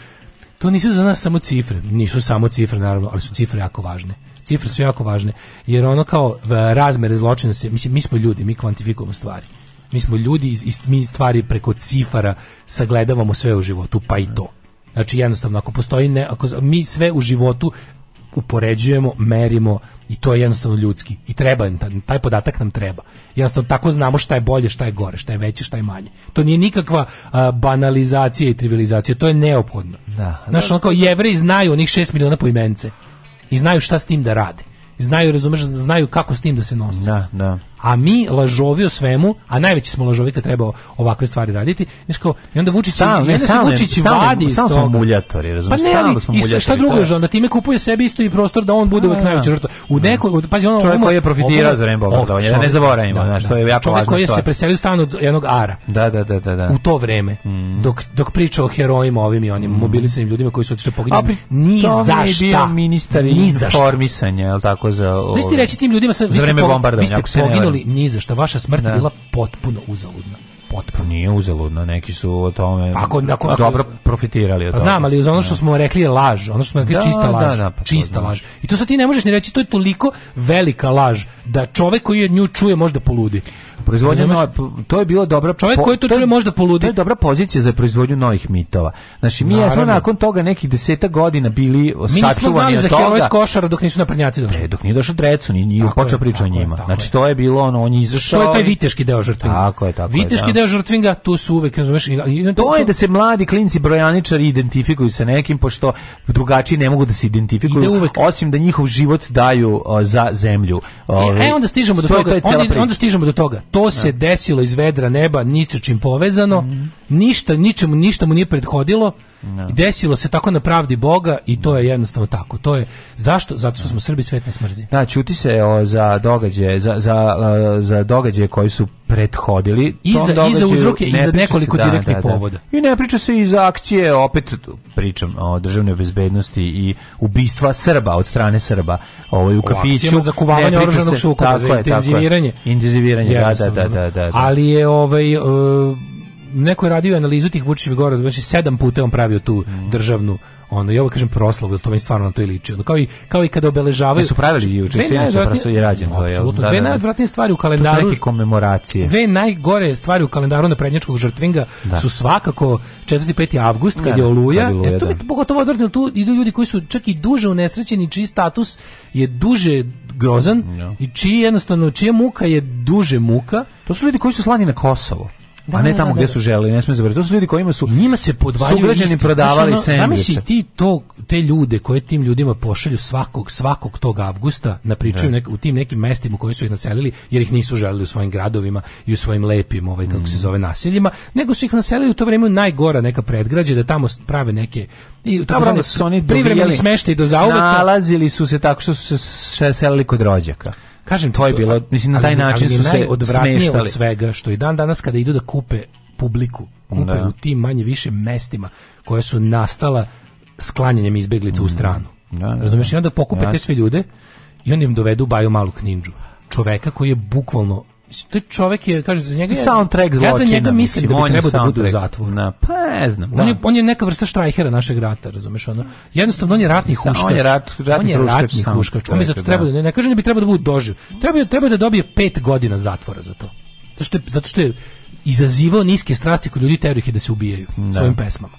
to nisu za nas samo cifre, nisu samo cifre naravno, ali su cifre jako važne. Cifre su jako važne, jer ono kao razmere zločina se, mislim, mi smo ljudi, mi kvantifikujemo stvari. Mi smo ljudi i mi stvari preko cifara sagledavamo sve u životu, pa i to. Znači jednostavno ako postoji ne, ako mi sve u životu upoređujemo, merimo i to je jednostavno ljudski. I treba taj podatak nam treba. Jednostavno tako znamo šta je bolje, šta je gore, šta je veće, šta je manje. To nije nikakva a, banalizacija i trivializacija, to je neophodno. Da, Znaš, da. ono kao jevri znaju onih 6 miliona poimence i znaju šta s tim da rade. Znaju, razumeš, znaju kako s tim da se nose. Da, da a mi lažovi o svemu, a najveći smo lažovi kad treba ovakve stvari raditi, znaš kao, i onda Vučić, stalno, ne, stalno, Vučić stalno, vadi iz toga. muljatori, razumiješ, pa ne, ali, smo muljatori. Šta drugo je, onda time kupuje sebi isto i prostor da on bude uvek da, da, da. najveća žrtva. U neko, pazi, ono, čovjek koji je profitirao za vreme bombardovanja, da ne zaboravimo, znaš, to je jako važna stvar. Čovjek koji se preselio stan od jednog ara. Da, da, da, da, da. U to vreme, mm. dok, dok priča o herojima ovim i onim mm. mobilisanim ljudima koji su otišli poginuli, ni za šta. ministar informisanja, je tako, za... Znaš ti reći tim ljudima, vi ste poginuli, brinuli da. ni za šta. Vaša smrt da. bila potpuno uzaludna potpuno. Nije uzaludna neki su o tome pa ako, ako, dobro profitirali od pa Znam, ali ono što da. smo rekli je laž, ono što smo rekli da, čista da, laž, da, da, pa čista laž. I to sad ti ne možeš ni reći, to je toliko velika laž da čovek koji je nju čuje može da poludi proizvodnja no, to je bilo dobra čovjek po, koji to, to čuje možda poludi. To je dobra pozicija za proizvodnju novih mitova. Znači mi smo nakon toga nekih 10 godina bili mi sačuvani od toga. Mi smo znali za košara dok nisu naprednjaci došli. E, dok nije došao Drecun i nije počeo priča o njima. Znači, je, znači to je bilo ono on je izašao. To je taj viteški deo žrtvinga. Tako je, tako viteški je, da. deo žrtvinga tu su uvek razumeš. To je da se mladi klinci brojaničari identifikuju sa nekim pošto drugačiji ne mogu da se identifikuju osim da njihov život daju za zemlju. E, e onda stižemo do toga. Onda stižemo do toga to da. se desilo iz vedra neba, ničim povezano, mm -hmm. ništa, ničemu, ništa mu nije prethodilo, No. Da. desilo se tako na pravdi Boga i to je jednostavno tako. To je zašto? Zato što da. smo Srbi svet nas smrzi. Da, čuti se o, za događaje, za, za, za događaje koji su prethodili i za, i za uzroke i za nekoliko se, da, direktnih da, da, povoda. Da. I ne priča se i za akcije, opet pričam o državnoj bezbednosti i ubistva Srba od strane Srba ovaj, u kafiću. O za kuvanje oružanog sukoba, za intenziviranje. Intenziviranje, da, da, da, da, Ali je ovaj... Uh, neko je radio analizu tih Vučićevih goroda, znači sedam puta on pravio tu mm. državnu ono i ovo kažem proslavu, to meni stvarno na to i liči. Ono, kao i kao i kada obeležavaju. Da su pravili juče, sve inače je rađeno, to je. Apsolutno, da, dve da, najodvratnije stvari u kalendaru. To su neke komemoracije. Dve najgore stvari u kalendaru na prednjačkog žrtvinga da. su svakako 4. 5. avgust kad je oluja. Da, luja, e, to je pogotovo odvratno, tu idu ljudi koji su čak i duže unesrećeni, čiji status je duže grozan no. i čiji jednostavno čija muka je duže muka. To su ljudi koji su slani na Kosovo da, a ne da, tamo da, gdje da. su želi, ne smije zaboraviti. To su ljudi kojima su njima se podvaljuju prodavali sendviče. Zamisli ti to, te ljude koje tim ljudima pošalju svakog, svakog tog avgusta na pričaju da. ne. u tim nekim mestima koji su ih naselili, jer ih nisu želili u svojim gradovima i u svojim lepim, ovaj, kako mm. se zove, naseljima, nego su ih naselili u to vrijeme najgora neka predgrađe, da tamo prave neke i to su oni privremeni smeštaj do zauvek. Nalazili su se tako što su se selili kod rođaka. Kažem, to je bilo, mislim, na taj ali, način ali su se smeštali. od svega, što i dan danas kada idu da kupe publiku, kupe da. u tim manje više mestima koja su nastala sklanjanjem izbeglica mm. u stranu. Da, da, Razumeš, i onda pokupe da. te sve ljude i onda im dovedu Baju Malu Kninđu. Čoveka koji je bukvalno Mislim, to čovjek je, kaže, za njega... Soundtrack zločina. Ja za njega mislim da bi trebao da bude u zatvoru. Na, pa ne znam. On, je, da. on je neka vrsta štrajhera našeg rata, razumeš? Ono. Jednostavno, on je ratni huškač. On je, rat, ratni on je ratni huškač. On bi zato da. trebao da, ne, ne kažem da bi trebao da bude doživ. Treba, treba da dobije 5 godina zatvora za to. Zato što je, zato što je izazivao niske strasti kod ljudi terorih da se ubijaju da. svojim pesmama.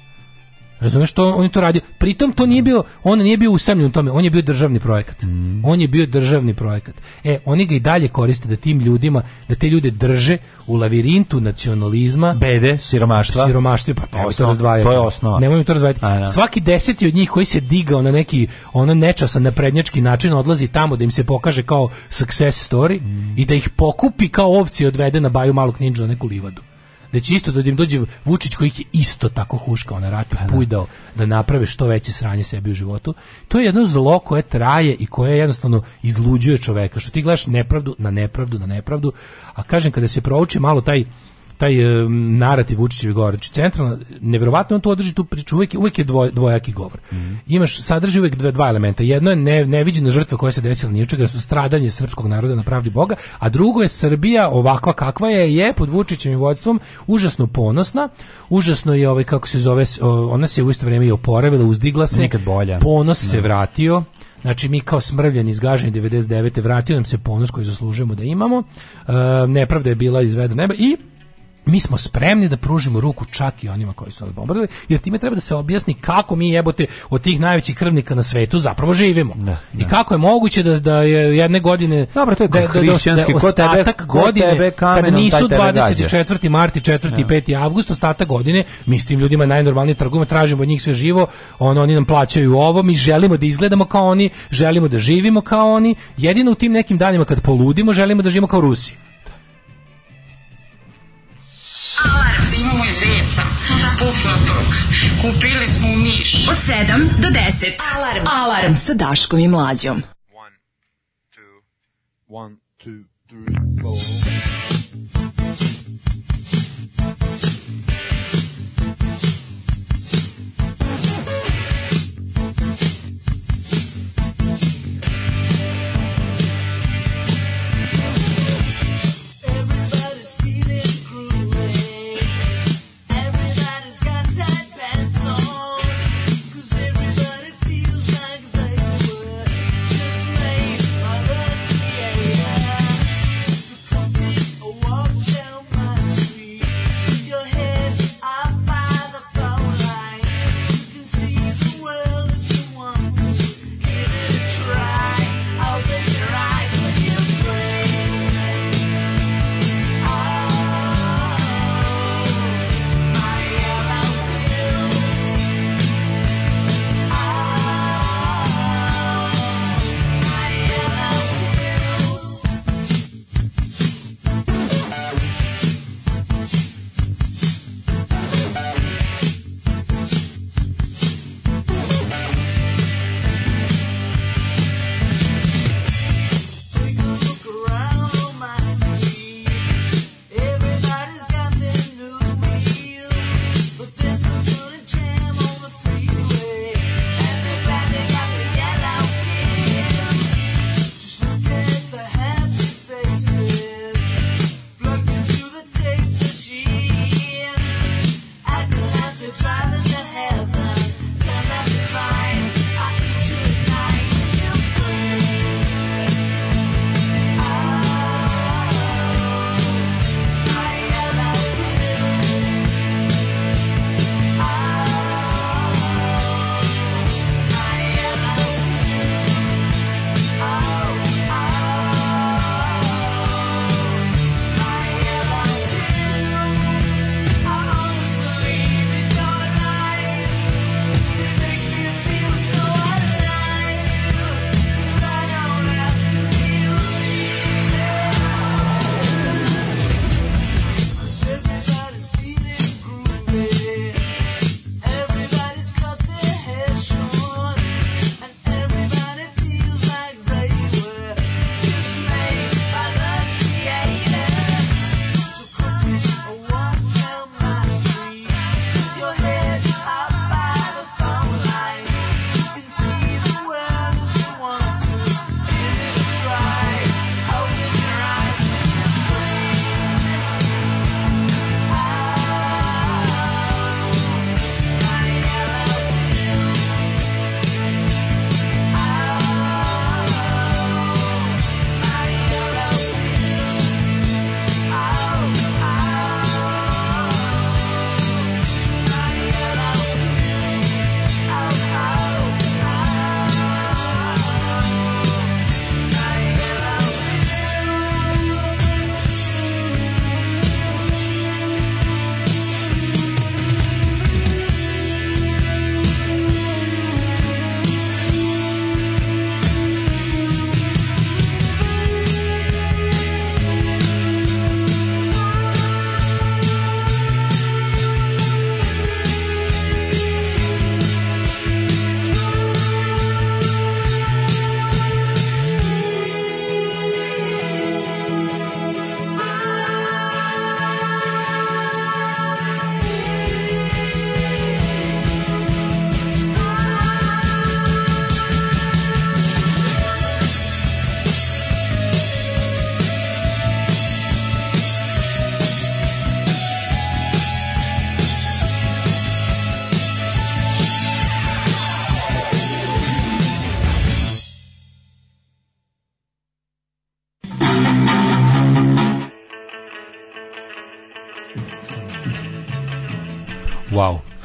Razumeš što on je to radio? Pritom to nije bio, on nije bio usamljen u tome, on je bio državni projekat. Mm. On je bio državni projekat. E, oni ga i dalje koriste da tim ljudima, da te ljude drže u lavirintu nacionalizma, bede, siromaštva. Siromaštva, pa to, osnov, to, to je osnova. Nemoj to razdvajati. Da. Svaki deseti od njih koji se digao na neki ono nečasan naprednjački način odlazi tamo da im se pokaže kao success story mm. i da ih pokupi kao ovci i odvede na baju malog ninja na neku livadu da će isto da im dođe Vučić koji ih je isto tako huškao na ratu, pa da. pujdao da naprave što veće sranje sebi u životu. To je jedno zlo koje traje i koje jednostavno izluđuje čoveka. Što ti gledaš nepravdu na nepravdu na nepravdu, a kažem kada se prouči malo taj taj um, narativ Vučićevi govor. Znači, centralno, nevjerovatno on to održi tu priču, uvijek, uvijek je dvoj, dvojaki govor. Mm -hmm. Imaš, sadrži uvijek dva, dva elementa. Jedno je ne, neviđena žrtva koja se desila ničega, su stradanje srpskog naroda na pravdi Boga, a drugo je Srbija ovakva kakva je, je pod Vučićevim vodstvom užasno ponosna, užasno je ovaj, kako se zove, ona se u isto vrijeme i oporavila, uzdigla se, Nikad bolja. ponos se da. vratio, Znači mi kao smrvljeni izgaženi 99. vratio nam se ponos koji zaslužujemo da imamo. E, nepravda je bila izvedena neba i mi smo spremni da pružimo ruku čak i onima koji su nas bombardovali, jer time treba da se objasni kako mi jebote od tih najvećih krvnika na svetu zapravo živimo. Ne, ne. I kako je moguće da, da je jedne godine Dobro, to je da, da, da, da ostatak tebe, godine tebe kamenom, kada nisu 24. marti, 4. i 5. avgust, ostatak godine mi s tim ljudima najnormalnije trgujemo, tražimo od njih sve živo, ono, oni nam plaćaju ovo, mi želimo da izgledamo kao oni, želimo da živimo kao oni, jedino u tim nekim danima kad poludimo želimo da živimo kao Rusi. zeca, pufnatog. Kupili smo u Niš. Od 7 do 10. Alarm. Alarm sa Daškom i Mlađom. 1, 2, 1, 2, 3, 4.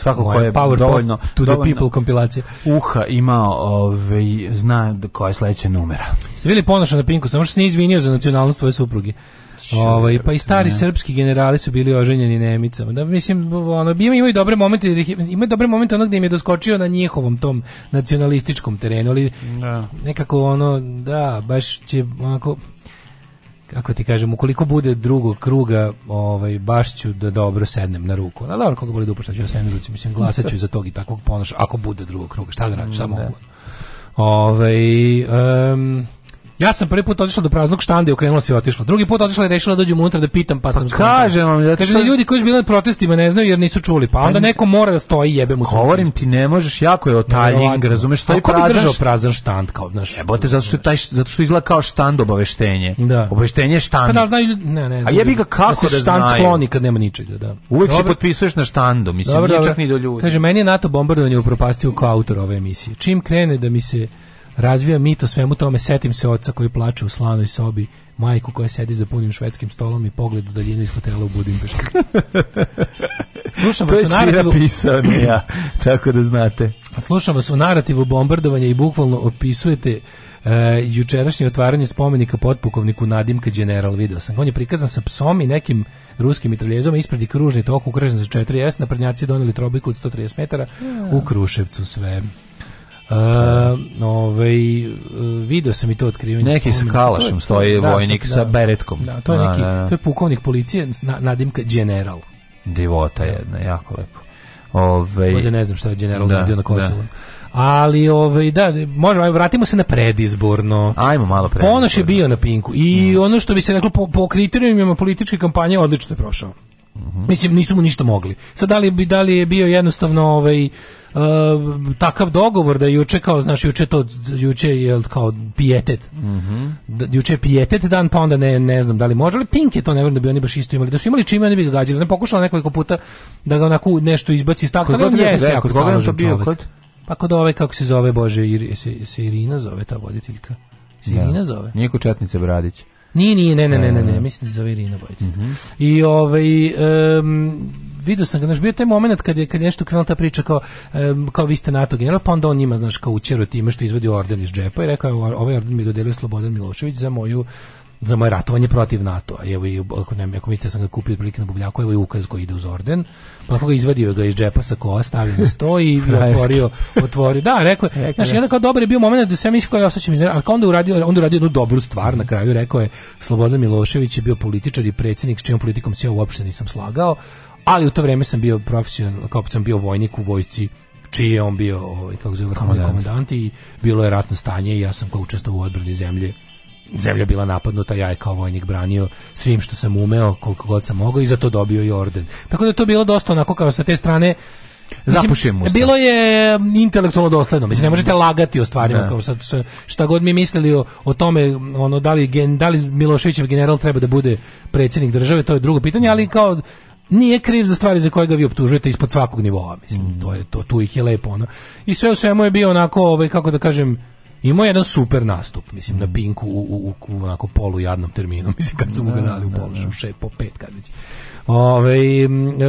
svako ko je power dovoljno to the people kompilacija. Uha imao ovaj zna da koja je sledeća numera. Ste bili ponošan na Pinku, samo što se nije izvinio za nacionalnost svoje supruge. Ovaj pa i stari ne. srpski generali su bili oženjeni Nemicama. Da mislim ono ima imaju dobre momente, ima dobre momente onog gdje im je doskočio na njihovom tom nacionalističkom terenu, ali da. nekako ono da baš će onako kako ti kažem, ukoliko bude drugog kruga, ovaj, baš ću da dobro sednem na ruku. Ali dobro, koga boli dupo, šta da ću ja da sednem na ruci, mislim, glasat ću za tog i takvog ponoša, pa ako bude drugog kruga, šta da radim, šta mogu. Ove, um, Ja sam prvi put otišla do praznog štanda i okrenula se i otišla. Drugi put otišla i rešila da dođem unutra da pitam, pa, pa sam Kažem vam, zato Kaže da ljudi koji su bili na protestima ne znaju jer nisu čuli, pa, pa onda neko mora da stoji i jebe mu sunce. Govorim ti, ne možeš, jako je otaljing, razumeš, stoji prazan. Kako bi držao prazan štand kao, znaš? Jebote, zato što taj zato što izgleda kao štand obaveštenje. Da. Obaveštenje štand. Pa da znaju, ljudi, ne, ne, znaju. A jebi ga da kako da, se da štand znaju. skloni kad nema ničega, da. Uvek se potpisuješ na štandu, mislim, čak ni do ljudi. Kaže meni je NATO bombardovanje upropastio kao autor ove emisije. Čim krene da mi se Razvija mit o svemu tome, setim se oca koji plače u slanoj sobi, majku koja sedi za punim švedskim stolom i pogled u daljinu iz hotela u Budimpešti. Slušam to vas je u narativu... pisao, ja, tako da znate. Slušam vas u narativu bombardovanja i bukvalno opisujete Uh, jučerašnje otvaranje spomenika potpukovniku Nadimka General video sam. On je prikazan sa psom i nekim ruskim mitraljezama ispred i kružni tok ukržen za 4S, naprednjaci doneli trobiku od 130 metara u Kruševcu sve. Uh, ovaj, video sam i to otkrivanje. Neki s kalašom stoji da, vojnik da, sa beretkom. Da, to je, da, neki, da, da. to je pukovnik policije, na, nadimka general. Divota jedna, jako lepo. Ove, ovaj- Ovdje ne znam šta je general da, na Kosovo. Ali ovaj da možemo vratimo se na predizborno. Ajmo malo predizborno. Ponoš je bio na Pinku i mm. ono što bi se reklo po, po kriterijumima političke kampanje odlično je prošao. -hmm. Mislim, nisu mu ništa mogli. Sad, da li, bi, da li je bio jednostavno ovaj, Uh, takav dogovor da juče kao znaš juče to juče je kao pijetet. Mhm. Mm da, juče je pijetet dan pa onda ne ne znam da li može ali Pink je to ne vjerujem da bi oni baš isto imali da su imali čime oni bi ga gađali. Ne pokušala nekoliko puta da ga onako nešto izbaci iz takta, ali on jeste jako staložen čovjek. Kod? Pa kod ove kako se zove bože ir, se, se Irina zove ta voditeljka. Se da. Irina zove. Nije Četnice Bradić. Nije, nije, ne, ne, ne, ne, ne, mislim da se zove Irina Bojić. Mm -hmm. I ovaj, um, vidio sam ga, znaš, bio taj moment kad je, kad je nešto krenula ta priča kao, um, kao vi ste NATO general, pa onda on njima, znaš, kao učero time što izvodi orden iz džepa i rekao, ovaj orden mi dodelio Slobodan Milošević za moju za moje ratovanje protiv NATO. A evo i ako ne, ako mislite da sam ga kupio prilike na Buvljaku, evo i ukaz koji ide uz orden. Pa ga izvadio ga iz džepa sa kola, stavio na sto i otvorio, otvorio. Da, rekao je, znači jedan kao dobar je bio moment da sve ja mislim kao ja osećam iz ali kao onda uradio, onda uradio jednu dobru stvar na kraju, rekao je Slobodan Milošević je bio političar i predsjednik s čijom politikom se ja uopšte nisam slagao, ali u to vrijeme sam bio profesional, kao sam bio vojnik u vojci čiji je on bio, ovaj, kako zove, komandant i bilo je ratno stanje i ja sam kao učestvovao u odbrani zemlje zemlja bila napadnuta, ja je kao vojnik branio svim što sam umeo, koliko god sam mogao i zato dobio i orden. Tako da je to bilo dosta onako kao sa te strane Zapušujem Mislim, Bilo je intelektualno dosledno. Mislim, ne mm. možete lagati o stvarima. Da. Kao sad, šta god mi mislili o, o tome, ono, da, li, gen, da li Miloševićev general treba da bude predsjednik države, to je drugo pitanje, ali kao nije kriv za stvari za koje ga vi optužujete ispod svakog nivoa. Mislim, mm. to je, to, tu ih je lepo. Ono. I sve u svemu je bio onako, ovaj, kako da kažem, Imao jedan super nastup, mislim, na Pinku u, u, u onako jadnom terminu, mislim, kad su mu ga da, dali u da, Bolšu, da. še po pet, kad već. Ove,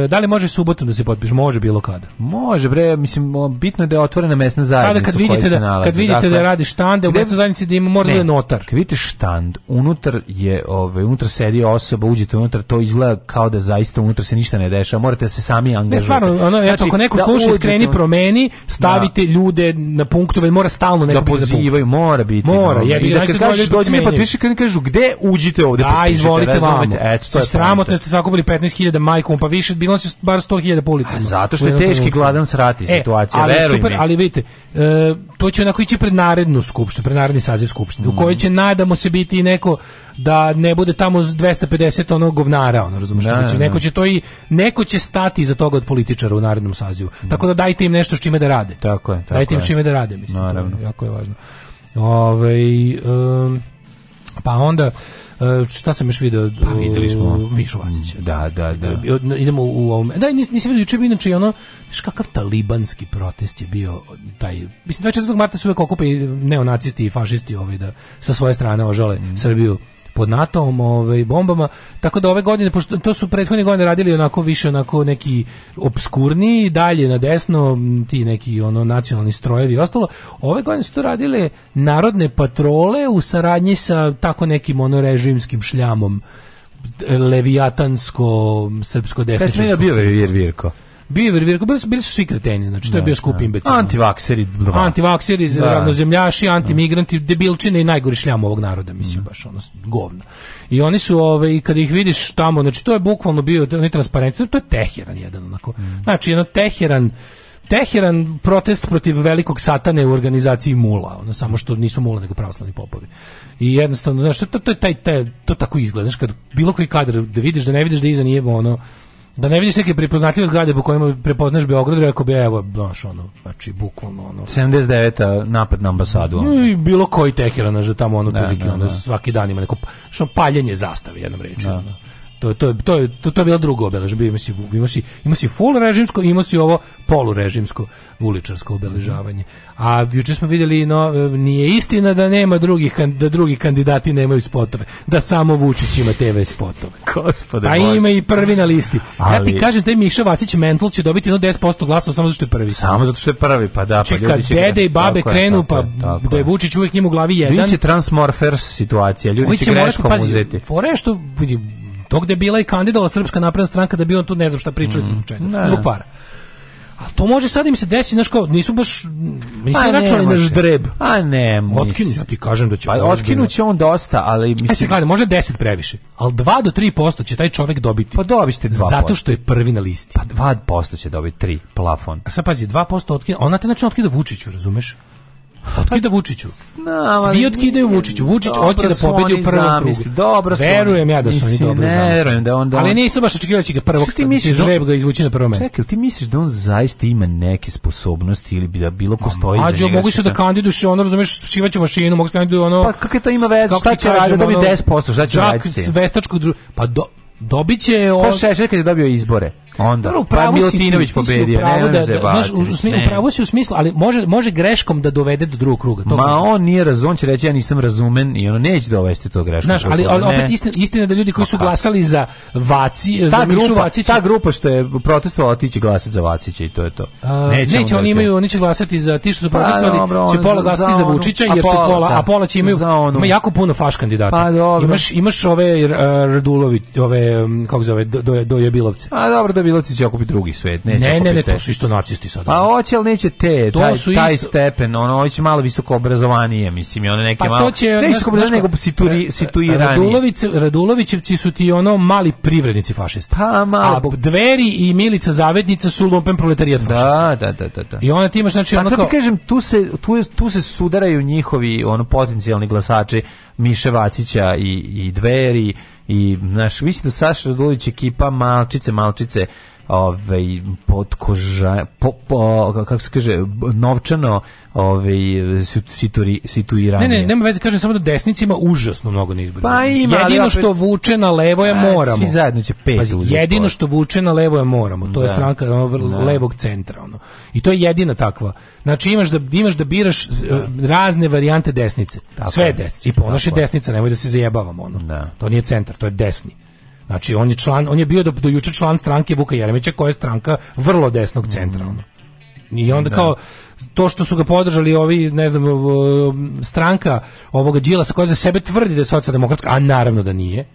da li može subotom da se potpiš? Može bilo kada. Može bre, mislim bitno je da je otvorena mesna zajednica. Kada kad vidite da kad vidite dakle, da radi štande, u mesnoj zajednici da ima mora da je notar. Kad vidite štand, unutar je ovaj unutar sedi osoba, uđete unutar, to izgleda kao da zaista unutra se ništa ne dešava. Morate da se sami angažovati. Ne stvarno, ono, znači, ako neko da sluša, skreni, promeni, stavite da, ljude na punktove, mora stalno neko da, poziv, pozivaju, mora biti. Mora, je bi da kad kažeš dođi mi potpiši kad kažu gde uđite ovde. Da, izvolite vamo. Eto, to je sramotno da ste sakupili 15.000 majkom, pa više bilo se bar 100.000 po Zato što je teški gladan srati e, situacija, verujem. Ali super, ali vidite, e, to će onako ići pred narednu skupštinu, pred naredni saziv skupštine, u kojoj mm. će nadamo se biti neko da ne bude tamo 250 onog govnara, ono razumiješ, da, da, će, da, neko će to i neko će stati za toga od političara u narednom sazivu. Mm. Tako da dajte im nešto s čime da rade. Tako je, tako Dajte im s čime da rade, mislim. Naravno. To je jako je važno. Ovaj um, pa onda eh, šta sam još video? Pa videli smo eh, Mišu Vacića. Mm, da, da, da. da. Idemo u ovom... Da, nis, nisam vidio juče, inače ono, znaš kakav talibanski protest je bio taj... Mislim, 24. marta su uvek okupe neonacisti i fašisti ovaj, da sa svoje strane ožale mm. Srbiju pod NATO-om ovaj, bombama, tako da ove godine, pošto to su prethodne godine radili onako više onako neki obskurni, dalje na desno, ti neki ono nacionalni strojevi i ostalo, ove godine su to radile narodne patrole u saradnji sa tako nekim ono režimskim šljamom e, levijatansko srpsko desničarsko. Kada je bio Virko? Biver, Virko, bili su, bili su svi kreteni, znači to je da, bio da. skup imbecil. Antivakseri, dva. Antivakseri, da. ravnozemljaši, da. antimigranti, debilčine i najgori šljam ovog naroda, mislim, baš ono, govna. I oni su, ove, ovaj, i kad ih vidiš tamo, znači to je bukvalno bio, oni transparentni, to je Teheran jedan, onako. Mm. Znači, jedno Teheran, Teheran protest protiv velikog satane u organizaciji Mula, ono samo što nisu Mula nego pravoslavni popovi. I jednostavno, znaš, to, to, taj, taj, to tako izgleda, znaš, kad bilo koji kadar da vidiš, da ne vidiš da iza nije ono, Da ne vidiš neke prepoznatljive zgrade po kojima prepoznaš Beograd, rekao bi evo, baš ono, znači bukvalno ono. 79. napad na ambasadu. Ono. I bilo koji tekera, znaš, tamo ono, da, publiki, da, ono, da. svaki dan ima neko, pa- što paljenje zastave, jednom reči, Da, da. To, to, to, je, to, to je bilo drugo obeležbe. Ima si, ima, si, ima si full režimsko, ima si ovo polurežimsko uličarsko obeležavanje. A juče smo vidjeli, no, nije istina da nema drugih, da drugi kandidati nemaju spotove. Da samo Vučić ima TV spotove. Gospode A ima i prvi na listi. Ali... Ja ti kažem, taj Miša Vacić Mental će dobiti jedno 10% glasa samo zato što je prvi. Samo zato što je prvi, pa da. Pa Čeka, ljudi će dede i babe tako krenu, tako pa tako da je Vučić uvijek njim u glavi jedan. Biće transmorfers situacija, ljudi će, će greškom morati, pazi, uzeti. Fore što, To gde je bila i kandidovala Srpska napredna stranka da bi on tu ne znam šta pričao mm. -hmm. zbog para. A to može sad im se desiti, znaš kao, nisu baš nisu računali na ždreb. A pa, ne, mislim. otkinu, ja ti kažem da će. Pa da- otkinuće on dosta, ali e, mislim. E se gledaj, može 10 previše, ali 2 do 3% će taj čovek dobiti. Pa dobićete 2%. Zato što je prvi na listi. Pa 2% će dobiti 3 plafon. A sad pazi, 2% otkine, ona te znači otkida Vučiću, razumeš? Otkida Vučiću. Znam, Svi otkidaju Vučiću. Vučić hoće da pobedi u prvom zamisli, krugu. Dobro Verujem ja da su oni dobro ne verujem da on da Ali nisu baš očekivali da će ga prvog staviti. Ti da misliš da žreb ga izvući na prvo mesto. Čekaj, ti misliš da on zaista ima neke sposobnosti ili bi da bilo ko stoji iza njega? mogu se da kandiduš, ono razumeš, čivaću mašinu, mogu kandidu ono. Pa kakve to ima veze? Šta će raditi? Dobi 10%, šta će raditi? Vestačko pa do, dobiće pa on... Ko Šešelj kad je dobio izbore? onda Prvo, pa Milutinović pobedio, ne da, da, znaš, u, u pravo si u smislu, ali može, može greškom da dovede do drugog kruga. Ma kažem. on nije razum, će reći ja nisam razumen i ono neće dovesti to greškom. Znaš, ali on, opet istina, istina da ljudi koji su pa- glasali za Vaci, ta za Mišu grupa, Vacića. Ta grupa što je protestovala ti će glasati za Vacića i to je to. A, neće, oni da imaju, oni će glasati za ti što su pa protestovali, će pola glasati za Vučića jer se pola, a da, pola će imaju ima jako puno faš kandidata. Pa imaš imaš ove Radulović, ove kako zove, do je Dojebilovce. A dobro, da crnobilaci će okupiti drugi svet, ne, Ne, ne, ne, to su isto nacisti sad. Pa hoće, ali neće te, to taj, su taj isto... stepen, ono, hoće malo visoko obrazovanije, mislim, i one neke pa, malo... To će, ne visoko obrazovanije, nego situirani. Radulović, Radulovićevci su ti ono mali privrednici fašista. Pa, malo. A Dveri i Milica Zavednica su lumpen proletarijat da, fašista. Da, da, da, da. I onda ti imaš, znači, pa, ono kao... ti kažem, tu se, tu, tu se sudaraju njihovi, ono, potencijalni glasači Miše Vacića i, i Dveri, i naš mislim da Saša Radulović ekipa malčice malčice ovaj podkoža po, po, kako se kaže novčano ovaj situri situiranje. Ne, ne, nema veze, kažem samo da desnicima užasno mnogo na izborima. Pa ima, jedino opet, što vuče na levo je moramo. Svi zajedno će pet Pazi, jedino što vuče na levo je moramo. To da. je stranka ono, da. levog centra ono. I to je jedina takva. Znači imaš da imaš da biraš eh, da. razne varijante desnice. Tako, Sve desnice. I ponoše desnica, nemoj da se zajebavamo ono. Da. To nije centar, to je desni. Znači on je član, on je bio do, do juče član stranke Vuka Jeremića, koja je stranka vrlo desnog centralno. I onda da. kao to što su ga podržali ovi, ne znam, stranka ovoga Đilasa koja za sebe tvrdi da je socijaldemokratska, a naravno da nije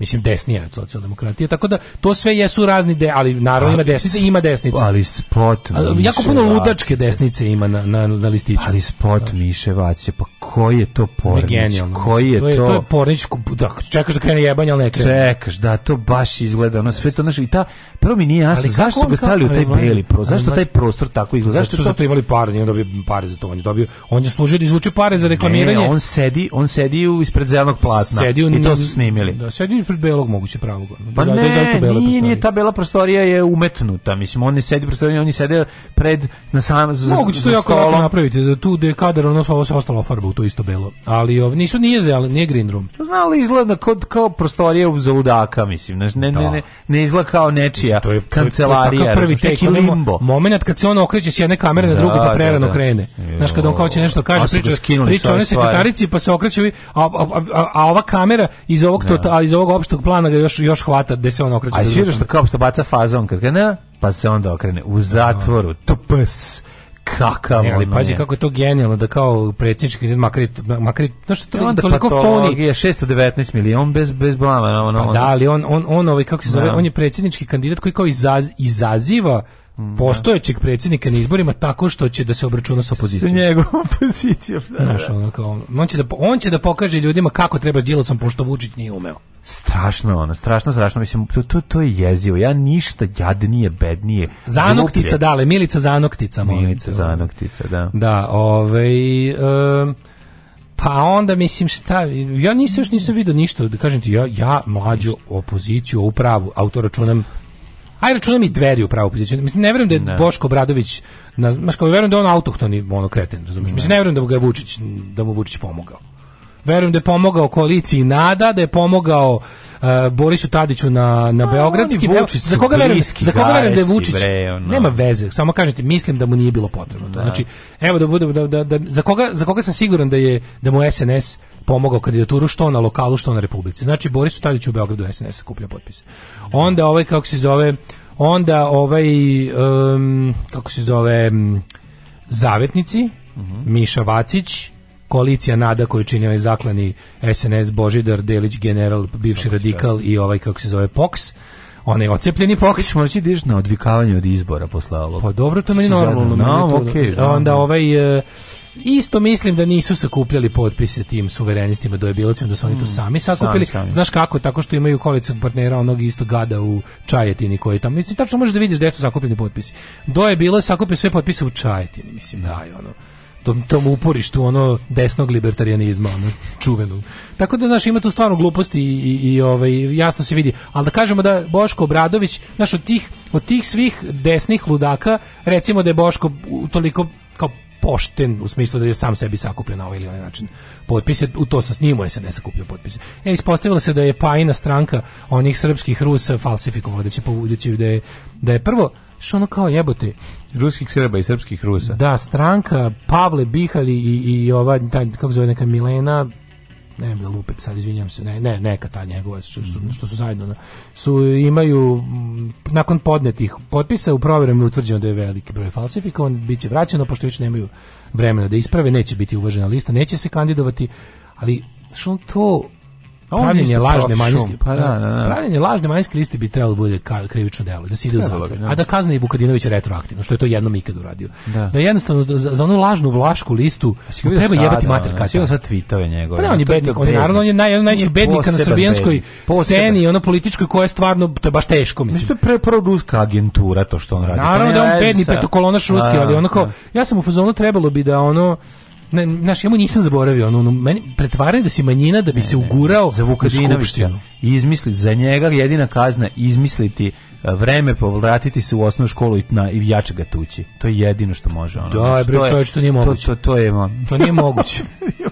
mislim desnija od socijaldemokratije. Tako da to sve jesu razni de, ali naravno ima desnice, ima desnice. Ali spot. A, jako puno ludačke desnice ima na na na listiću. Ali spot Znaš. Miše Vacić, pa koji je to pornić? Koji je to? Je, to je pornić, da, čekaš da krene jebanje, al ne krene. Čekaš, da, to baš izgleda ono sve to naši i ta prvo mi nije jasno zašto su ga stavili u taj beli prostor. Zašto taj prostor tako izgleda? Zašto su za to imali pare, nije dobio pare za to, on je dobio, on je služio da izvuče pare za reklamiranje. Ne, on sedi, on sedi ispred zelenog platna. Sedi, i to su snimili. Da, sedi ispred belog moguće pravog. Pa da, da, ne, da je nije, nije, ta bela prostorija je umetnuta. Mislim, oni sede prostorija, oni sede pred na sam za Moguće to jako lako napraviti, za tu gde kadar ono se ostalo farba u to isto belo. Ali ov, nisu nije zelen, nije green room. Znali izgleda kod, kao prostorija za ludaka, mislim. Ne, ne, da. ne, ne izgleda kao nečija mislim, to je, kancelarija. To je prvi tek limbo. Moment kad se on okreće s jedne kamere na drugu pa da, prerano da, krene. Znaš, kad on kao će nešto kaže, priča, priča one se sekretarici pa se okreće, a, a, a, a ova kamera iz ovog, to, tota- iz ovog opštog plana ga još, još hvata da se on okreće. A da sviraš što kao što baca fazon kad ga ne, pa se onda okrene u zatvoru, tupas kakav ne, ali pazi kako je to genijalno da kao predsednički kandidat makar makar no što to onda toliko foni je 619 milion bez bez blama no, no, pa da ali on on on ovaj kako se zove da. on je predsednički kandidat koji kao izaz, izaziva Mhm. postojećeg predsjednika na izborima tako što će da se obračuna s opozicijom. S njegovom opozicijom, da, da. Znaš, ono kao, on, će da, on će da pokaže ljudima kako treba s Đilasom, pošto Vučić nije umeo. Strašno ono, strašno, strašno. Mislim, to, to, to je jezivo. Ja ništa jadnije, bednije. Zanoktica, glupje. dale, Milica Zanoktica. Molim Milica Zanoktica, da. Da, ovej... Um, pa onda mislim šta, ja nisam još nisam vidio ništa, da kažem ti, ja, ja mlađu opoziciju u pravu, autoračunam Aj računam i dveri u pravu poziciju. Mislim ne verujem da je ne. Da. Boško Bradović, na, baš kao verujem da on autohtoni ono kreten, Mislim da. ne verujem da ga je Vučić da mu Vučić pomogao. Verujem da je pomogao koaliciji Nada, da je pomogao uh, Borisu Tadiću na na A, pa, beogradski Vučić. Za koga verujem? Za koga verujem da je Vučić? Bre, Nema veze, samo kažete mislim da mu nije bilo potrebno. Da. Znači, evo da budemo da, da, da, za koga za koga sam siguran da je da mu SNS pomogao kandidaturu što na lokalu, što na republici. Znači Boris Tadić u Beogradu SNS kuplja potpise. Onda ovaj kako se zove, onda ovaj um, kako se zove um, Zavetnici, uh Miša Vacić, koalicija Nada koju čini ovaj zaklani SNS Božidar Delić general bivši Sako radikal čast. i ovaj kako se zove Pox onaj ocepljeni POX. Možeš da ideš na odvikavanje od izbora posle Pa dobro, to meni normalno. No, okay, onda ovaj... E, Isto mislim da nisu sakupljali potpise tim suverenistima do dojebilacima, da su oni to mm, sami sakupili. Sami, sami. Znaš kako? Tako što imaju koalicijog partnera onog isto gada u Čajetini koji tamo. Mislim, tačno možeš da vidiš gde su sakupljeni potpisi. Do je da sakupio sve potpise u Čajetini, mislim, daj, ono tom, tom uporištu ono desnog libertarijanizma ono, čuvenu. Tako da znaš ima tu stvarno gluposti i, i, i ovaj, jasno se vidi. Ali da kažemo da Boško Obradović, znaš od tih, od tih svih desnih ludaka, recimo da je Boško toliko kao pošten u smislu da je sam sebi sakupio na ovaj ili onaj način potpise. U to sa snimao je se ne sakupio potpise. E, ispostavilo se da je Pajina stranka onih srpskih Rusa falsifikovala, da će povući da, da je, da je prvo što ono kao jebote ruskih Srba i srpskih Rusa. Da, stranka Pavle Bihali i, i ova, taj, kako zove neka Milena ne znam da lupe, sad izvinjam se, ne, ne, neka ta njegova, što, što mhm. su zajedno, na, da. su, imaju, nakon podnetih potpisa, u proverama je utvrđeno da je veliki broj falsifikovan, bit će vraćeno, pošto više nemaju vremena da isprave, neće biti uvažena lista, neće se kandidovati, ali što to Pravljenje lažne manjinske, pa da, da, da. Pravljenje lažne manjinske liste bi trebalo da bude krivično delo, da se ide u zatvor. Da. A da kazne i Vukadinović retroaktivno, što je to jednom ikad uradio. Da, da jednostavno za, za onu lažnu vlašku listu treba sad, jebati da, mater kad. Sigurno sa tvitove njegove. Pa ne, on je bednik, on je naravno on je naj, najveći bednik na srbijanskoj sceni, ona političkoj koja je stvarno to je baš teško, mislim. Mislim pre pro ruska agentura to što on radi. Naravno pa da on bedni petokolonaš ruski, ali onako ja sam u fazonu trebalo bi da ono ne, znaš, ja mu nisam zaboravio, ono, ono meni pretvaraju da si manjina da bi ne, se ugurao za Vukadinovića. Izmisli za njega jedina kazna izmisliti e, vreme povratiti pa se u osnovnu školu i na i jače ga tući. To je jedino što može ono. Da, znači, bre, čovjek, što nije moguće. To, to, to je, man. to nije moguće.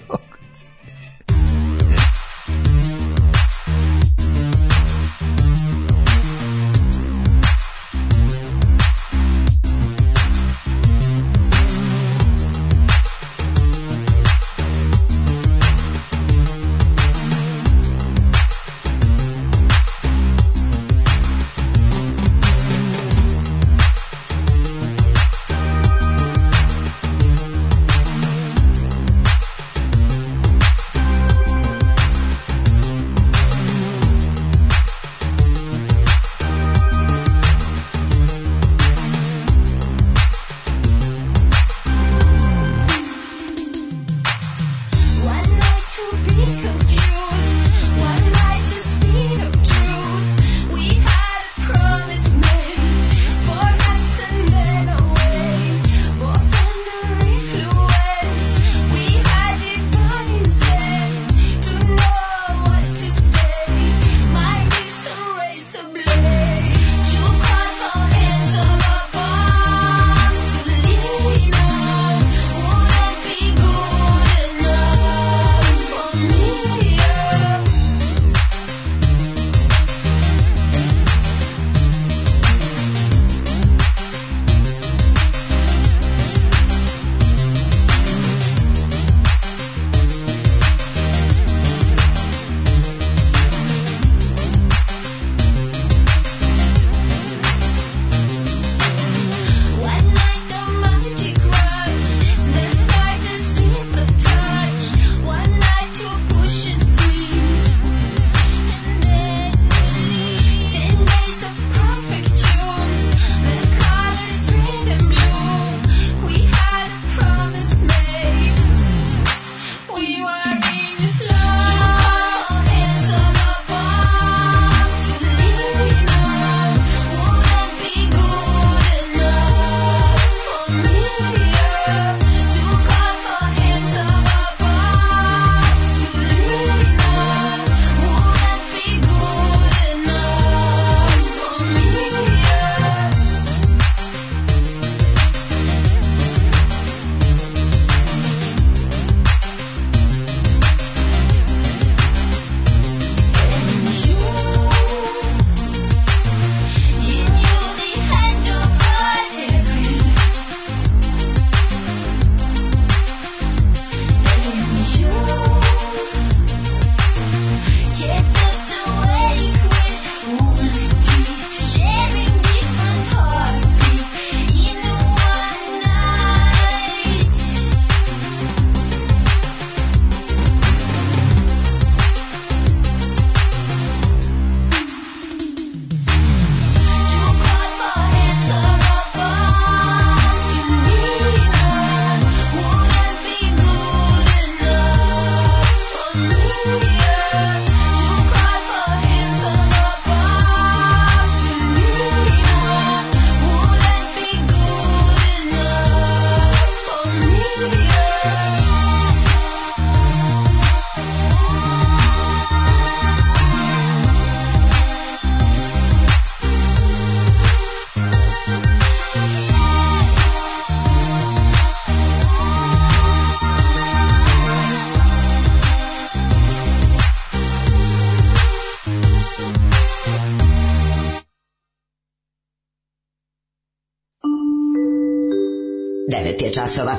časova.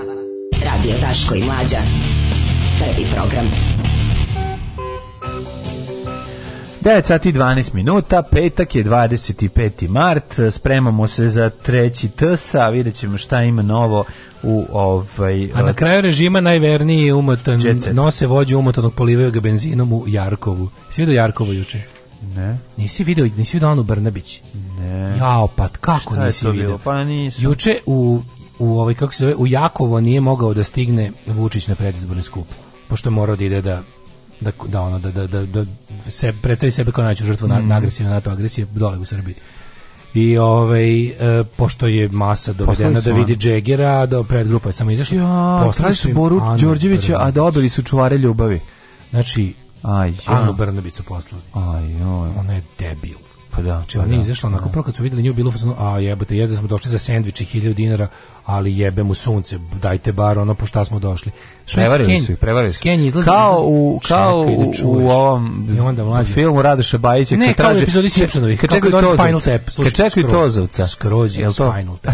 Radio Daško i Mlađa. Prvi program. 9 sati 12 minuta, petak je 25. mart, spremamo se za treći TSA, vidjet ćemo šta ima novo u ovaj... A na kraju režima najverniji je umotan, džetset. nose vođu umotanog, polivaju ga benzinom u Jarkovu. Si vidio Jarkovo juče? Ne. Nisi video, nisi video Anu Brnabić? Ne. Jao, pa kako Šta nisi je video? Bilo? Pa nisam. Juče u u ovaj kako se zove, u Jakovo nije mogao da stigne Vučić na predizborni skup pošto morao da ide da da da ono da da da, da se predstavi sebe kao najveću žrtvu mm. na, na agresivne NATO agresije dole u Srbiji. I ovaj e, pošto je masa dovedena da vidi Džegera, da predgrupa je samo izašla. Ja, traži su Boru Đorđevića, a dobili su čuvare ljubavi. Znači, Aj, ja. Anu Brnabicu poslali. Aj, joj. Ona je debil. Pa da. Če znači, pa ona da, izašla onako, da. prvo kad su videli nju, bilo fazno, a jebote, jede smo došli za sendvič i 1000 dinara, ali jebe mu sunce, dajte bar ono po šta smo došli. Što prevarili skenj, su ih, prevarili su. Skenj izlazi, kao u, kao čekaj, da u ovom I onda mlađi. filmu Radoša Bajića. Ne, kao u epizodi Simpsonovi. kako je došli Spinal Tap. Slušaj, kad čekaju Tozovca. Skroz je Spinal Tap.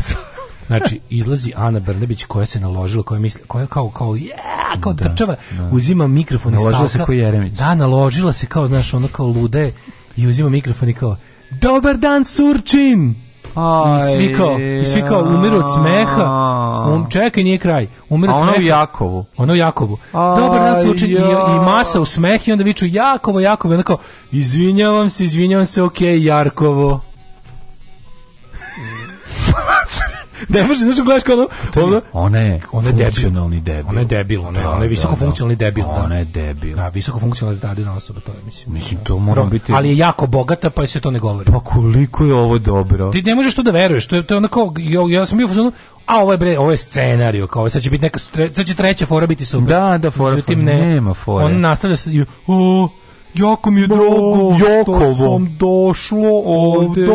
Znači, izlazi Ana Brnebić koja se naložila, koja misli, koja kao, kao, je, yeah, kao da, trčava, da. uzima mikrofon i stavlja se kao Jeremić. Da, naložila se kao, znaš, ona kao lude, i uzima mikrofon i kao Dobar dan Surčin! Aj, I svi kao, i svi kao umiru od smeha. Um, čekaj, nije kraj. Umiru od smeha. Ono u Jakovu. Ono u Jakovu. Aj, Dobar dan učin i, i masa u smeh i onda viču Jakovo, Jakovo. I onda kao, izvinjavam se, izvinjavam se, okej, okay, Jarkovo. ne može, znači gledaš kao ono, pa ona, ona je ona je debilni debil. Ona je debil, ona je, ona je da, da, visoko funkcionalni da. debil. Ona je debil. Da, visoko funkcionalni debilna osoba to je, mislim. Mislim to mora biti. Ali je jako bogata, pa se to ne govori. Pa koliko je ovo dobro. Ti ne možeš to da veruješ, to je to je onako ja sam bio fuzonu, a ovo je bre, ovo je scenarijo, kao sad će biti neka sad će treća fora biti super. Da, da fora, Međutim, ne, nema fora. On nastavlja se o, jako mi je drago što sam došlo ovde.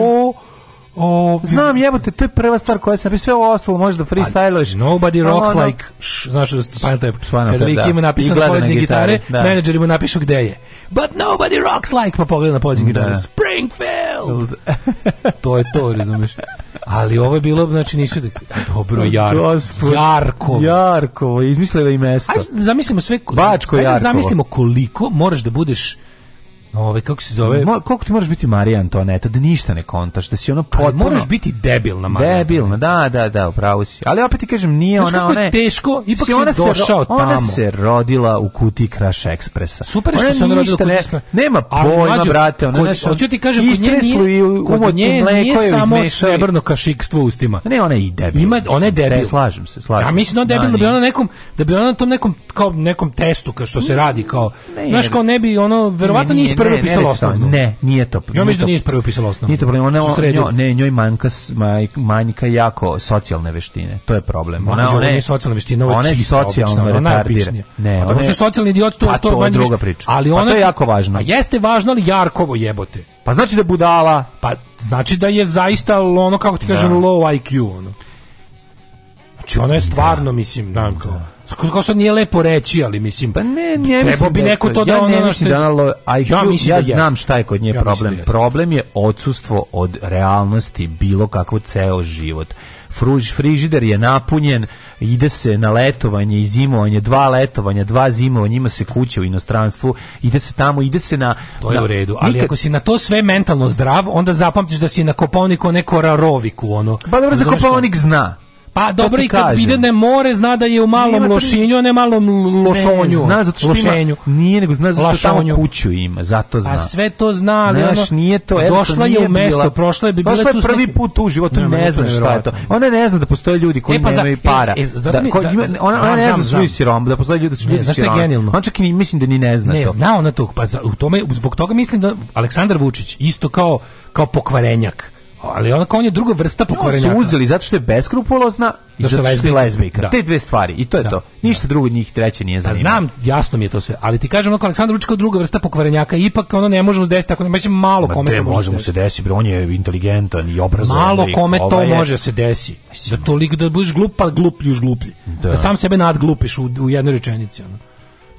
O, Znam, jebote, to je prva stvar koja sam, sve ovo ostalo možeš da pa, freestyluješ. Nobody rocks ono, like, š, znaš da Spinal Tap, kad lik da. ima napisano na poleđne gitare, da. menadžeri mu napišu gde je. But nobody rocks like, pa pogleda na poleđne gitare. Da. Springfield! to je to, razumeš? Ali ovo je bilo, znači nisu da... Dobro, Jarko. Jarkovo. Jarkovo, izmislila i mesto. Ajde, zamislimo sve... Bačko Jarko. Ajde, zamislimo koliko moraš da budeš Ove, kako se zove? Ma, koliko ti možeš biti Marija Antoneta, da ništa ne kontaš, da si ono potpuno... Ali moraš biti debilna Marija Debilna, da, da, da, upravo si. Ali opet ti kažem, nije Znaš ona... Znaš je teško, ipak si ona došao tamo. Ona se rodila u kuti Crash Expressa. Super što se ona rodila u kuti Nema pojma, mađu, brate, ona naša... Hoću ti kažem, kod nje nije, kod nje nije samo srebrno kašikstvo ustima. Ne, ona je i debil. Ima, ona je debilna. Slažem se, slažem. Ja mislim da debilna da bi ona nekom, da bi ona na tom nekom, kao nekom testu, kao što se radi, kao, znaš, kao ne bi ono, verovatno nije prvi ne, osnovno. Ne, nije to. Ja mislim da nije prvi pisalo osnovno. Nije to problem, ona njoj, ne, njoj manjka manjka jako socijalne veštine. To je problem. Ona ona je socijalna veština, ona je socijalna retardirana. Ne, pa ona je socijalni idiot, to pa to je druga priča. Ali pa ona to je jako važno. A jeste važno ali Jarkovo jebote. Pa znači da budala, pa znači da je zaista ono kako ti kažem da. low IQ ono. Znači ona je stvarno mislim, da. znam kao kako sad nije lepo reći, ali mislim pa ne, ne treba bi da neko to da ja ono ne mislim da ono, ja, mislim ja da znam šta je kod nje ja problem. Da problem je odsustvo od realnosti bilo kakvo ceo život. Fruž, frižider je napunjen, ide se na letovanje i zimovanje, dva letovanja, dva zimovanja, ima se kuća u inostranstvu, ide se tamo, ide se na... To je na, u redu, ali nikad... ako si na to sve mentalno zdrav, onda zapamtiš da si na kopalniku neko rarovik u ono... Ba pa dobro, za kopalnik zna. Pa dobro, i kad ide ne more, zna da je u malom Nima, lošinju, a ne malom lošonju. Ne, zna zato što lošenju. Ima, nije, nego zna zato što tamo kuću ima, zato pa, zna. A sve to zna, ali Znaš, ono, nije to, došla je u mesto, prošla je, bi bila je tu prvi put u životu, ne, ne zna šta je to. Ona ne zna da postoje ljudi koji e, pa, nemaju e, para. E, e, da, ko, ima, ona, ona ne zna da su ljudi sirom, da postoje ljudi da su ljudi sirom. Znaš što je genijalno? On čak i mislim da ni ne zna to. Ne zna ona to, pa u tome, zbog toga mislim da Aleksandar Vučić, isto kao, kao pokvarenjak, ali onako on je druga vrsta pokorenjaka. No, su uzeli zato što je beskrupulozna i zato što je lezbijka. Da. Te dve stvari i to je da. to. Ništa da. drugo njih treće nije pa zanimljivo. Da, znam, jasno mi je to sve, ali ti kažem onako Aleksandar Vučić kao druga vrsta pokvarenjaka, ipak ono ne možemo se desiti tako, mislim malo Ma kome te, to može. se desi, bre, on je inteligentan i obrazovan. Malo kome to ovaj je... može se desi. Da to lik da budeš glup, pa gluplji, još gluplji. Da. da sam sebe nadglupiš u, u jednoj rečenici. Ono.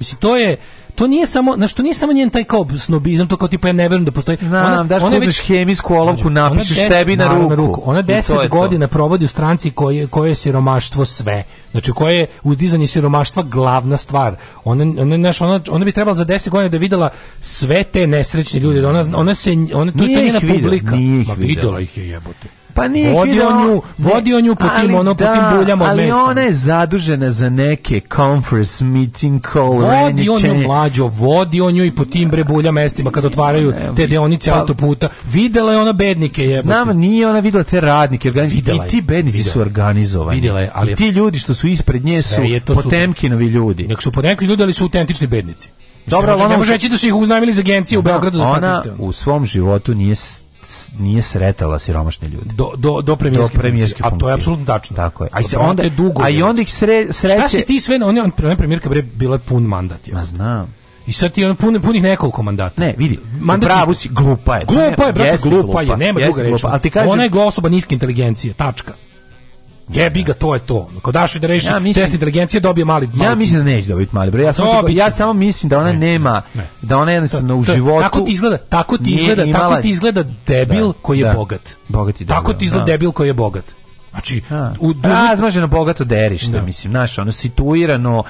Mislim, to je to nije samo na što nije samo njen taj kao snobizam to kao tipa ja ne verujem da postoji Znam, ona daš ona već hemijsku olovku znači, napišeš deset, sebi na ruku. na ruku ona 10 godina to. provodi u stranci koje koje je siromaštvo sve znači koje je uzdizanje siromaštva glavna stvar ona ona naš ona, ona bi trebala za 10 godina da videla sve te nesrećne ljude da ona ona se ona to nije je njena publika nije ih ma videla ih je jebote Pa nije vodio hidro... nju, vodio nju po tim, ono, po da, tim buljama od mesta. Ali ona je zadužena za neke conference, meeting, call, Vodio nju mlađo, vodio nju i po tim bre bulja mestima kad otvaraju te deonice pa, autoputa. Videla je ona bednike je. Znam, nije ona videla te radnike, organizovani. I ti bednici videla. su organizovani. Videla je, ali I ti ljudi što su ispred nje su Potemkinovi ljudi. Nek su Potemkinovi ljudi, ali su autentični bednici. Dobro, ne može reći da su ih uznajmili iz agencije u Beogradu za ona u svom životu nije nije sretala siromašne ljude. Do do do premijerske, do premijerske funkcije. A to je apsolutno tačno. Tako je. A, se onda dugo. A i onda ih sre, sreće. Šta si ti sve on je premijerka bre bila pun mandat Ja. Ma znam. I sad ti on pune punih nekoliko mandata. Ne, vidi. Mandat pravu si glupa je. Glupa je, brate, glupa, glupa, je, nema druga reči. Ona je osoba niske inteligencije, tačka. Jebi ga, to je to. Ako daš da reši ja mislim, test inteligencije, dobije mali, Ja mislim da neće dobiti mali broj. Ja samo, Dobiće. ja samo mislim da ona ne, nema, ne. da ona jednostavno to, u životu... Tako ti izgleda, tako ti izgleda, imala... tako ti izgleda debil da, koji je da, bogat. Bogati debil. Tako ti izgleda da. debil koji je bogat. Znači, u duži... razmaženo bogato derište, da. mislim, znaš, ono situirano,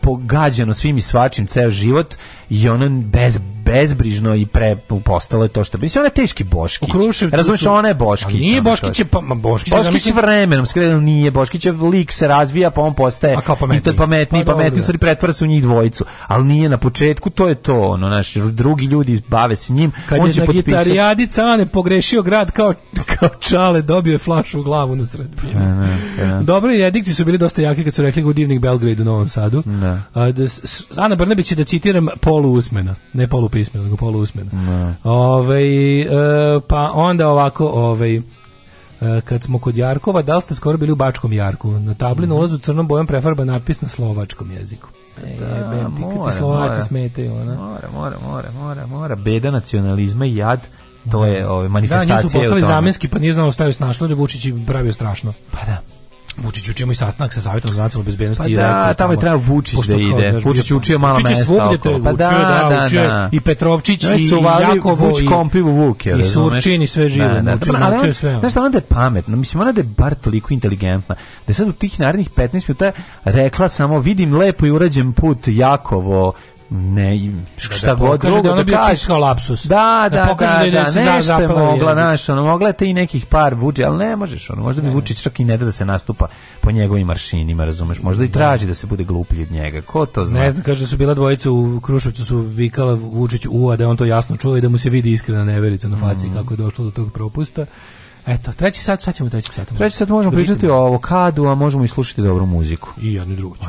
pogađano svim i svačim ceo život i ono bez bezbrižno i pre postalo je to što mislim ona je teški boški Razumeš, ona je Boškić. Nije Boškić je pa boški boški će vremenom skrenuo nije boški će lik se razvija pa on postaje i pametniji, pametni pa pametniji stvari pretvara se u njih dvojicu. Ali nije na početku, to je to, ono, znači drugi ljudi bave se njim. Kad on je će na potpisati... gitarijadi ne pogrešio grad kao, kao čale, dobio je flašu u glavu na sredbini. Dobro, jedikti su bili dosta jaki kad su rekli u divnih Belgrade u Novom Sadu. Ne. Da. Da Ana Brnabić je da citiram polu usmena, ne polu pismeno, nego polu usmeno. Da. Ove, e, pa onda ovako, ovaj kad smo kod Jarkova, da li ste skoro bili u Bačkom Jarku? Na tabli na mhm. ulazu crnom bojom prefarba napis na slovačkom jeziku. Da, e, da, bem, ti, more, ti Slovaci more, smetaju, ona. Mora, mora, mora, mora, mora. Beda nacionalizma i jad to da. je ove ovaj, manifestacija. Da, nisu postali zamenski, pa nije znao šta je snašlo, da Vučić i pravio strašno. Pa da. Vučić učio mu i sastanak sa Savjetom za nacionalnu bezbednost pa da, rekao, tamo je treba Vučić da ide. Kao, Vučić učio malo mesta. Vučić svugde to pa da, da, da učio da. i Petrovčić no, i Jakovo Vuč i Kompivu Vuk, je, i Surčin i sve da, žive. Da, da, učio, da, učio sve. Znaš, ona da je pametna, mislim, ona da je bar toliko inteligentna, da sad u tih narednih 15 minuta rekla samo vidim lepo i urađen put Jakovo ne šta da, da god da drugo da, ono da kaže lapsus da da da, da, da, da, da nešto je mogla naš ono mogla te i nekih par vuče al ne možeš ono možda bi Vučić čak i ne da da se nastupa po njegovim maršinima razumeš možda i da. traži da se bude gluplji od njega ko to zna ne znam kaže da su bila dvojica u Kruševcu su vikala Vučić u a da on to jasno čuo i da mu se vidi iskrena neverica na faci mm. kako je došlo do tog propusta Eto, treći sat, sad ćemo treći sat. Treći sat možemo pričati o avokadu, a možemo i slušati dobru muziku. I jedno i drugo ćemo.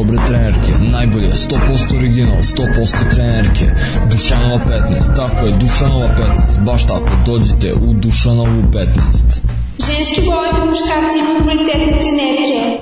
dobre trenerke, najbolje, 100% original, 100% trenerke, Dušanova 15, tako je, Dušanova 15, baš tako, dođite u Dušanovu 15. Ženski volim muškarci imaju kvalitetne trenerke.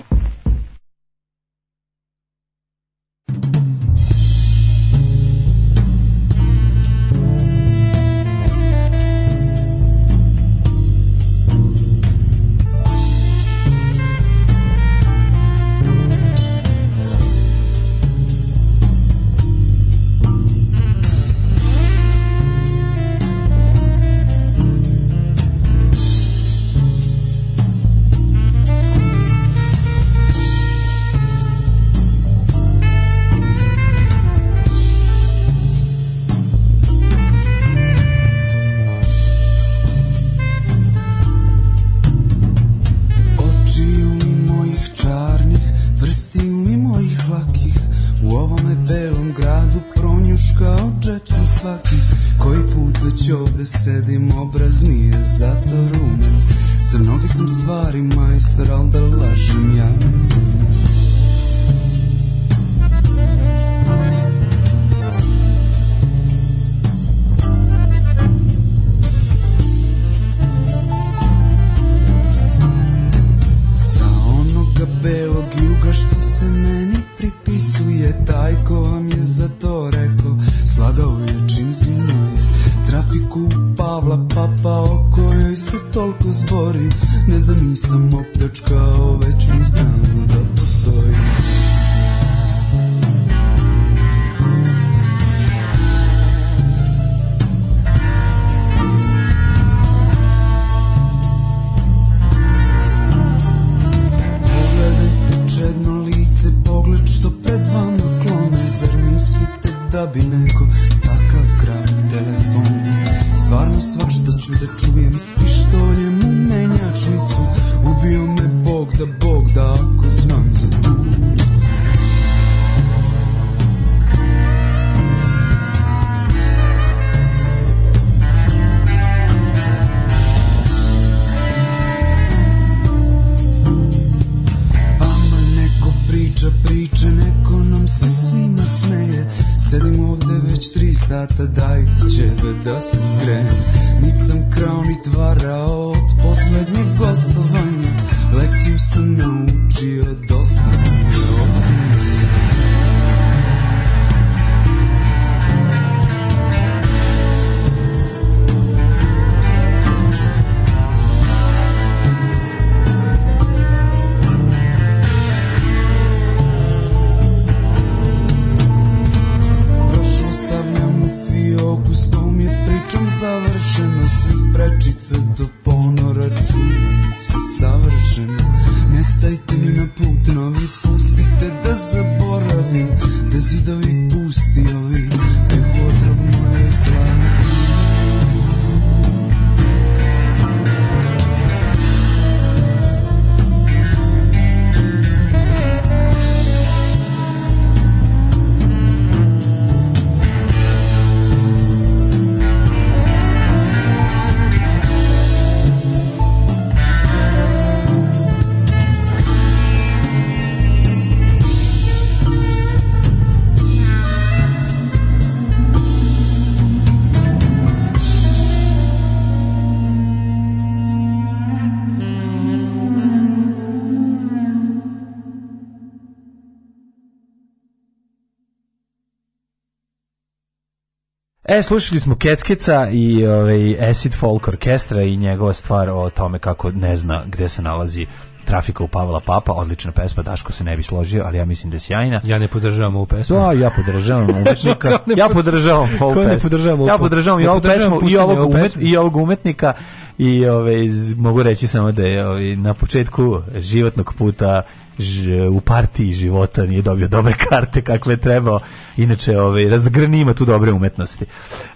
E, slušali smo Keckeca i ovaj, Acid Folk Orkestra i njegova stvar o tome kako ne zna gde se nalazi trafika u Pavla Papa, odlična pesma, Daško se ne bi složio, ali ja mislim da je sjajna. Ja ne podržavam ovu pesmu. Da, ja podržavam umetnika. ja podržavam ovu pesmu. Ne podržavam ja podržavam i ovu pesmu, i ovog, umet, i ovog umetnika i ove, ovaj, mogu reći samo da je ove, ovaj, na početku životnog puta ž, u partiji života nije dobio dobre karte kakve je trebao. Inače, ovaj, razgrnima tu dobre umetnosti.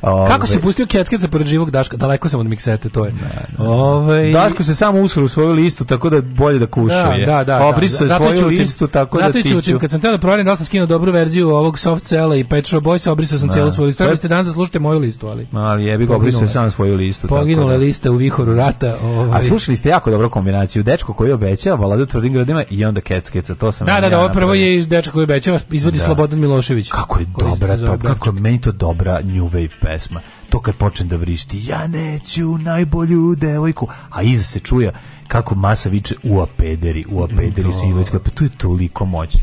Ove, Kako se ovaj. pustio keckeca pored živog Daška? Daleko sam od miksete, to je. Da, da. Ove, Daško se samo usro u svoju listu, tako da bolje da kušuje. Da, da, da. da. Obriso je svoju ćutim, listu, tako da zato da tiču. Kad sam teo da provarim da sam skinuo dobru verziju ovog soft sela i Petro Shop obrisao sam da. cijelu svoju listu. Trebali ste danas da slušate moju listu, ali... Ali jebi ga, obrisao sam svoju listu. Poginule da. liste u vihoru rata. Ovaj. A slušali ste jako dobru kombinaciju. Dečko koji obećava, Vladu Tvrdingradima i onda keckeca, to sam... Da, da, da, ovo prvo je iz Deča koji obećava, izvodi da. Slobodan Milošević. Kako je dobra, to, kako je meni to dobra New Wave pesma. To kad počne da vrišti, ja neću najbolju devojku, a iza se čuje kako masa viče u apederi ua pederi, sivojska, da. pa to je toliko moćno.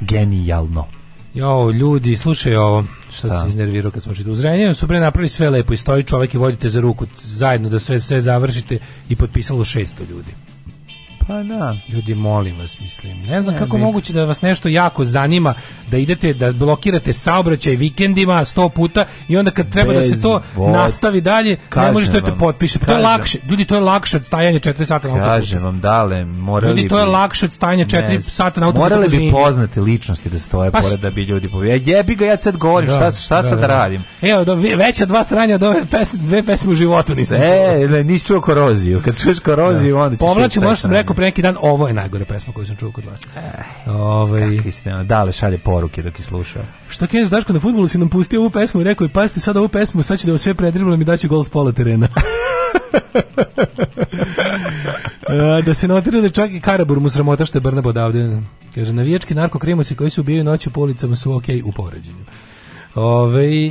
Genijalno. Jo, ljudi, slušaj ovo, šta da. se iznervirao kad smo šli u Zrenjaninu, su pre napravili sve lepo i stoji čovjek i vodite za ruku zajedno da sve sve završite i potpisalo 600 ljudi. Pa na. Da. Ljudi, molim vas, mislim. Ne znam ne, kako ne. moguće da vas nešto jako zanima da idete, da blokirate saobraćaj vikendima 100 puta i onda kad treba Bez da se to vod. nastavi dalje, kažem ne možete da potpišete. To je lakše. Ljudi, to je lakše od stajanja 4 sata na autoputu. Kažem vam, dale, morali Ljudi, to je lakše od stajanja 4 sata na autoputu. Morali bi poznate ličnosti da stoje pa, pored da bi ljudi povedali. Ja e, jebi ga, ja sad govorim, da, šta, šta da, sad da, da. radim? Evo, da, veća dva sranja od ove pesme, dve pesme u životu nisam e, čuo. E, nisi čuo koroziju. Kad čuješ koroziju, da. onda ćeš... Povlači, možeš sam rekao pre neki dan, ovo je najgore pesma koju sam čuo kod vas. Eh, Ove... Ovaj, kakvi ste, dale šalje poruke dok je slušao. Šta Kenzo Daško na fudbalu si nam pustio ovu pesmu i rekao je, pazite sad ovu pesmu, sad će da vas sve predribla mi daće gol s pola terena. E, da se notira da čak i Karabur mu sramota što je Brnab odavde. Kaže, navijački narkokrimosi koji se ubijaju noću po ulicama su okej okay u poređenju. Ove, ovaj,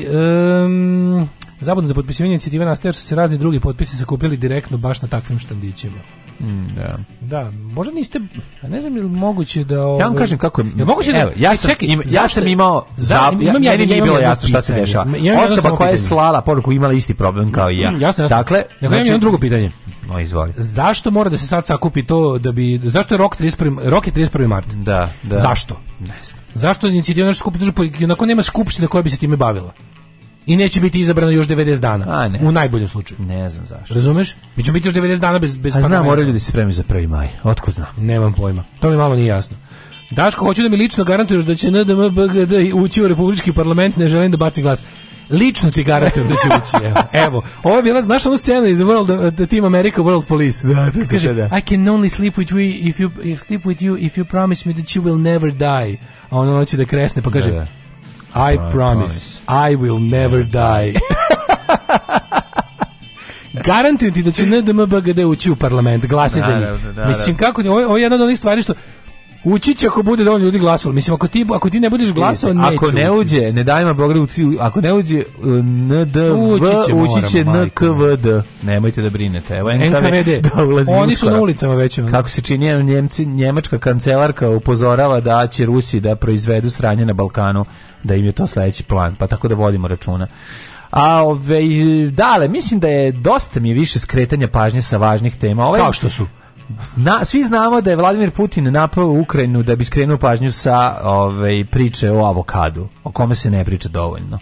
um, Zabudno za potpisivanje inicijativa nastaje što se razni drugi potpisi sakupili direktno baš na takvim štandićima. Mm, da. Da, možda niste, a ne znam je li moguće da... Ovo... Ja vam ovaj- kažem kako je... je moguće da... Evo, ja, e, sam, čekaj, ima, ja sam imao... Za, imam ja, meni nije bilo jasno šta se dešava. Osoba koja je slala poruku imala isti problem kao i ja. Mm, jasno, jasno. Dakle, ja znači, imam drugo pitanje. No, izvoli. Zašto mora da se sad sakupi to da bi... Zašto je rok 31, rok je 31. mart? Da, da. Zašto? Ne znam. Zašto inicijativa nešto skupi? Onako nema skupština koja bi se time bavila i neće biti izabrano još 90 dana. A, ne u najboljem slučaju. Ne znam zašto. Razumeš? Mi ćemo biti još 90 dana bez bez A znam, moraju ljudi se spremiti za 1. maj. Otkud znam? Nemam pojma. To mi malo nije jasno. Daško, hoću da mi lično garantuješ da će NDM BGD ući u republički parlament, ne želim da baci glas. Lično ti garantujem da će ući. Evo, evo. ovo je bila, znaš onu scenu iz World, the eh, Team America World Police? Da, da, da Kaže, da, da. I can only sleep with, we if you, if sleep with you if you promise me that you will never die. A ono hoće da kresne, pa kaže, da, da. I promise, promise, I will never die. Garantujem ti da će NDMBGD ući u parlament, glasaj za njih. Mislim, kako, ovo, ovo je jedna od onih stvari što Ući će ako bude dovoljno ljudi glasalo. Mislim, ako ti, ako ti ne budeš glasao, neće Ako ne uđe, ne dajma Bograd, ako ne uđe NDV, ući će, ući će NKVD. Nemojte da brinete. Evo NKVD. Da ulazi Oni su na ulicama već. Kako se čini, Njemci, njemačka kancelarka upozorava da će Rusi da proizvedu sranje na Balkanu da im je to sledeći plan, pa tako da vodimo računa. A ove, dale, mislim da je dosta mi više skretanja pažnje sa važnih tema. Ove, ovaj- Kao što su? Na, svi znamo da je Vladimir Putin napao Ukrajinu da bi skrenuo pažnju sa ove, priče o avokadu, o kome se ne priča dovoljno.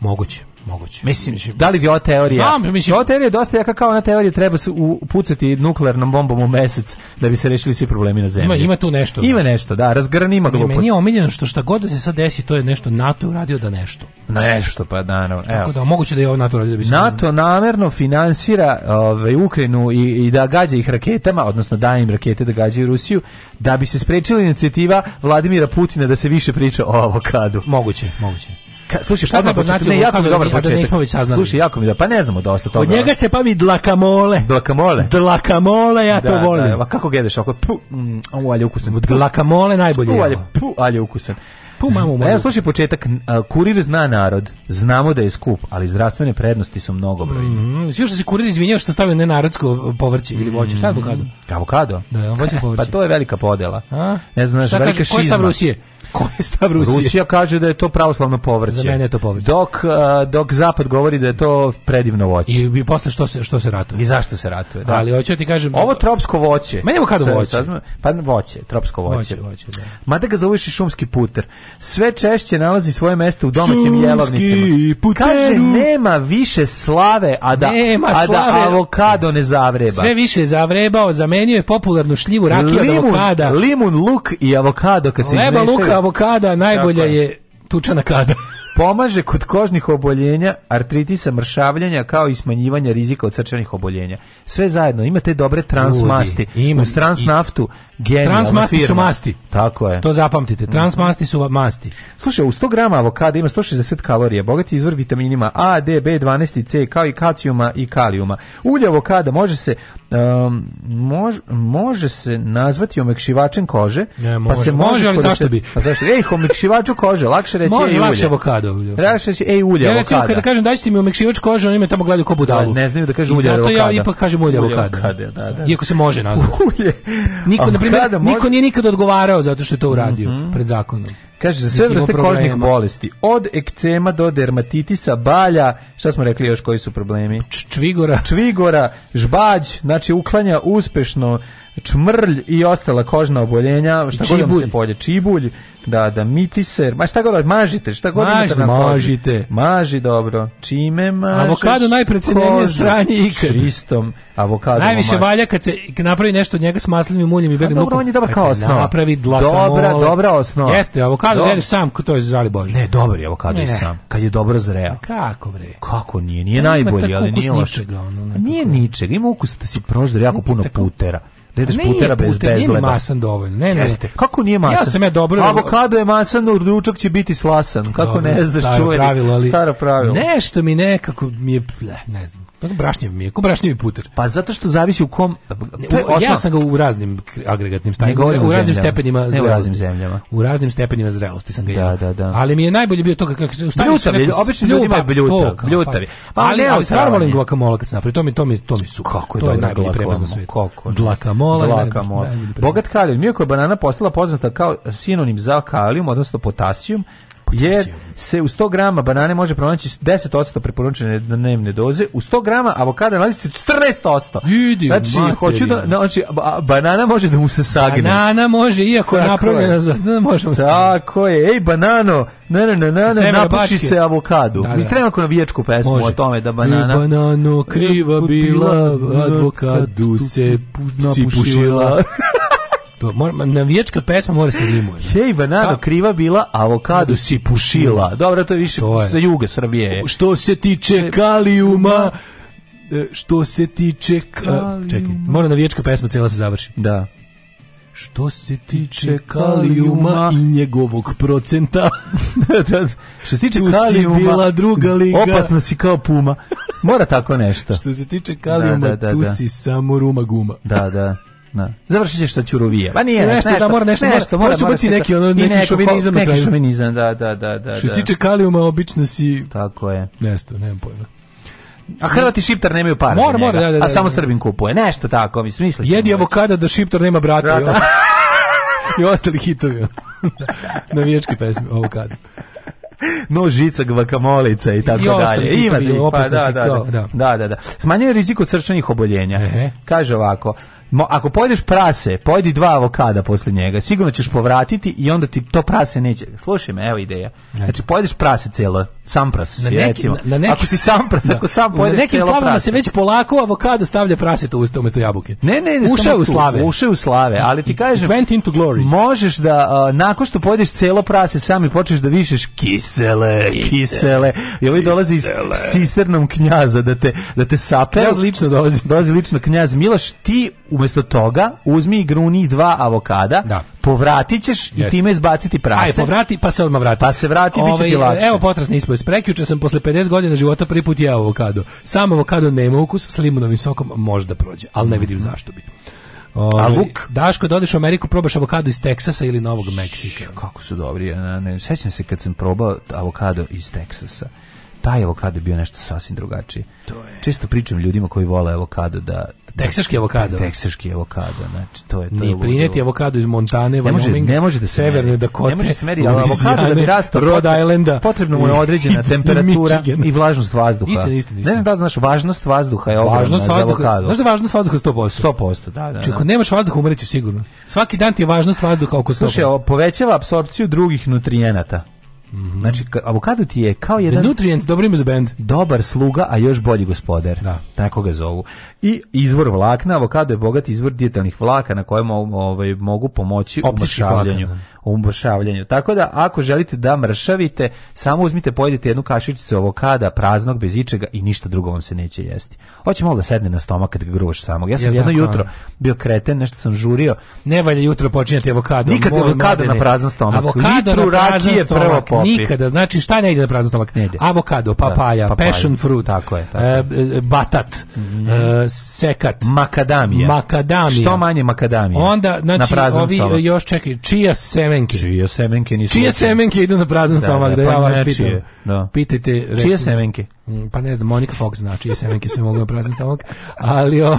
Moguće. Moguće. Mislim, da li je teorija? Znam, mislim, ova teorija je dosta jaka kao ona teorija treba se upucati nuklearnom bombom u mesec da bi se rešili svi problemi na zemlji. Ima, ima tu nešto. Ima nešto, da, razgranima glupost. Meni je omiljeno što šta god da se sad desi, to je nešto NATO uradio da nešto. Nešto, pa naravno. Evo. Tako da, moguće da je ovo NATO uradio da bi se... NATO namerno finansira ovaj, Ukrajinu i, i da gađa ih raketama, odnosno daje im rakete da gađaju Rusiju, da bi se sprečila inicijativa Vladimira Putina da se više priča o avokadu. Moguće, moguće. Ka, slušaj, šta odmah početak? Znači ne, jako mi dobar početak. Da slušaj, jako mi da, pa ne znamo dosta toga. Od njega se pavi dlakamole. Dlakamole. Dlakamole, ja da, to volim. Da, kako gledeš, oko pu, mm, o, ali ukusan. Dlakamole najbolje. O, pu, alje ukusan. Pu, mamu, mamu. E, slušaj početak, kurir zna narod, znamo da je skup, ali zdravstvene prednosti su mnogo brojne. Mm -hmm. Svi što da se kurir izvinjava što stavio nenarodsko povrće ili voće, šta je avokado? Avokado? Da, voće pa povrće. pa to je velika podela. A? Ne znaš, velika kaže, šižma. Ko je stav Rusije? Koji je stav Rusije? Rusija kaže da je to pravoslavno povrće. Za mene je to povrće. Dok, uh, dok Zapad govori da je to predivno voće. I, i posle što se, što se ratuje. I zašto se ratuje. Da. Ali hoću ti kažem... Ovo tropsko voće. Meni je kada voće. pa voće, tropsko voće. voće, voće da. Mada ga zoveš i šumski puter. Sve češće nalazi svoje mesto u domaćim šumski jelovnicima. Kaže, nema više slave, a da, nema a da slave. avokado ne zavreba. Sve više je zavrebao, zamenio je popularnu šljivu rakija limun, od avokada. Limun, luk i avokado kad se Leba, avokada najbolja je tučana kada. Pomaže kod kožnih oboljenja, artritisa, mršavljanja, kao i smanjivanja rizika od srčanih oboljenja. Sve zajedno, imate dobre transmasti. Ima, Uz transnaftu, genijalna Transmasti firma. su masti. Tako je. To zapamtite, mhm. transmasti su masti. Slušaj, u 100 grama avokada ima 160 kalorija, bogat je izvor vitaminima A, D, B12 i C, kao i kalcijuma i kalijuma. Ulje avokada može se um, mož, može se nazvati omekšivačem kože, ne, pa može, pa se može, može ali zašto bi? Pa zašto? Ej, omekšivaču kože, lakše reći može, je ulje. Lakše avokada avokado. Tražiš ej ulje ja, recimo, avokada. kada kažem dajte mi omekšivač kože, oni me tamo gledaju kao budalu. Da, ne znaju da kažem ulje avokada. Zato ja ipak kažem ulje, ulje avokada. avokada. Da, da, da. Iako se može nazvati. Ulje. Niko, na primer, može... niko nije nikad odgovarao zato što je to uradio mm -hmm. pred zakonom. Kaže, za sve vrste kožnih bolesti, od ekcema do dermatitisa, balja, šta smo rekli još koji su problemi? Čvigora. Čvigora, žbađ, znači uklanja uspešno čmrlj i ostala kožna oboljenja, šta god vam da se polje, čibulj, da, da, mitiser, ma šta god, mažite, šta god Maž, imate na koži. Mažite. Maži, dobro. Čime mažeš? Avokado najprecenjenije sranje ikad. Čistom avokadom Najviše maži. valja kad se napravi nešto od njega s maslinim uljem i belim lukom. Dobro, on je dobar kao osnova. Napravi dlakamole. Dobra, dobra osnova. Jeste, avokado Dob... sam, to je zrali bolje. Ne, dobar je avokado ne. sam, kad je dobro zreo. kako bre? Kako nije? Nije ne najbolji, ali nije loš. Ono, nije ničeg, ima ukus da si proždar jako puno putera da jedeš putera bez bezleba. Nije mi masan dovoljno. Ne, ne. Jeste. Kako nije masan? Ja sam ja dobro. Avokado je masan, ručak će biti slasan. Kako dobro, ne znaš, čuveni. Pravilo, ali staro pravilo. Nešto mi nekako mi je, ne znam, Tako pa brašnjev mi je, ko brašnjevi puter. Pa zato što zavisi u kom... U, ja sam ga u raznim agregatnim stanjima, u, u raznim stepenima zrelosti. u raznim zemljama. U raznim stepenima zrelosti sam ga Da, da, da. Ali mi je najbolje bio to kako se... Bljutav je, obično ljudima je bljutav. Bljutav je. Pa, ali, ali stvarno volim guacamole kad se napravi, to mi, to mi, to mi su. Kako je to je najbolji premaz na svijetu. Kako? Guacamole. Guacamole. Bogat kalijum, iako je banana postala poznata kao sinonim za kalijum, odnosno potasijum, jer se u 100 grama banane može pronaći 10% preporučene dnevne doze, u 100 grama avokada nalazi se 14%. Idi, znači, hoću da, znači, banana može da mu se sagne. Banana može, iako je napravljena za... Da, možemo Tako se. je, ej, banano, ne, ne, ne, ne, ne napuši se avokadu. Da, da. Mi treba na viječku pesmu može. o tome da banana... I banano kriva bila, advokadu se napušila. To, mor, navijačka pesma mora se rimuje. Da. Hej, banano, kriva bila, avokado si pušila. Mm. Dobro, to je više to je. sa juga Srbije. Što se tiče kalijuma, e, što se tiče... E, kalijuma. Čekaj, mora navijačka pesma cijela se završi. Da. Što se tiče kalijuma i njegovog procenta. Da, da. što se tiče kalijuma, bila druga liga. Opasna si kao puma. Mora tako nešto. što se tiče kalijuma, da, da, da, tu si samo ruma guma. Da, da. Da. Završit će što ćurovija. Pa nije, nešto, nešto, da mora nešto, nešto mora, mora, mora neki ono neki, neko, šovinizam, neki šovinizam, da, da, da, da. Što se da. tiče kalijuma, obično si Tako je. Nešto, nemam pojma. A Hrvati Šiptar nemaju para. Mora, mora, da, da, da, A da, samo da. Srbin kupuje. Nešto tako, mi smisli. Jedi avokada da Šiptar nema brata. brata. I ostali hitovi. na viječke pesmi, avokada no žica gvakamolica i tako I dalje. Ima pa, da, da, da, da. da, da, da. Smanjuje rizik od srčanih oboljenja. Ehe. Kaže ovako, Mo, ako pojedeš prase, pojedi dva avokada posle njega, sigurno ćeš povratiti i onda ti to prase neće. Slušaj me, evo ideja. Znači, pojedeš prase celo, sam prase, na neki, Na, na neki, ako si sam pras, da. ako sam pojedeš Na nekim slavama se već polako avokado stavlja prase tu usta umesto jabuke. Ne, ne, ne. Uše u slave. Uše u slave, ali ti kažeš... Went into glory. možeš da, uh, nakon što pojedeš celo prase sami počneš da višeš kisele, kisele, kisele. i ovi dolazi iz cisternom knjaza da te, da te sape. Knjaz lično dolazi. Dolazi lično knjaz Miloš, ti u umesto toga uzmi i gruni dva avokada, da. povratit ćeš yes. i time izbaciti prase. Aj, povrati, pa se odmah vrati. Pa se vrati, Ove, bit će ti ovaj, lakše. Evo potrasni ispovest. Prekjuče sam posle 50 godina života prvi put jeo avokado. Sam avokado nema ukus, s limunovim sokom može da prođe, ali ne vidim mm -hmm. zašto bi. Ove, A ovaj, luk? Daško, da odeš u Ameriku, probaš avokado iz Teksasa ili Novog Meksika. Kako su dobri. Ne, sećam se kad sam probao avokado iz Teksasa taj avokado je bio nešto sasvim drugačije. To je. Često pričam ljudima koji vole avokado da Teksaški avokado. Teksaški avokado, znači to je to. Ni prineti avokado iz Montane, ne može, Wyoming, ne može da se Severne Dakote. Ne može da se meri avokado da bi rastao. Rhode Islanda. Potrebno mu je određena temperatura i, vlažnost vazduha. Isto, isto, istina. Ne znam da znaš, važnost vazduha je ogromna važnost za avokado. Znaš da važnost vazduha 100%? 100%, da, da. Znači, da. Čekaj, nemaš vazduha, umrećeš sigurno. Svaki dan ti je važnost vazduha oko 100%. Slušaj, povećava apsorpciju drugih nutrijenata. Mm -hmm. Znači, avokado ti je kao jedan... The nutrients, dobro ime za bend. Dobar sluga, a još bolji gospodar. Da. Tako ga zovu. I izvor vlakna, avokado je bogat izvor dijetalnih vlaka na koje mogu, ovaj, mogu pomoći Optički u mršavljanju. Vlaka, da umbošavljanju. Tako da, ako želite da mršavite, samo uzmite, pojedite jednu kašičicu avokada, praznog, bez ičega i ništa drugo vam se neće jesti. Hoće malo da sedne na stomak kad ga gruvaš samog. Ja sam Jel jedno tako, jutro bio kreten, nešto sam žurio. Ne valje jutro počinjati avokadom. Nikad avokado na prazan stomak. Avokado Litru na prazan stomak. Prvo popi. Nikada. Znači, šta ne ide na prazan stomak? Ne ide. Avokado, da, papaja, da, passion fruit, tako je, tako. E, e batat, mm. e, sekat, makadamija. Makadamija. Što manje makadamija. Onda, znači, na ovi, još čekaj, čija seme semenke? Čije semenke nisu? Čije semenke idu na prazan da, stomak, da, da, da ja pa vas znači, pitam. Da. Pitajte, recimo, čije semenke? Mm, pa ne znam, Monika Fox znači, čije semenke sve mogu na prazan stomak, ali o, ovaj-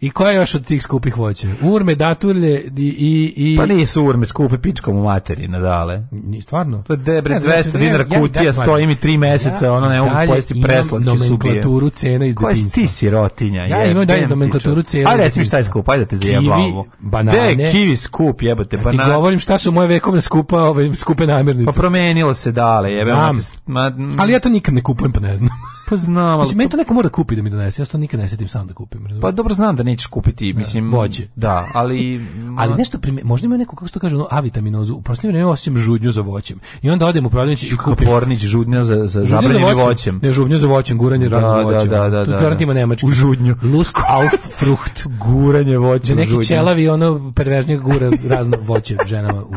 I koja je još od tih skupih voća? Urme, datulje i... i, i... Pa nisu urme, skupe pičkom u materi, nadale. Ni, stvarno? To je debre, 200 znači, dinara kutija, stoji mi tri meseca, ja, ono ne mogu pojesti preslatke subije. nomenklaturu cena iz detinstva. Koja si ti sirotinja? Ja je, imam dalje nomenklaturu cena Ajde, reci mi šta je skup, ajde te zajebamo. Kivi, ovo. banane. De, kivi skup, jebate, banane. Ja ti govorim šta su moje vekovne skupa, ove, skupe namirnice. Pa promenilo se dale, jebate. Ali ja to nikad ne kupujem, pa ne znam. Pa znam, mislim, ali... meni to neko mora da kupi da mi donese, ja to nikad ne setim sam da kupim. Razum? Pa dobro znam da nećeš kupiti, da, mislim... Da, vođe. Da, ali... ali nešto, prime, možda ima neko, kako se to kaže, ono, avitaminozu, u prostim vremena osjećam žudnju za voćem. I onda odem u prodavnicu i kupim... Pornić, žudnja za, za zabranjeni voćem. voćem. Ne, žudnja za voćem, guranje da, raznim da, voćem. Da, da, da. da, da. ima nemački. U žudnju. Lust auf frucht. guranje voćem, da neki žudnju. čelavi, ono, pervežnjak gura razno voće ženama u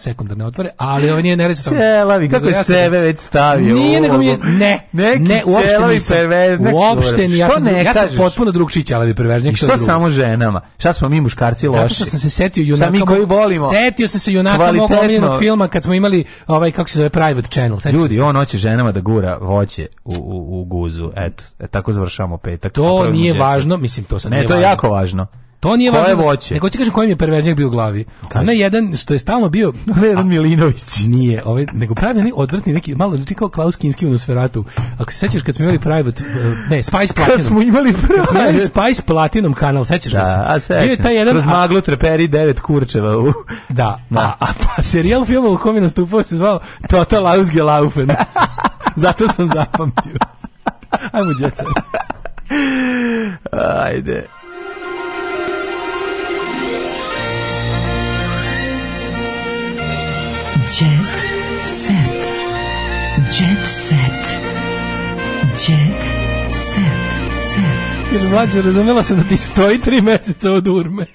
sekundarne otvore, ali ovo nije nerečno. Čelavi, kako je sebe već stavio. Nije, nego mi je, ne, ne, ne, uopšte nisam. Perveznek, uopšte ja sam, ne ja sam potpuno drugčiji Čelavi perveznik. I što, što samo ženama? Šta smo mi muškarci loši? Zato što sam se setio junaka. Šta mi koji volimo? Setio sam se junaka mog omiljenog filma kad smo imali ovaj, kako se zove, private channel. Setio Ljudi, on hoće ženama da gura voće u, u, u guzu. Eto, e, tako završamo petak. To nije važno, mislim, to sad ne, nije to je jako važno. To nije Koje važno. voće? Nego ti kažem kojim je perverznjak bio u glavi. Ona jedan što je stalno bio ne, jedan Milinović. Nije, ovaj nego pravi neki odvrtni neki malo liči kao Klaus Kinski u Nosferatu. Ako se sećaš kad smo imali private eh, ne, Spice Platinum. Kad smo imali private. Kad smo imali Spice Platinum kanal, sećaš da, se? A sećam. Bio taj jedan Kroz treperi devet kurčeva u. Da. da. A, a pa serijal filma u kome nastupao se zvao Total Ausgelaufen. Zato sam zapamtio. Ajmo, djeca. Ajde. Jet set, set. Jer mlađe, razumela se da ti stoji tri meseca od urme.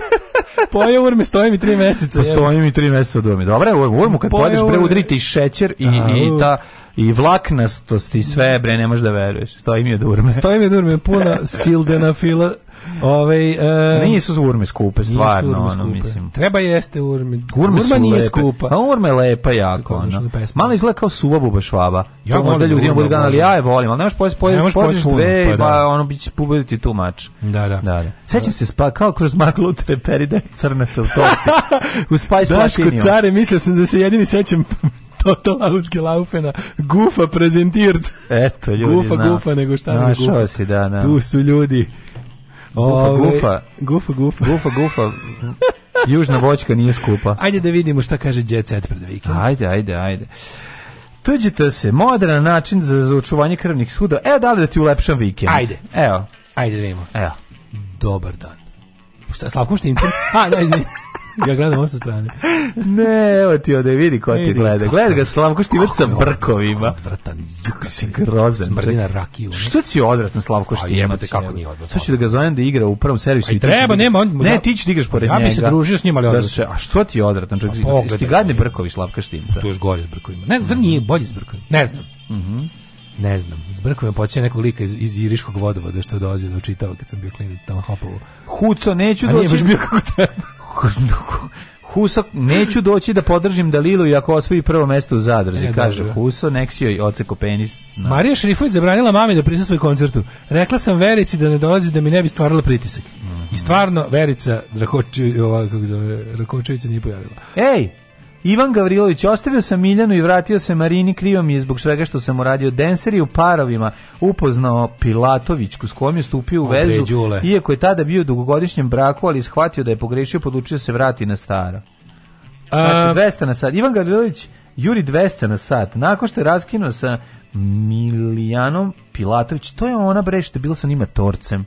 Pojeo urme, stoji mi tri meseca. Pa stoji mi tri meseca od urme. Dobro, urmu kad pojedeš preudri ti šećer i, i ta i vlaknastost i sve, bre, ne možeš da veruješ. Stoji mi od urme. Stoji mi od urme, puna sildena fila. Ove, e, nisu urme skupe, stvarno. Urme skupe. Ono, mislim. Treba jeste urme. Urme, urme nije lepe. skupa. A pa urme lepa jako. Ono. Malo izgleda kao suva buba švaba. Ja to možda ljudima bude dan, ali ja je volim. Ali nemaš pojesti pojesti pojesti dve pa i pa ono bi će pobediti tu mač. Da, da. da, da. Sećam se spa, kao kroz maglu treperi Perry da je crnaca u topi. u Spice Daško, care, mislio sam da se jedini sećam Total Laufena, gufa prezentirt. Eto, ljudi. Gufa, na, gufa, nego šta ne gufa. Našao si, da, da. Tu su ljudi. Gufa, Ove, gufa. Gufa, gufa. Gufa, gufa. Južna voćka nije skupa. Ajde da vidimo šta kaže Jet Set pred vikend. Ajde, ajde, ajde. Tuđite se, modern način za, za očuvanje krvnih suda. Evo, da li da ti ulepšam vikend? Ajde. Evo. Ajde da vidimo. Evo. Dobar dan. Šta, Slavko Štimcem? A, da, izvini ja gledam ovo sa strane. Ne, evo ti ovde, vidi ko ti gleda. Gleda ga Slavko Štivac sa brkovima. Odvratan, si grozan. Smrdina rakiju. Što ti je odvratan Slavko pa Štivac? A jebate kako nije odvratan. Sad ću da ga zovem da igra u prvom servisu. Pa i treba, da nema. On, ne, ti ćeš da igraš pored njega. Ja bi se družio s njim, ali da odvratan. a što ti je odvratan? Čovjek, pa ti gadni brkovi Slavka Štimca. Tu još gore s brkovima. Ne, zar nije bolji s brkovima? Ne znam. Mhm. Ne znam, zbrkom je počinje nekog lika iz, iz Iriškog vodovoda što je dolazio da učitao kad sam bio klinac tamo hopovo. Huco, neću doći. A nije baš bio kako treba. Huso, neću doći da podržim Dalilu i ako osvoji prvo mesto u zadrži, e, kaže dobro. Da. Huso, neksio i oceko penis. No. Marija Šerifović zabranila mami da prisustvuje koncertu. Rekla sam Verici da ne dolazi da mi ne bi stvarala pritisak. Mm -hmm. I mhm. stvarno Verica Drakoči, ova, kako zove, Drakočevića nije pojavila. Ej, Ivan Gavrilović, ostavio sam Miljanu i vratio se Marini, krivo mi je zbog svega što sam uradio. Denser je u parovima upoznao Pilatovićku s kojom je stupio u vezu, Obre, iako je tada bio u dugogodišnjem braku, ali shvatio da je pogrešio, podučio da se vrati na staro. Znači, 200 na sat. Ivan Gavrilović juri 200 na sat. Nakon što je raskinuo sa Miljanom Pilatović, to je ona bre što bilo sa njima torcem.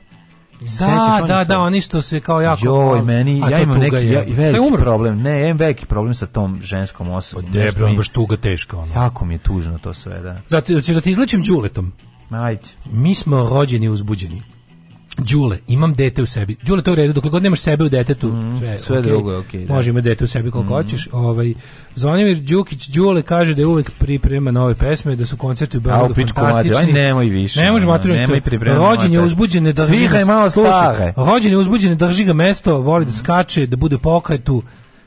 Da, da, da, da, oni što se kao jako Joj, meni, ja imam neki ja, veliki problem. Ne, ja imam veliki problem sa tom ženskom osobom. Pa Debra, baš tuga teška ono. Jako mi je tužno to sve, da. Zato ćeš da ti izlečim đuletom. Ajde. Mi smo rođeni uzbuđeni. Đule, imam dete u sebi. Đule, to je u redu, dokle god nemaš sebe u detetu, mm, sve, sve okay. drugo je okay, da. Može imati dete u sebi koliko mm. hoćeš. Ovaj, Zvonimir Đukić Đule kaže da je uvek priprema nove pesme, da su koncerti u Beogradu fantastični. Aj, nemoj više. Ne može maturno. Nemoj priprema. Rođen je uzbuđen, ne drži ga. malo stare. Rođen je uzbuđen, drži ga mesto, voli da skače, da bude pokretu.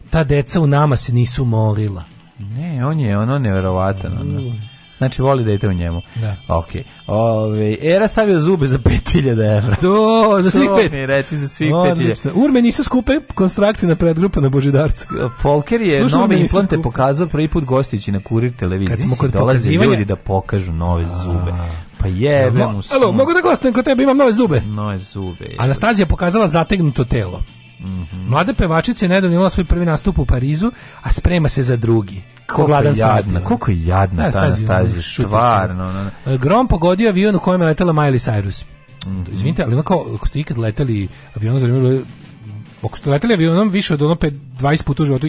Ta deca u nama se nisu morila. Ne, on je ono neverovatan. Ono. Znači voli da dete u njemu. Da. Okej. Okay. Era stavio zube za 5000 €. To, za svih pet. Ne, reci za svih 5000. Urme nisu skupe konstrakti na predgrupa na Božidarcu. Folker je Slušam, nove implante pokazao prvi put gostići na Kurir televiziji. Kad smo kod dolaze ljudi da pokažu nove zube. A. Pa jebe mu. Alo, mogu da gostujem kod tebe, imam nove zube. Nove zube. Jebe. Anastazija pokazala zategnuto telo. Mm -hmm. Mlada pevačica je nedavno imala svoj prvi nastup u Parizu, a sprema se za drugi. Koliko je jadna, koliko je jadna ta Anastazija, stvarno. E, Grom pogodio avion u kojem je letela Miley Cyrus. Mm -hmm. Izvinite, ali onako, ako ste ikad leteli avion za ako ste leteli avionom više od ono 20 puta u životu,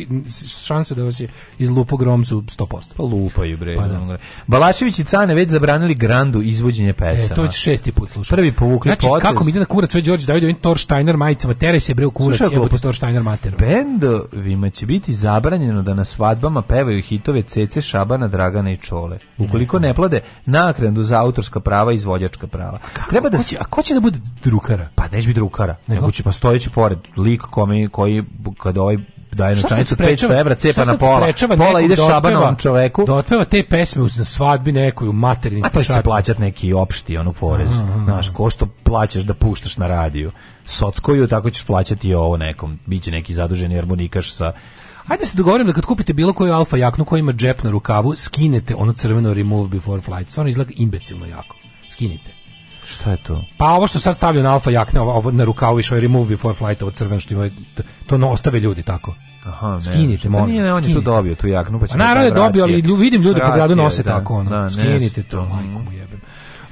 šanse da vas je iz lupo grom su 100%. Pa lupaju bre. Pa, da. Balašević i Cane već zabranili Grandu izvođenje pesama. E, to je šesti put slušao. Prvi povukli znači, potez. kako mi ide na kurac sve Đorđe David ovim Steiner majicama, tere se bre u kurac, jebote Torsteiner materu. Bendovima će biti zabranjeno da na svadbama pevaju hitove Cece, Šabana, Dragana i Čole. Ukoliko ne plade naknadu za autorska prava i izvođačka prava. Kako, Treba da ko će, a ko će da bude drukara? Pa neće biti drukara, nego, nego će pa stojeći pored lik kome, koji kad ovaj daje na čanicu 500 evra, cepa na pola. Pola ide da šabanom čoveku. Da otpeva te pesme uz svadbi nekoj u materini A to će plaćati neki opšti ono porez. Znaš, ko što plaćaš da puštaš na radiju. Sockoju, tako ćeš plaćati i ovo nekom. Biće neki zaduženi harmonikaš sa Ajde da se dogovorim da kad kupite bilo koju alfa jaknu koja ima džep na rukavu, skinete ono crveno remove before flight. Stvarno izgleda imbecilno jako. Skinite. Šta je to? Pa ovo što sad stavlja na alfa jakne, ovo, ovo na rukavu i je remove before flight, ovo crveno što ima, to no, ostave ljudi tako. Aha, ne. Skinite, molim. Nije, ne, on je to dobio, tu jaknu, pa, pa će... Naravno je dobio, ali vidim ljude po gradu nose da, tako, ono. Da, Skinite to, mm. majku mu jebem.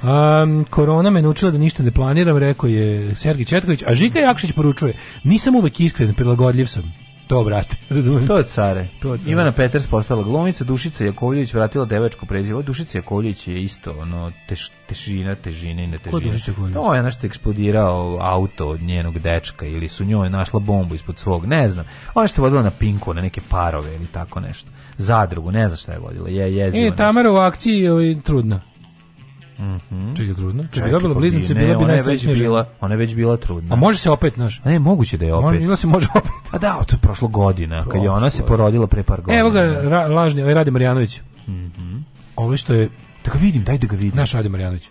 Um, korona me naučila da ništa ne planiram, rekao je Sergi Četković, a Žika Jakšić poručuje, nisam uvek iskren, prilagodljiv sam to brate, razumem. To je care. To je care. Ivana Peters postala glumica, Dušica Jakovljević vratila devačko prezime. Dušica Jakovljević je isto ono teš, tešina, težina i netežina. Ko Dušica Jakovljević? To je nešto eksplodirao auto od njenog dečka ili su njoj našla bombu ispod svog, ne znam. Ona što je vodila na Pinku, na neke parove ili tako nešto. Zadrugu, ne znam šta je vodila. Je, je, e, Tamara u akciji je ovaj, trudna. Mhm. Mm je trudno. Če bi dobila pa bliznice, bila bi najsrećnija bila. Ona je već bila trudna. A može se opet, znaš? Ne, moguće da je opet. Može, se može opet. A pa da, to je prošlo godina, kad je ona se porodila pre par godina. Evo ga, ra, lažni, ovaj Rade Marjanović. Mhm. Mm Ovo što je... Da ga vidim, daj da ga vidim. Naš Rade Marjanović.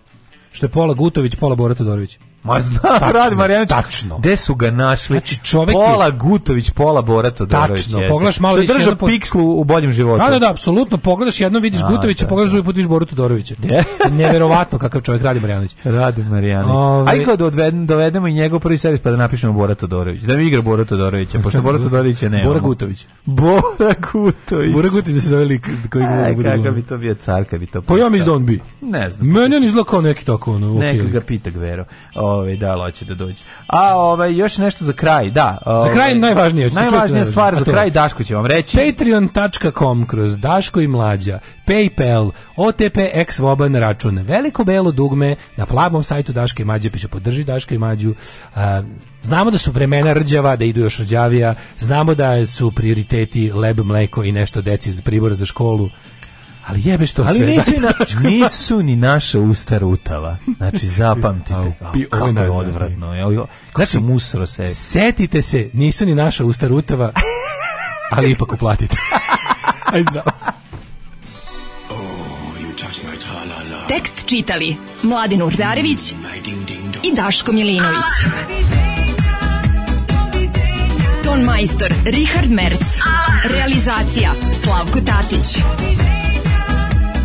Što je pola Gutović, pola Bora Todorović. Ma zna, radi Marijanović. Tačno. Gde su ga našli? Znači, čovek Pola je... Gutović, Pola Borat Odorović. Tačno, pogledaš malo više. Držao po... pikslu u boljem životu. Da, da, da, apsolutno. Pogledaš jedno, vidiš A, Gutovića, da, pogledaš da. drugi put vidiš Borat Odorovića. Neverovatno kakav čovek radi Marijanović. Radi Marijanović. Ove... Ovaj- Aj kad odvedem, dovedemo i njegov prvi servis pa da napišemo Borat Odorović. Da mi igra Borat Odorovića, pošto Borat Odorovića nema. Bora Gutović. Bora Gutović. Bora Gutović se zove lik koji Aj, kako bi to bio car, bi to. Pa ja mi da Ne znam. Meni on izlako neki tako ono. Neki ga pita Gvero ovaj da, hoće da dođe. A ovaj, još nešto za kraj, da. Ove, za kraj ovaj, najvažnije. Najvažnija da- stvar za kraj Daško će vam reći. Patreon.com kroz Daško i Mlađa, Paypal, OTP, Voban račun, veliko belo dugme na plavom sajtu Daške i Mlađe piše podrži Daško i Mlađu. A, Znamo da su vremena rđava, da idu još rđavija, znamo da su prioriteti leb, mleko i nešto deci iz pribora za školu, Ali jebe što Ali sve. Nisu, dakle, na... nisu ni naša usta rutava. Znači, zapamtite. Au, kako je odvratno. znači, musro se. Setite se, nisu ni naša usta rutava, ali ipak uplatite. Aj zdravo. Oh, Tekst čitali Mladin Urdarević mm, i Daško Milinović. Ton majstor Richard Merc. Realizacija Slavko Tatić